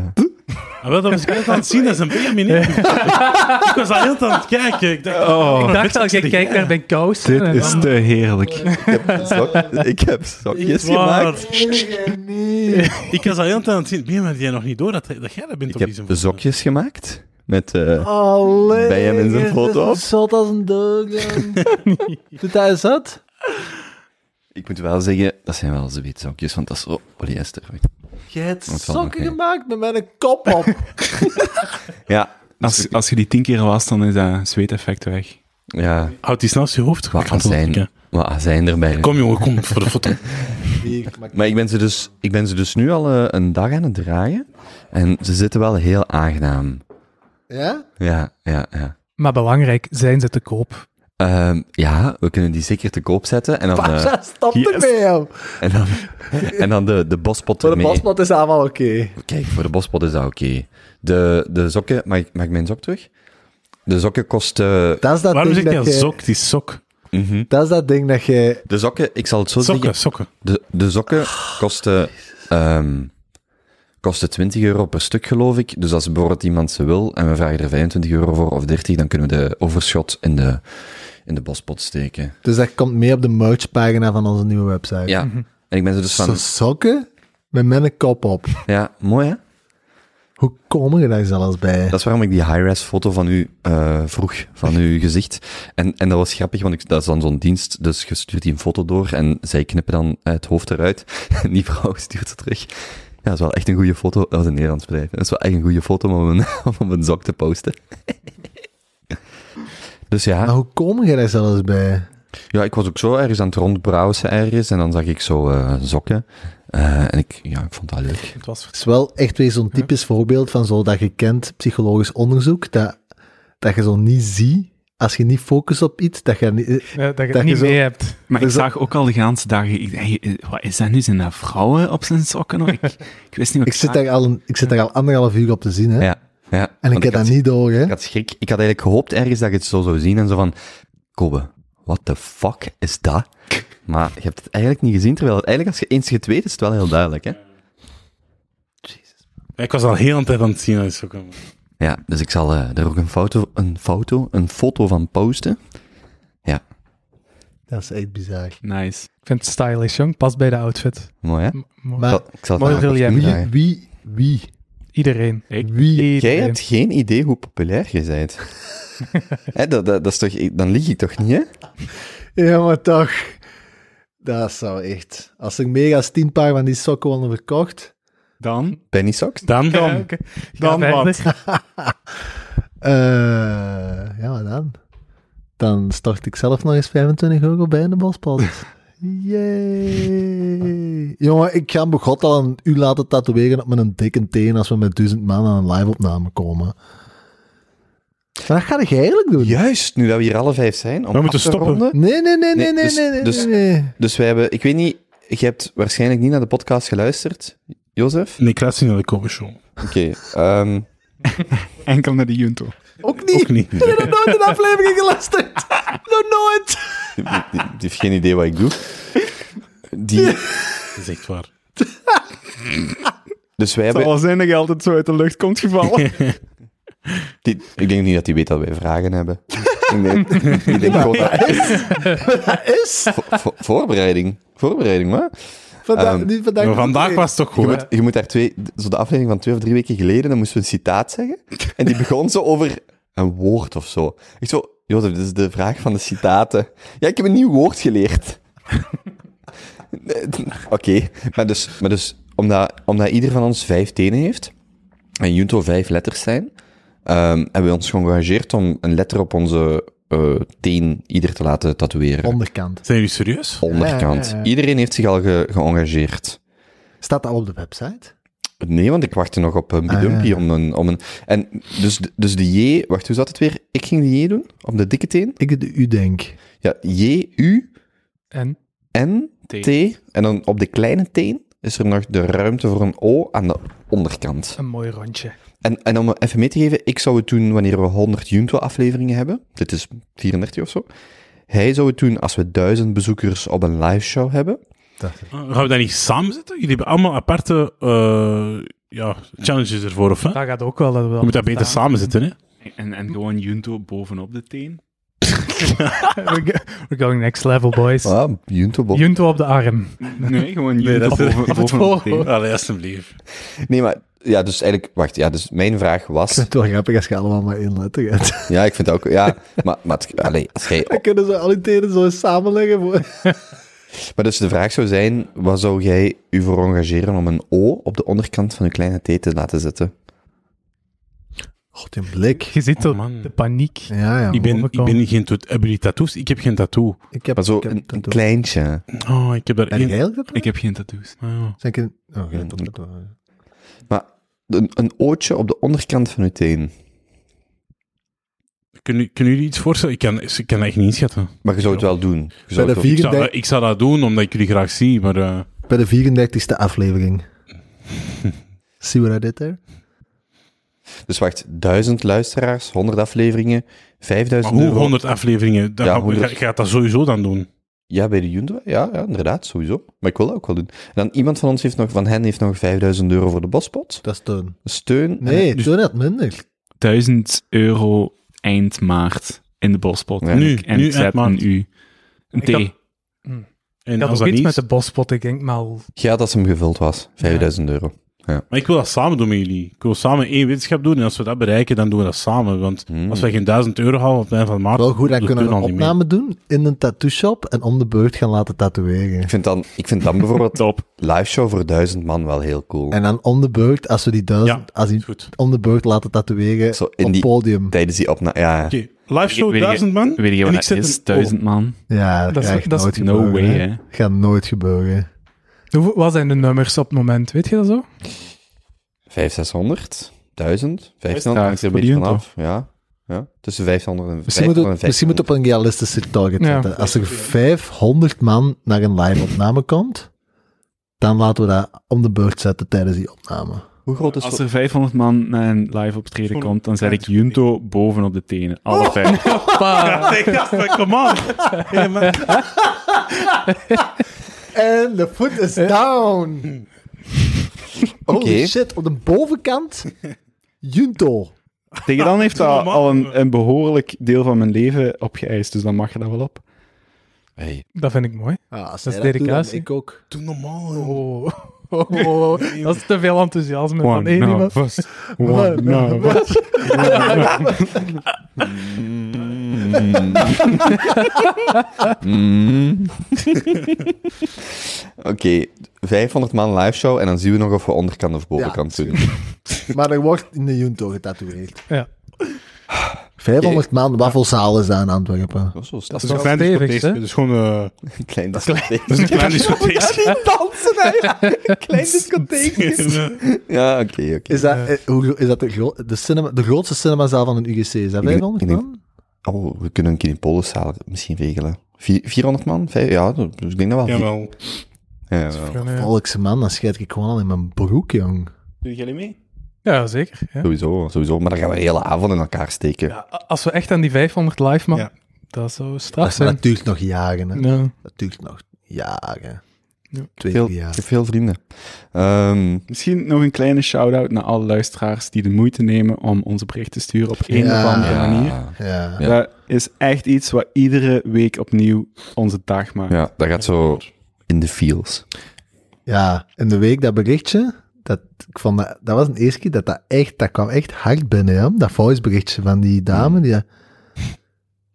Ah, wel, dat was ik aan het zien, dat is een hè? ik was al heel aan het kijken. Ik dacht, Oh, ik dacht al, je kijkt naar mijn kous. dit is te heerlijk. ik heb, sok- ik heb sokjes gemaakt. Ik was al heel aan het zien. Ben, had jij nog niet door dat, dat jij dat bent Ik op heb die zokjes gemaakt. Met, eh, Allee, Bij hem in zijn foto op. Zot als een deugen. Doet hij eens dat? ik moet wel zeggen, dat zijn wel zweetzokjes, want dat is zo polyester. Je hebt sokken gemaakt met mijn kop op. Ja, Als, als je die tien keer was, dan is dat zweeteffect weg. ja, Houd die snel je hoofd. Wat azijn. wat azijn erbij. Kom jongen, kom voor de foto. Maar ik ben ze dus, ik ben ze dus nu al eh, een dag aan het draaien. En ze zitten wel heel aangenaam. Ja? Ja, ja, ja. Maar belangrijk, zijn ze te koop? Ehm, ja, we kunnen die zeker te koop zetten. En dan, eh, Pasha, stop yes. ermee, joh. en dan, en dan de, de bospot Voor de ermee. bospot is allemaal oké. Kijk, voor de bospot is dat oké. De, de sokken, mag ik, mag ik mijn sok terug? De sokken kosten... Dat is dat Waarom ding zeg je dat je... sok? Is sok. Mhm. Dat is dat ding dat je... De sokken, ik zal het zo zeggen. Sokken, sokken. De, de sokken kosten, ehm, kosten 20 euro per stuk, geloof ik. Dus als bijvoorbeeld iemand ze wil en we vragen er 25 euro voor of 30, dan kunnen we de overschot in de, in de bospot steken. Dus dat komt mee op de merchpagina van onze nieuwe website. Ja, en ik ben zo dus van... Zo sokken met mijn kop op. Ja, mooi hè? Hoe kom je daar zelfs bij? Dat is waarom ik die high-res foto van u eh, vroeg, van uw gezicht. En, en dat was grappig, want ik, dat is dan zo'n dienst, dus je stuurt die een foto door en zij knippen dan het hoofd eruit. En die vrouw stuurt ze terug. Ja, dat is wel echt een goede foto. Dat was een Nederlands bedrijf. Dat is wel echt een goede foto om een, om op een zak te posten. Dus ja, Maar hoe kom je daar zelfs bij? ja, ik was ook zo ergens aan het rondbrowsen ergens en dan zag ik zo eh, sokken. Eh, en ik, ja, ik vond dat leuk. Het was Het is wel echt weer zo'n typisch voorbeeld van zo dat je kent psychologisch onderzoek, dat, dat je zo niet ziet, als je niet focust op iets, dat je niet... dat je het Dat je niet zo- mee hebt. Maar ik Dus zag ook al de ganse dagen, ik, hey, eh, wat is dat nu? Zijn dat vrouwen op zijn sokken? nog? Ik, ik wist niet wat Ik zit, daar al een, ik zit daar al anderhalf uur op te zien, hè? Ja, ja. en ik heb dat niet door, hè? Ik had schrik. Ik had eigenlijk gehoopt ergens dat ik het zo zou zien en zo van, Kobe, what the fuck is dat? Maar je hebt het eigenlijk niet gezien, terwijl het eigenlijk als je eens het weet, is het wel heel duidelijk, hè? Ik was al heel een tijd aan het zien die sokken. Ja, dus ik zal eh, er ook een foto, een foto, een foto van posten. Dat is echt bizar. Nice. Ik vind het stylish, jong. Past bij de outfit. Mooi, hè? M- mooi. Ik Maar zal, ik zal mooi relief. wie, wie, wie, Iedereen. Ik? wie... Jij hebt geen idee hoe populair je bent. hè, dat, dat, dat is toch, dan lieg ik toch niet, hè? Ja, maar toch. Dat zou echt... Als er meer dan tien paar van die sokken worden verkocht... Dan? Penny socks? Dan, Ja. Dan Ga wat? eh ja, wat dan? Dan stort ik zelf nog eens 25 euro bij in de bospot. Yay. Jongen, ik ga me god al een u laten tatoeëren op mijn dikke teen als we met duizend man aan een live-opname komen. Maar dat ga ik eigenlijk doen. Juist, nu dat we hier alle vijf zijn, om We moeten te stoppen. ronden. Nee, nee, nee, nee, Nee, nee, dus- nee, nee, dus- nee, nee. Dus wij hebben, ik weet niet, je hebt waarschijnlijk niet naar de podcast geluisterd, Jozef? Nee, ik luister niet naar de. Oké, ehm, Enkel naar de Junto. Ook niet. Ook niet. Ik heb nog nooit een aflevering geluisterd. Nog nooit. die, die- die heeft geen idee wat ik doe. Die, Dat is echt waar. dus wij Het zal hebben, wel zijn dat je altijd zo uit de lucht komt gevallen. die, ik denk niet dat hij weet dat wij vragen hebben. ik denk, ik denk gewoon dat, Dat is. vo- vo- voorbereiding, voorbereiding, maar. Vandaag, Ehm, niet vandaag. Maar vandaag was het toch Je goed, hè? moet, je moet daar twee, zo de aflevering van twee of drie weken geleden, dan moesten we een citaat zeggen. En die begon zo over een woord of zo. Ik zo, Jozef, dit is de vraag van de citaten. Ja, ik heb een nieuw woord geleerd. Oké, maar dus, maar dus omdat, omdat ieder van ons vijf tenen heeft, en Junto vijf letters zijn, ehm, hebben we ons geëngageerd om een letter op onze eh, teen ieder te laten tatoeëren. Onderkant. Zijn jullie serieus? Onderkant. Ja, ja, ja. Iedereen heeft zich al ge- geëngageerd. Staat dat op de website? Nee, want ik wachtte nog op een Ah, bidumpie ja. om een... Om een en dus, de- dus de J... Wacht, hoe zat het weer? Ik ging de J doen, op de dikke teen. Ik de U denk. Ja, J, U, En? N, T. En dan op de kleine teen is er nog de ruimte voor een O aan de onderkant. Een mooi rondje. En, en om even mee te geven, ik zou het doen wanneer we 100 Junto-afleveringen hebben. Dit is 34 of zo. Hij zou het doen als we 1000 bezoekers op een live show hebben. Dat Gaan we dat niet samen zitten? Jullie hebben allemaal aparte eh, ja, challenges ervoor, of hè? Dat gaat ook wel. Dat we Je moet dat beter samen zitten, hè? En, en gewoon Junto bovenop de teen. We're going next level, boys. Ah, Junto. Junto op de arm. Nee, gewoon Nee, Junto dat boven, het bovenop de teen. Allee, alsjeblieft. Nee, maar... Ja, dus eigenlijk... Wacht, ja, dus mijn vraag Ik was... vind het wel grappig als je allemaal maar één letter hebt. Ja, ik vind het ook... Ja, maar... maar het- allee, als jij Dan kunnen ze al die tenen zo samenleggen. Voor... Maar dus de vraag zou zijn, wat zou jij u voor engageren om een O op de onderkant van uw kleine T te laten zetten? God, in blik. Je ziet Oh, man. de paniek. Ja, ja. Ik ben, ik ben geen... jullie tattoos? Ik heb geen tattoo. Ik heb, Maar zo ik heb een, een kleintje. Oh, ik heb Ben jij één... Ik heb geen tattoos. Ah, ja. Zijn ik een... Oh, tattoo. Een, een ootje op de onderkant van uw teen. Kunnen, kunnen jullie iets voorstellen? Ik kan, ik kan echt niet inschatten. Maar je zou het wel doen. Je zou Bij het de wel- Ik zou, 34 ik zou dat doen, omdat ik jullie graag zie, maar... eh, Bij de 34ste aflevering. See what I did there? Dus wacht, 1000 luisteraars, 100 afleveringen, Maar 5000 hoe euro. 100 afleveringen? Dan Ja, ga- 100. ga- gaat dat sowieso dan doen. Ja, bij de Junto. Ja, ja, inderdaad, sowieso. Maar ik wil dat ook wel doen. En dan iemand van ons heeft nog, van hen heeft nog 5000 euro voor de bospot. Dat is toen. Steun. Nee, dus- toen had minder. 1000 euro eind maart in de bospot. Ja. En Nu, en nu ik zet een U. Een Ik had- T. En Ik had ook dat iets met de bospot, ik denk maar... Ja, dat hem gevuld was. 5000 euro. Maar ik wil dat samen doen met jullie. Ik wil samen één wetenschap doen. En als we dat bereiken, dan doen we dat samen. Want Hmm. als wij geen 1000 euro halen op het einde van maart... Wel goed, dan kunnen we een opname doen in een tattoo shop en om de beurt gaan laten tatoeëren. Ik vind dan, ik vind dan bijvoorbeeld Top. live show voor 1000 man wel heel cool. En dan om de beurt, als we die duizend, Ja, als die goed. om de beurt laten tatoeëren Zo op die- podium. Tijdens die opname, ja. Oké, live show Weet je- 1000 man. Weet je En wat ik dat is? een- 1000 man. Ja, dat, Dat is- gaat No way, hè. hè. Gaat nooit gebeuren. Hoe- Wat zijn de nummers op het moment? Weet je dat zo? 500, 600, 1000, Ja, 1500, hangt er een voor beetje vanaf. Ja. ja, tussen 500 en Misschien moet, 500 het, misschien moet het op een realistische target Ja. zetten. Als er 500 man naar een live opname komt, dan laten we dat om de beurt zetten tijdens die opname. Hoe groot is Als er 500 man naar een live optreden komt, dan zet ik Junto boven op de tenen. Oh. Alle vijf. Ja, zeg, ja, come on. Hey. En de foot is down. Oké. Holy shit, op de bovenkant, Junto. Tegen dan heeft dat al een, een behoorlijk deel van mijn leven opgeëist, dus dan mag je dat wel op. Hey. Dat vind ik mooi. Ja, als Dat hij is doet, dan dedicatie. Ik ook. Doe normaal. joh. Oh. Oh, oh, dat is te veel enthousiasme van One één iemand. nervous. One nervous. Oké, 500 man live show en dan zien we nog of we onderkant of bovenkant Ja, doen. Maar er wordt in de Junto getatoeëerd. Ja. 500 man, waffelzaal is dat in Antwerpen. Dat is Dat is Dat is een klein discotheekje. hè? Dus gewoon... eh, Een klein dat is een klein dansen, hè. Klein discotheekjes. Ja, oké, oké. Is dat, eh, hoe, is dat de, gro- de, cinema, de grootste cinemazaal van een UGC? Is dat Ik denk- 500 ik denk- man? Oh, we kunnen een keer in Polenzaal misschien regelen. Vier- 400 man? Vijf, ja, dat- ik denk dat wel. Jawel. Ja, wel. Ja, Volkse man, dan scheid ik gewoon al in mijn broek, jong. Doe jullie mee? Ja, zeker. Ja. Sowieso, sowieso. Maar dan gaan we de hele avond in elkaar steken. Ja, als we echt aan die 500 live Ja. dat zou Dat, straf is, maar zijn. dat duurt nog jaren, hè. Ja. Dat duurt nog jaren. Ja. Twee, Veel, drie ik jaar. heb veel vrienden. Ehm, Misschien nog een kleine shout-out naar alle luisteraars die de moeite nemen om onze bericht te sturen op een Ja. of andere ja, manier. Ja. Ja. Dat is echt iets wat iedere week opnieuw onze dag maakt. ja, dat gaat zo in de feels. ja, in de week dat berichtje, dat, ik vond dat, dat was een eerste keer dat dat echt, dat kwam echt hard binnen, hè? dat voiceberichtje van die dame. Die, het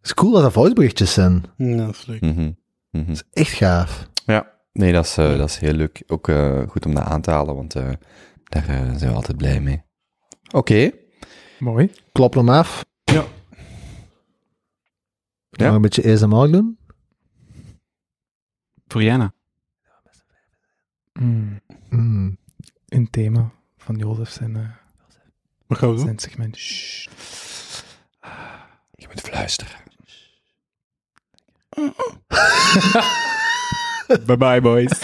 is cool dat dat voiceberichtjes zijn. Ja, dat is leuk. Mhm. Mhm. Dat is echt gaaf. Ja, nee, dat is, eh, dat is heel leuk. Ook eh, goed om dat aan te halen, want eh, daar zijn we altijd blij mee. Oké. Mooi. Klop hem af. Ja. Gaan we Ja. een beetje ASMR doen? Voor Jana. Mm. Mm. Een thema van Jozef zijn, eh, Wat gaan we doen? zijn segment. Shh. Je moet fluisteren. Bye bye, boys.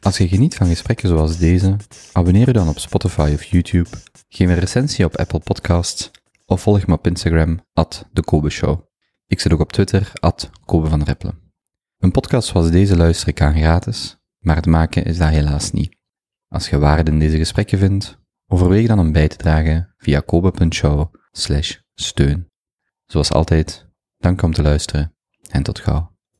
Als je geniet van gesprekken zoals deze, abonneer je dan op Spotify of YouTube, geef een recensie op Apple Podcasts of volg me op Instagram, at de Kobe Show. Ik zit ook op Twitter, at Kobe van Reppelen. Een podcast zoals deze luister ik aan gratis, maar het maken is dat helaas niet. Als je waarde in deze gesprekken vindt, overweeg dan om bij te dragen via kobe.show steun. Zoals altijd, dank om te luisteren en tot gauw.